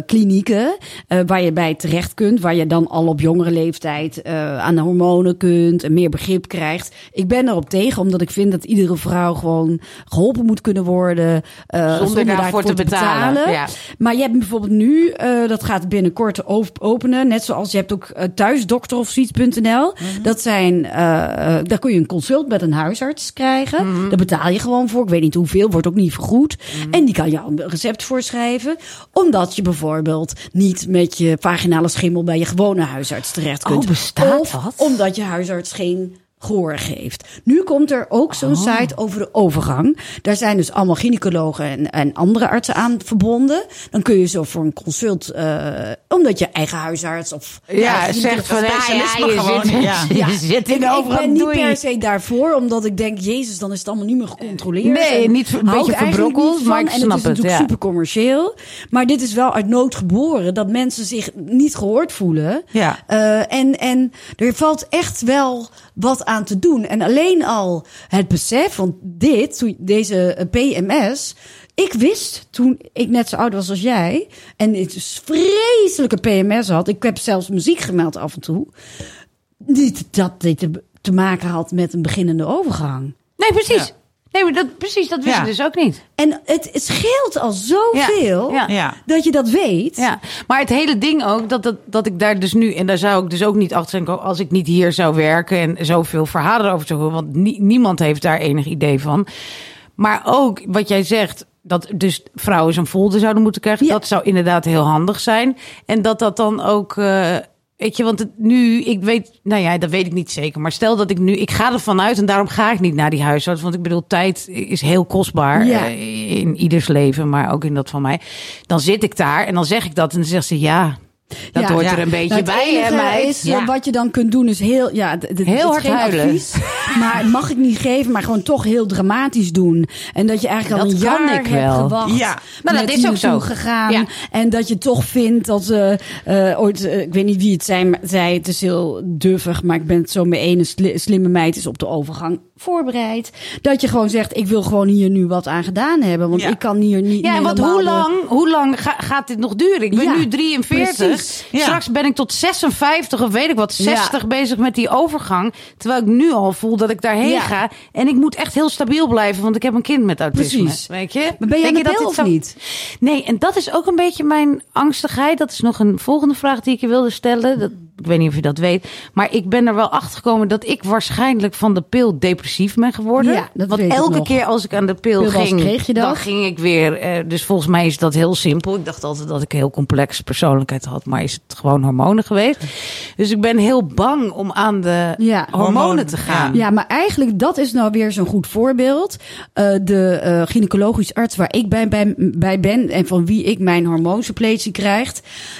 Speaker 3: klinieken waar je bij terecht kunt. Waar je dan al op jongere leeftijd eh, aan de hormonen kunt en meer begrip krijgt. Ik ben erop tegen, omdat ik vind dat iedere vrouw gewoon geholpen moet kunnen worden. eh,
Speaker 2: Zonder daarvoor te betalen, ja.
Speaker 3: Maar je hebt bijvoorbeeld nu, eh, dat gaat binnenkort op- openen. Net zoals je hebt ook thuisdokter of zoiets.nl. Dat zijn, daar kun je een consult met een huisarts krijgen. Daar betaal je gewoon voor. Ik weet niet hoeveel, wordt ook niet vergoed. En die kan jou een recept voorschrijven. Omdat je bijvoorbeeld niet met je vaginale schimmel bij je gewone huisarts terecht kunt.
Speaker 2: Oh, bestaat
Speaker 3: of
Speaker 2: dat?
Speaker 3: omdat je huisarts geen gehoor geeft. Nu komt er ook zo'n
Speaker 2: Oh.
Speaker 3: site over de overgang. Daar zijn dus allemaal gynaecologen en, en andere artsen aan verbonden. Dan kun je zo voor een consult, eh, omdat je eigen huisarts of
Speaker 2: Ja, zegt van, ja, ja, je
Speaker 1: gewoon,
Speaker 2: zit,
Speaker 1: ja.
Speaker 2: je zit in
Speaker 3: ik,
Speaker 2: de
Speaker 3: ik
Speaker 2: overgang,
Speaker 3: ben niet per se daarvoor, omdat ik denk, Jezus, dan is het allemaal niet meer gecontroleerd.
Speaker 2: Nee,
Speaker 3: En
Speaker 2: niet- een beetje
Speaker 3: ik
Speaker 2: verbrokkeld, maar ik
Speaker 3: En het is
Speaker 2: het,
Speaker 3: natuurlijk
Speaker 2: ja.
Speaker 3: super commercieel. Maar dit is wel uit nood geboren, dat mensen zich niet gehoord voelen.
Speaker 1: Ja.
Speaker 3: Eh, en, en er valt echt wel wat aan te doen. En alleen al het besef, want dit, deze eh, PMS... Ik wist toen ik net zo oud was als jij... en ik dus vreselijke PMS had... ik heb zelfs muziek gemeld af en toe... niet dat dit te, te maken had met een beginnende overgang.
Speaker 2: Nee, precies.
Speaker 1: Ja.
Speaker 2: Nee, maar dat, precies, dat wist
Speaker 1: Ja.
Speaker 2: dus ook niet.
Speaker 3: En het, het scheelt al zoveel
Speaker 2: Ja.
Speaker 1: Ja.
Speaker 3: dat je dat weet.
Speaker 2: Ja, maar het hele ding ook, dat, dat, dat ik daar dus nu, en daar zou ik dus ook niet achter zijn, als ik niet hier zou werken en zoveel verhalen over zou horen, want nie- niemand heeft daar enig idee van. Maar ook wat jij zegt, dat dus vrouwen zo'n folder zouden moeten krijgen,
Speaker 3: Ja.
Speaker 2: dat zou inderdaad heel handig zijn. En dat dat dan ook. eh, Weet je, want het, nu, ik weet, nou ja, dat weet ik niet zeker. Maar stel dat ik nu, ik ga ervan uit en daarom ga ik niet naar die huisarts. Want ik bedoel, tijd is heel kostbaar
Speaker 3: Ja.
Speaker 2: eh, in ieders leven, maar ook in dat van mij. Dan zit ik daar en dan zeg ik dat en dan zegt ze ja. Dat
Speaker 3: Ja.
Speaker 2: hoort
Speaker 1: Ja.
Speaker 2: er een beetje
Speaker 3: Nou,
Speaker 2: bij, hè, meid?
Speaker 3: is,
Speaker 2: Ja.
Speaker 3: eh, wat je dan kunt doen is heel, ja, d- d- het
Speaker 2: Heel hard huilen.
Speaker 3: advies, maar mag ik niet geven, maar gewoon toch heel dramatisch doen. En dat je eigenlijk al
Speaker 2: Dat
Speaker 3: een jaar
Speaker 2: ik
Speaker 3: hebt gewacht.
Speaker 1: Ja.
Speaker 2: Maar dat is ook zo.
Speaker 3: gegaan. En dat je toch vindt dat, eh eh, ooit, eh, ik weet niet wie het zijn, maar zei, het is heel duffig, maar ik ben het zo mee eens. Een sli- slimme meid is op de overgang voorbereid. Dat je gewoon zegt, ik wil gewoon hier nu wat aan gedaan hebben, want
Speaker 1: Ja.
Speaker 3: ik kan hier niet
Speaker 2: Ja, want
Speaker 3: normaal
Speaker 2: hoe lang, hoe lang ga- gaat dit nog duren? Ik ben
Speaker 3: Ja,
Speaker 2: nu 43.
Speaker 3: precies.
Speaker 1: Ja.
Speaker 2: Straks ben ik tot 56 of weet ik wat,
Speaker 3: Ja.
Speaker 2: 60 bezig met die overgang. Terwijl ik nu al voel dat ik daarheen ga. En ik moet echt heel stabiel blijven, want ik heb een kind met autisme.
Speaker 3: Precies.
Speaker 2: Weet je?
Speaker 3: Maar ben je
Speaker 2: dat
Speaker 3: of
Speaker 2: zo-
Speaker 3: niet?
Speaker 2: Nee, en dat is ook een beetje mijn angstigheid. Dat is nog een volgende vraag die ik je wilde stellen. Dat, ik weet niet of je dat weet. Maar ik ben er wel achter gekomen dat ik waarschijnlijk van de pil depressief ben geworden.
Speaker 3: Ja, dat
Speaker 2: Want
Speaker 3: weet ik
Speaker 2: elke
Speaker 3: nog.
Speaker 2: keer als ik aan de pil, ging,
Speaker 3: kreeg je dat?
Speaker 2: dan ging ik weer. eh, dus volgens mij is dat heel simpel. Ik dacht altijd dat ik een heel complexe persoonlijkheid had, maar is het gewoon hormonen geweest. Dus ik ben heel bang om aan de
Speaker 3: Ja.
Speaker 2: hormonen
Speaker 1: Hormonen,
Speaker 2: te gaan.
Speaker 3: Ja, maar eigenlijk dat is nou weer zo'n goed voorbeeld. Eh, de eh, gynaecologisch arts waar ik bij, bij, bij ben en van wie ik mijn hormoonsuppletie krijg,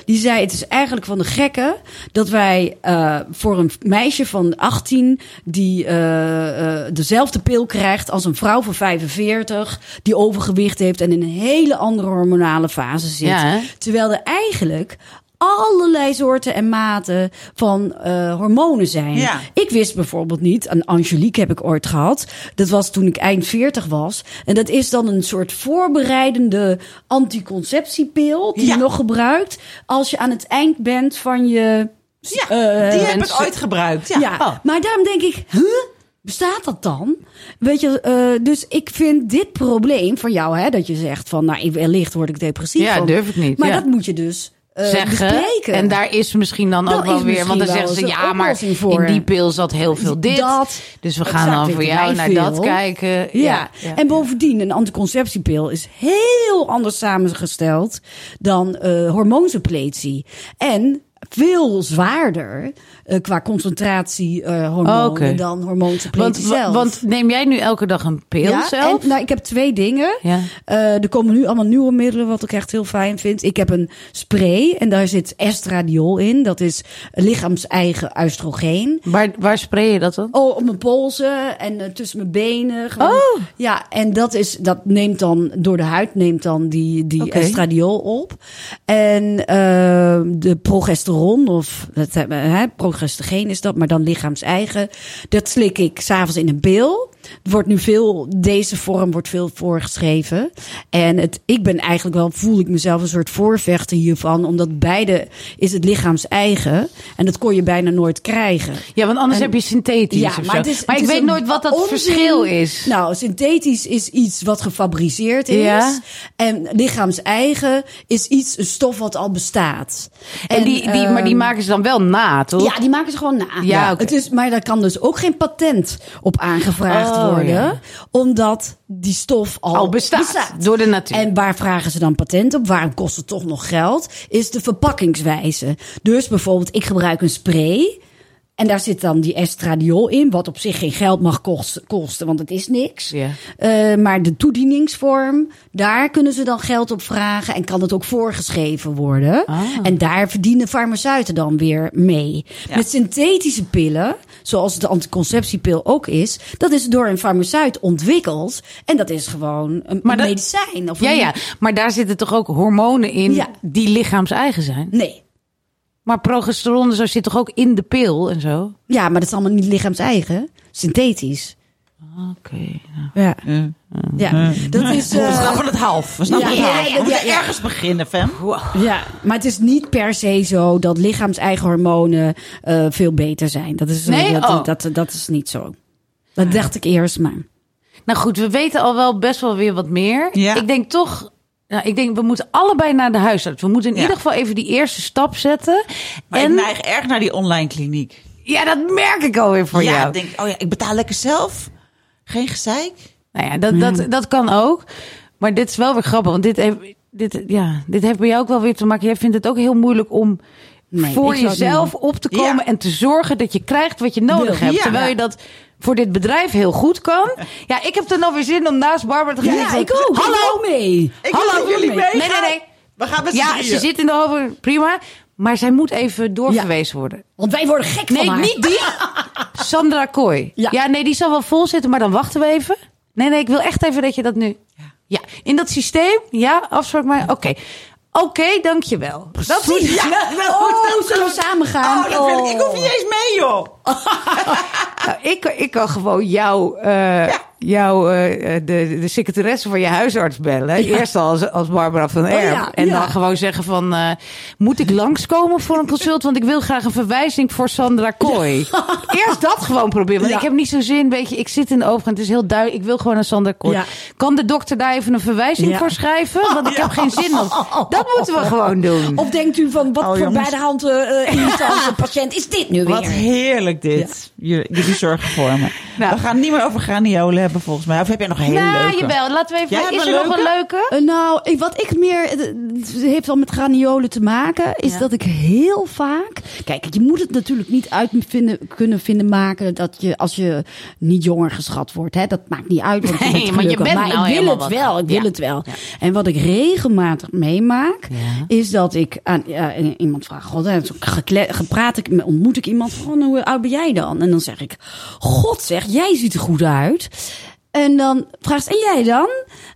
Speaker 3: die zei: Het is eigenlijk van de gekken dat wij eh, voor een meisje van 18 die eh, eh, dezelfde pil krijgt als een vrouw van 45 die overgewicht heeft en in een hele andere hormonale fase zit.
Speaker 2: Ja?
Speaker 3: Terwijl er eigenlijk allerlei soorten en maten van hormonen zijn.
Speaker 1: Ja.
Speaker 3: Ik wist bijvoorbeeld niet, een Angelique heb ik ooit gehad. Dat was toen ik eind 40 was. En dat is dan een soort voorbereidende anticonceptiepil die
Speaker 1: Ja.
Speaker 3: je nog gebruikt als je aan het eind bent van je.
Speaker 1: Ja,
Speaker 3: eh,
Speaker 1: die heb ik ooit gebruikt. Ja.
Speaker 3: ja,
Speaker 2: Oh.
Speaker 3: maar daarom denk ik, huh? Bestaat dat dan? Weet je, eh, dus ik vind dit probleem van jou, hè, dat je zegt van, nou, wellicht word ik depressief.
Speaker 2: Ja,
Speaker 3: van.
Speaker 2: durf ik niet,
Speaker 3: Maar
Speaker 2: ja.
Speaker 3: dat moet je dus eh,
Speaker 2: zeggen.
Speaker 3: bespreken.
Speaker 2: En daar is misschien dan
Speaker 3: Dat
Speaker 2: ook wel weer. Want dan zeggen ze ja, maar
Speaker 3: voor.
Speaker 2: in die pil zat heel veel dit.
Speaker 3: Dat.
Speaker 2: dus we gaan dan voor jou naar dat kijken.
Speaker 3: Ja.
Speaker 2: Ja, ja.
Speaker 3: en bovendien, een anticonceptiepil is heel anders samengesteld dan hormoonsuppletie. En veel zwaarder eh, qua concentratie eh hormonen
Speaker 2: Oké.
Speaker 3: dan hormoonsuppletie
Speaker 2: want,
Speaker 3: zelf.
Speaker 2: want neem jij nu elke dag een pil
Speaker 3: ja,
Speaker 2: zelf?
Speaker 3: En, nou, ik heb twee dingen.
Speaker 2: Ja.
Speaker 3: Eh, er komen nu allemaal nieuwe middelen, wat ik echt heel fijn vind. Ik heb een spray en daar zit estradiol in. Dat is lichaams-eigen oestrogeen.
Speaker 2: Waar, waar spray je dat dan?
Speaker 3: Oh, op mijn polsen en tussen mijn benen. Gewoon.
Speaker 2: Oh.
Speaker 3: Ja, en dat, is, dat neemt dan door de huid neemt dan die, die estradiol op. En de progesteron, of dat, eh, hè, progestogeen is dat, maar dan lichaams-eigen. Dat slik ik s'avonds in een pil. Wordt nu veel, deze vorm wordt veel voorgeschreven. En het, ik ben eigenlijk wel, voel ik mezelf een soort voorvechter hiervan. Omdat beide is het lichaams-eigen. En dat kon je bijna nooit krijgen.
Speaker 2: Ja, want anders
Speaker 3: En-
Speaker 2: heb je synthetisch
Speaker 3: Ja, maar
Speaker 2: zo.
Speaker 3: het is-
Speaker 2: maar
Speaker 3: het
Speaker 2: ik weet nooit wat dat
Speaker 3: onzin.
Speaker 2: verschil is.
Speaker 3: Nou, synthetisch is iets wat gefabriceerd is.
Speaker 2: Ja.
Speaker 3: En lichaams-eigen is iets, een stof wat al bestaat.
Speaker 2: en die, die, maar die
Speaker 3: ehm,
Speaker 2: maken ze dan wel na, toch?
Speaker 3: ja, die maken ze gewoon na.
Speaker 2: Ja,
Speaker 3: het is, maar daar kan dus ook geen patent op aangevraagd worden.
Speaker 2: ja.
Speaker 3: Omdat die stof al,
Speaker 2: Al bestaat, door de natuur.
Speaker 3: En waar vragen ze dan patent op? Waarom kost het toch nog geld? Is de verpakkingswijze. Dus bijvoorbeeld, ik gebruik een spray. En daar zit dan die estradiol in, wat op zich geen geld mag kosten, want het is niks.
Speaker 2: Ja.
Speaker 3: Eh, maar de toedieningsvorm, daar kunnen ze dan geld op vragen en kan het ook voorgeschreven worden.
Speaker 2: Ah.
Speaker 3: En daar verdienen farmaceuten dan weer mee. Met synthetische pillen, zoals de anticonceptiepil ook is, dat is door een farmaceut ontwikkeld. En dat is gewoon een,
Speaker 2: Maar
Speaker 3: een
Speaker 2: dat-
Speaker 3: medicijn. Of
Speaker 2: Ja,
Speaker 3: een-
Speaker 2: ja, maar daar zitten toch ook hormonen in
Speaker 3: Ja.
Speaker 2: die lichaams-eigen zijn?
Speaker 3: Nee.
Speaker 2: Maar progesteron zo zit toch ook in de pil en zo?
Speaker 3: Ja, maar dat is allemaal niet lichaams-eigen. Synthetisch.
Speaker 2: Oké. nou.
Speaker 3: Ja. Ja, dat is...
Speaker 1: We
Speaker 3: eh,
Speaker 1: snappen het half. We snappen
Speaker 3: Ja,
Speaker 1: het half.
Speaker 3: ja,
Speaker 1: We moeten
Speaker 3: ja, ja.
Speaker 1: ergens beginnen, Fem.
Speaker 3: Ja, maar het is niet per se zo dat lichaams-eigen hormonen eh, veel beter zijn. Dat is,
Speaker 2: Nee?
Speaker 3: dat,
Speaker 2: Oh.
Speaker 3: dat, dat, is niet zo. Dat dacht ik eerst maar.
Speaker 2: Nou goed, we weten al wel best wel weer wat meer.
Speaker 1: Ja.
Speaker 2: Ik denk toch... Nou, ik denk, we moeten allebei naar de huisarts. We moeten in
Speaker 1: Ja.
Speaker 2: ieder geval even die eerste stap zetten.
Speaker 1: Maar
Speaker 2: en
Speaker 1: ik neig erg naar die online kliniek.
Speaker 2: ja, dat merk ik alweer voor
Speaker 1: ja,
Speaker 2: jou.
Speaker 1: ik denk, oh ja, ik betaal lekker zelf. Geen gezeik.
Speaker 2: Nou ja, dat, dat, dat kan ook. Maar dit is wel weer grappig. Want dit heeft, dit, ja, dit heeft bij jou ook wel weer te maken. Jij vindt het ook heel moeilijk om
Speaker 3: Nee,
Speaker 2: voor jezelf op te komen.
Speaker 1: Ja.
Speaker 2: En te zorgen dat je krijgt wat je nodig
Speaker 3: Wil.
Speaker 2: hebt.
Speaker 1: Ja.
Speaker 2: Terwijl je dat voor dit bedrijf heel goed kan. Ja, ik heb er nou weer zin om naast Barbara te gaan
Speaker 3: Ja,
Speaker 2: zitten.
Speaker 3: ik ook.
Speaker 2: Hallo.
Speaker 3: Mee.
Speaker 1: Ik
Speaker 2: Hallo.
Speaker 1: dat jullie
Speaker 2: Nee,
Speaker 1: meegaan.
Speaker 2: nee, nee.
Speaker 1: We gaan met z'n
Speaker 2: Ja,
Speaker 1: drieën.
Speaker 2: ze zit in de over. Prima. Maar zij moet even doorverwezen worden.
Speaker 3: Want wij worden gek
Speaker 2: Nee,
Speaker 3: van haar.
Speaker 2: niet die. Sandra Kooi.
Speaker 3: Ja.
Speaker 2: Ja. nee, die zal wel vol zitten, maar dan wachten we even. Nee, nee, ik wil echt even dat je dat nu... Ja, in dat systeem. Ja, afspraak maar. Oké. Oké, dankjewel. Dat
Speaker 3: Precies.
Speaker 2: moet-
Speaker 1: Ja, wel goed.
Speaker 3: Oh,
Speaker 1: Dat-
Speaker 3: zullen we samen gaan?
Speaker 1: Oh, dat wil ik. Ik hoef niet eens mee, joh.
Speaker 2: Nou, ik, ik kan gewoon jou, eh, jou eh, de, de secretaresse van je huisarts bellen. Eerst als, als Barbara van Erp.
Speaker 3: ja,
Speaker 2: en
Speaker 3: ja.
Speaker 2: dan gewoon zeggen van... eh, moet ik langskomen voor een consult? Want ik wil graag een verwijzing voor Sandra Kooi. Eerst dat gewoon proberen. Want
Speaker 3: Ja.
Speaker 2: ik heb niet zo zin, weet je. Ik zit in de overgang. Het is heel duidelijk. Ik wil gewoon een Sandra Kooi.
Speaker 3: Ja.
Speaker 2: Kan de dokter daar even een verwijzing
Speaker 3: Ja.
Speaker 2: voor schrijven? Want ik heb geen zin om... Dat moeten we gewoon doen.
Speaker 3: Of denkt u van, wat
Speaker 1: Oh,
Speaker 3: voor bij de hand eh, irritante patiënt is dit nu weer?
Speaker 1: Wat heerlijk dit. Jullie, jullie zorgen voor me.
Speaker 2: Nou.
Speaker 1: We gaan niet meer over graniolen hebben volgens mij. Of heb jij nog een hele
Speaker 2: nou,
Speaker 1: leuke?
Speaker 2: jawel. Laten we even...
Speaker 1: Ja,
Speaker 2: is er nog een leuke?
Speaker 3: Eh, nou, ik- wat ik meer. eh, Het heeft wel met graniolen te maken. Is
Speaker 2: Ja.
Speaker 3: dat ik heel vaak. Kijk, je moet het natuurlijk niet uit vinden, kunnen vinden maken. dat je als je niet jonger geschat wordt. Hè, dat maakt niet uit. Want je
Speaker 2: Nee, maar je
Speaker 3: gelukkig.
Speaker 2: bent
Speaker 3: maar
Speaker 2: nou
Speaker 3: ik wil het
Speaker 2: wat
Speaker 3: wel. Ik wil
Speaker 2: Ja.
Speaker 3: het wel.
Speaker 2: Ja.
Speaker 3: En wat ik regelmatig meemaak.
Speaker 2: Ja.
Speaker 3: is dat ik aan ja, iemand vraag. God, hè, zo gepraat ik, ontmoet ik iemand van hoe oud ben jij dan? En dan zeg ik: God zeg, jij ziet er goed uit. En dan vraagt ze, en jij dan?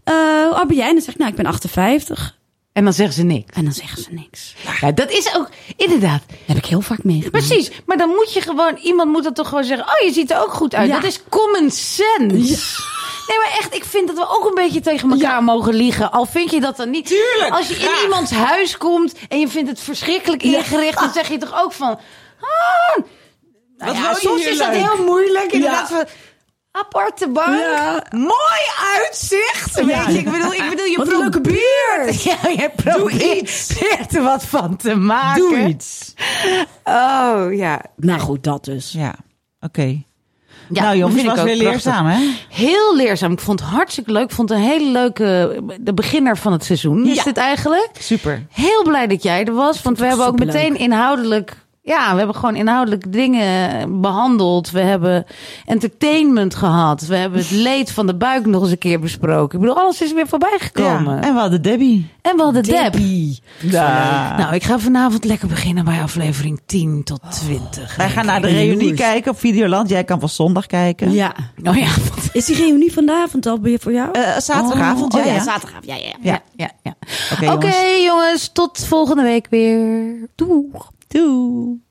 Speaker 3: Eh, hoe oud ben jij? En dan zeg ik, nou, ik ben 58.
Speaker 2: En dan zeggen ze niks.
Speaker 3: En dan zeggen ze niks.
Speaker 2: Ja, dat is ook... Inderdaad.
Speaker 3: heb ik heel vaak meegemaakt.
Speaker 2: Precies, maar dan moet je gewoon, iemand moet dat toch gewoon zeggen. Oh, je ziet er ook goed uit.
Speaker 3: Ja.
Speaker 2: Dat is common sense. Nee, maar echt, ik vind dat we ook een beetje tegen elkaar mogen liegen. Al vind je dat dan niet.
Speaker 1: Tuurlijk,
Speaker 2: Als je
Speaker 1: graag.
Speaker 2: in iemands huis komt en je vindt het verschrikkelijk ingericht, dan zeg je toch ook van. Ah, nou
Speaker 1: Wat
Speaker 2: ja,
Speaker 1: je
Speaker 2: soms
Speaker 1: hier
Speaker 2: is dat heel moeilijk. Inderdaad,
Speaker 3: Ja.
Speaker 2: van, aparte bank,
Speaker 3: Ja.
Speaker 2: mooi uitzicht. Weet je, ik bedoel, ik bedoel je
Speaker 3: Wat
Speaker 2: probeert probeert, ja, jij probeert er wat van te maken.
Speaker 1: Doe iets.
Speaker 2: Oh, ja.
Speaker 3: Nou goed, dat dus.
Speaker 1: Ja, oké.
Speaker 2: Ja,
Speaker 1: nou jongens, het
Speaker 2: ik
Speaker 1: was weer
Speaker 2: prachtig.
Speaker 1: leerzaam hè?
Speaker 2: Heel leerzaam. Ik vond het hartstikke leuk. Ik vond het een hele leuke... De beginner van het seizoen is dit eigenlijk.
Speaker 1: Super.
Speaker 2: Heel blij dat jij er was. Want we hebben ook meteen inhoudelijk... Ja, we hebben gewoon inhoudelijk dingen behandeld. We hebben entertainment gehad. We hebben het leed van de buik nog eens een keer besproken. Ik bedoel, alles is weer voorbij gekomen.
Speaker 1: Ja. En we hadden Debbie.
Speaker 2: En we hadden Deb.
Speaker 3: Debbie.
Speaker 1: Ja.
Speaker 2: Nou, ik ga vanavond lekker beginnen bij aflevering 10 tot 20.
Speaker 1: Wij gaan naar de reunie kijken op Videoland. Jij kan van zondag kijken.
Speaker 3: Ja.
Speaker 2: Oh ja,
Speaker 3: Is die reunie vanavond al bij voor jou?
Speaker 1: Eh, zaterdagavond,
Speaker 2: Oh,
Speaker 1: ja,
Speaker 2: oh
Speaker 1: ja.
Speaker 3: zaterdagavond. Ja, ja.
Speaker 2: ja, ja. ja.
Speaker 1: Oké,
Speaker 2: Oké,
Speaker 1: jongens.
Speaker 2: jongens, tot volgende week weer. Doeg.
Speaker 1: Doei.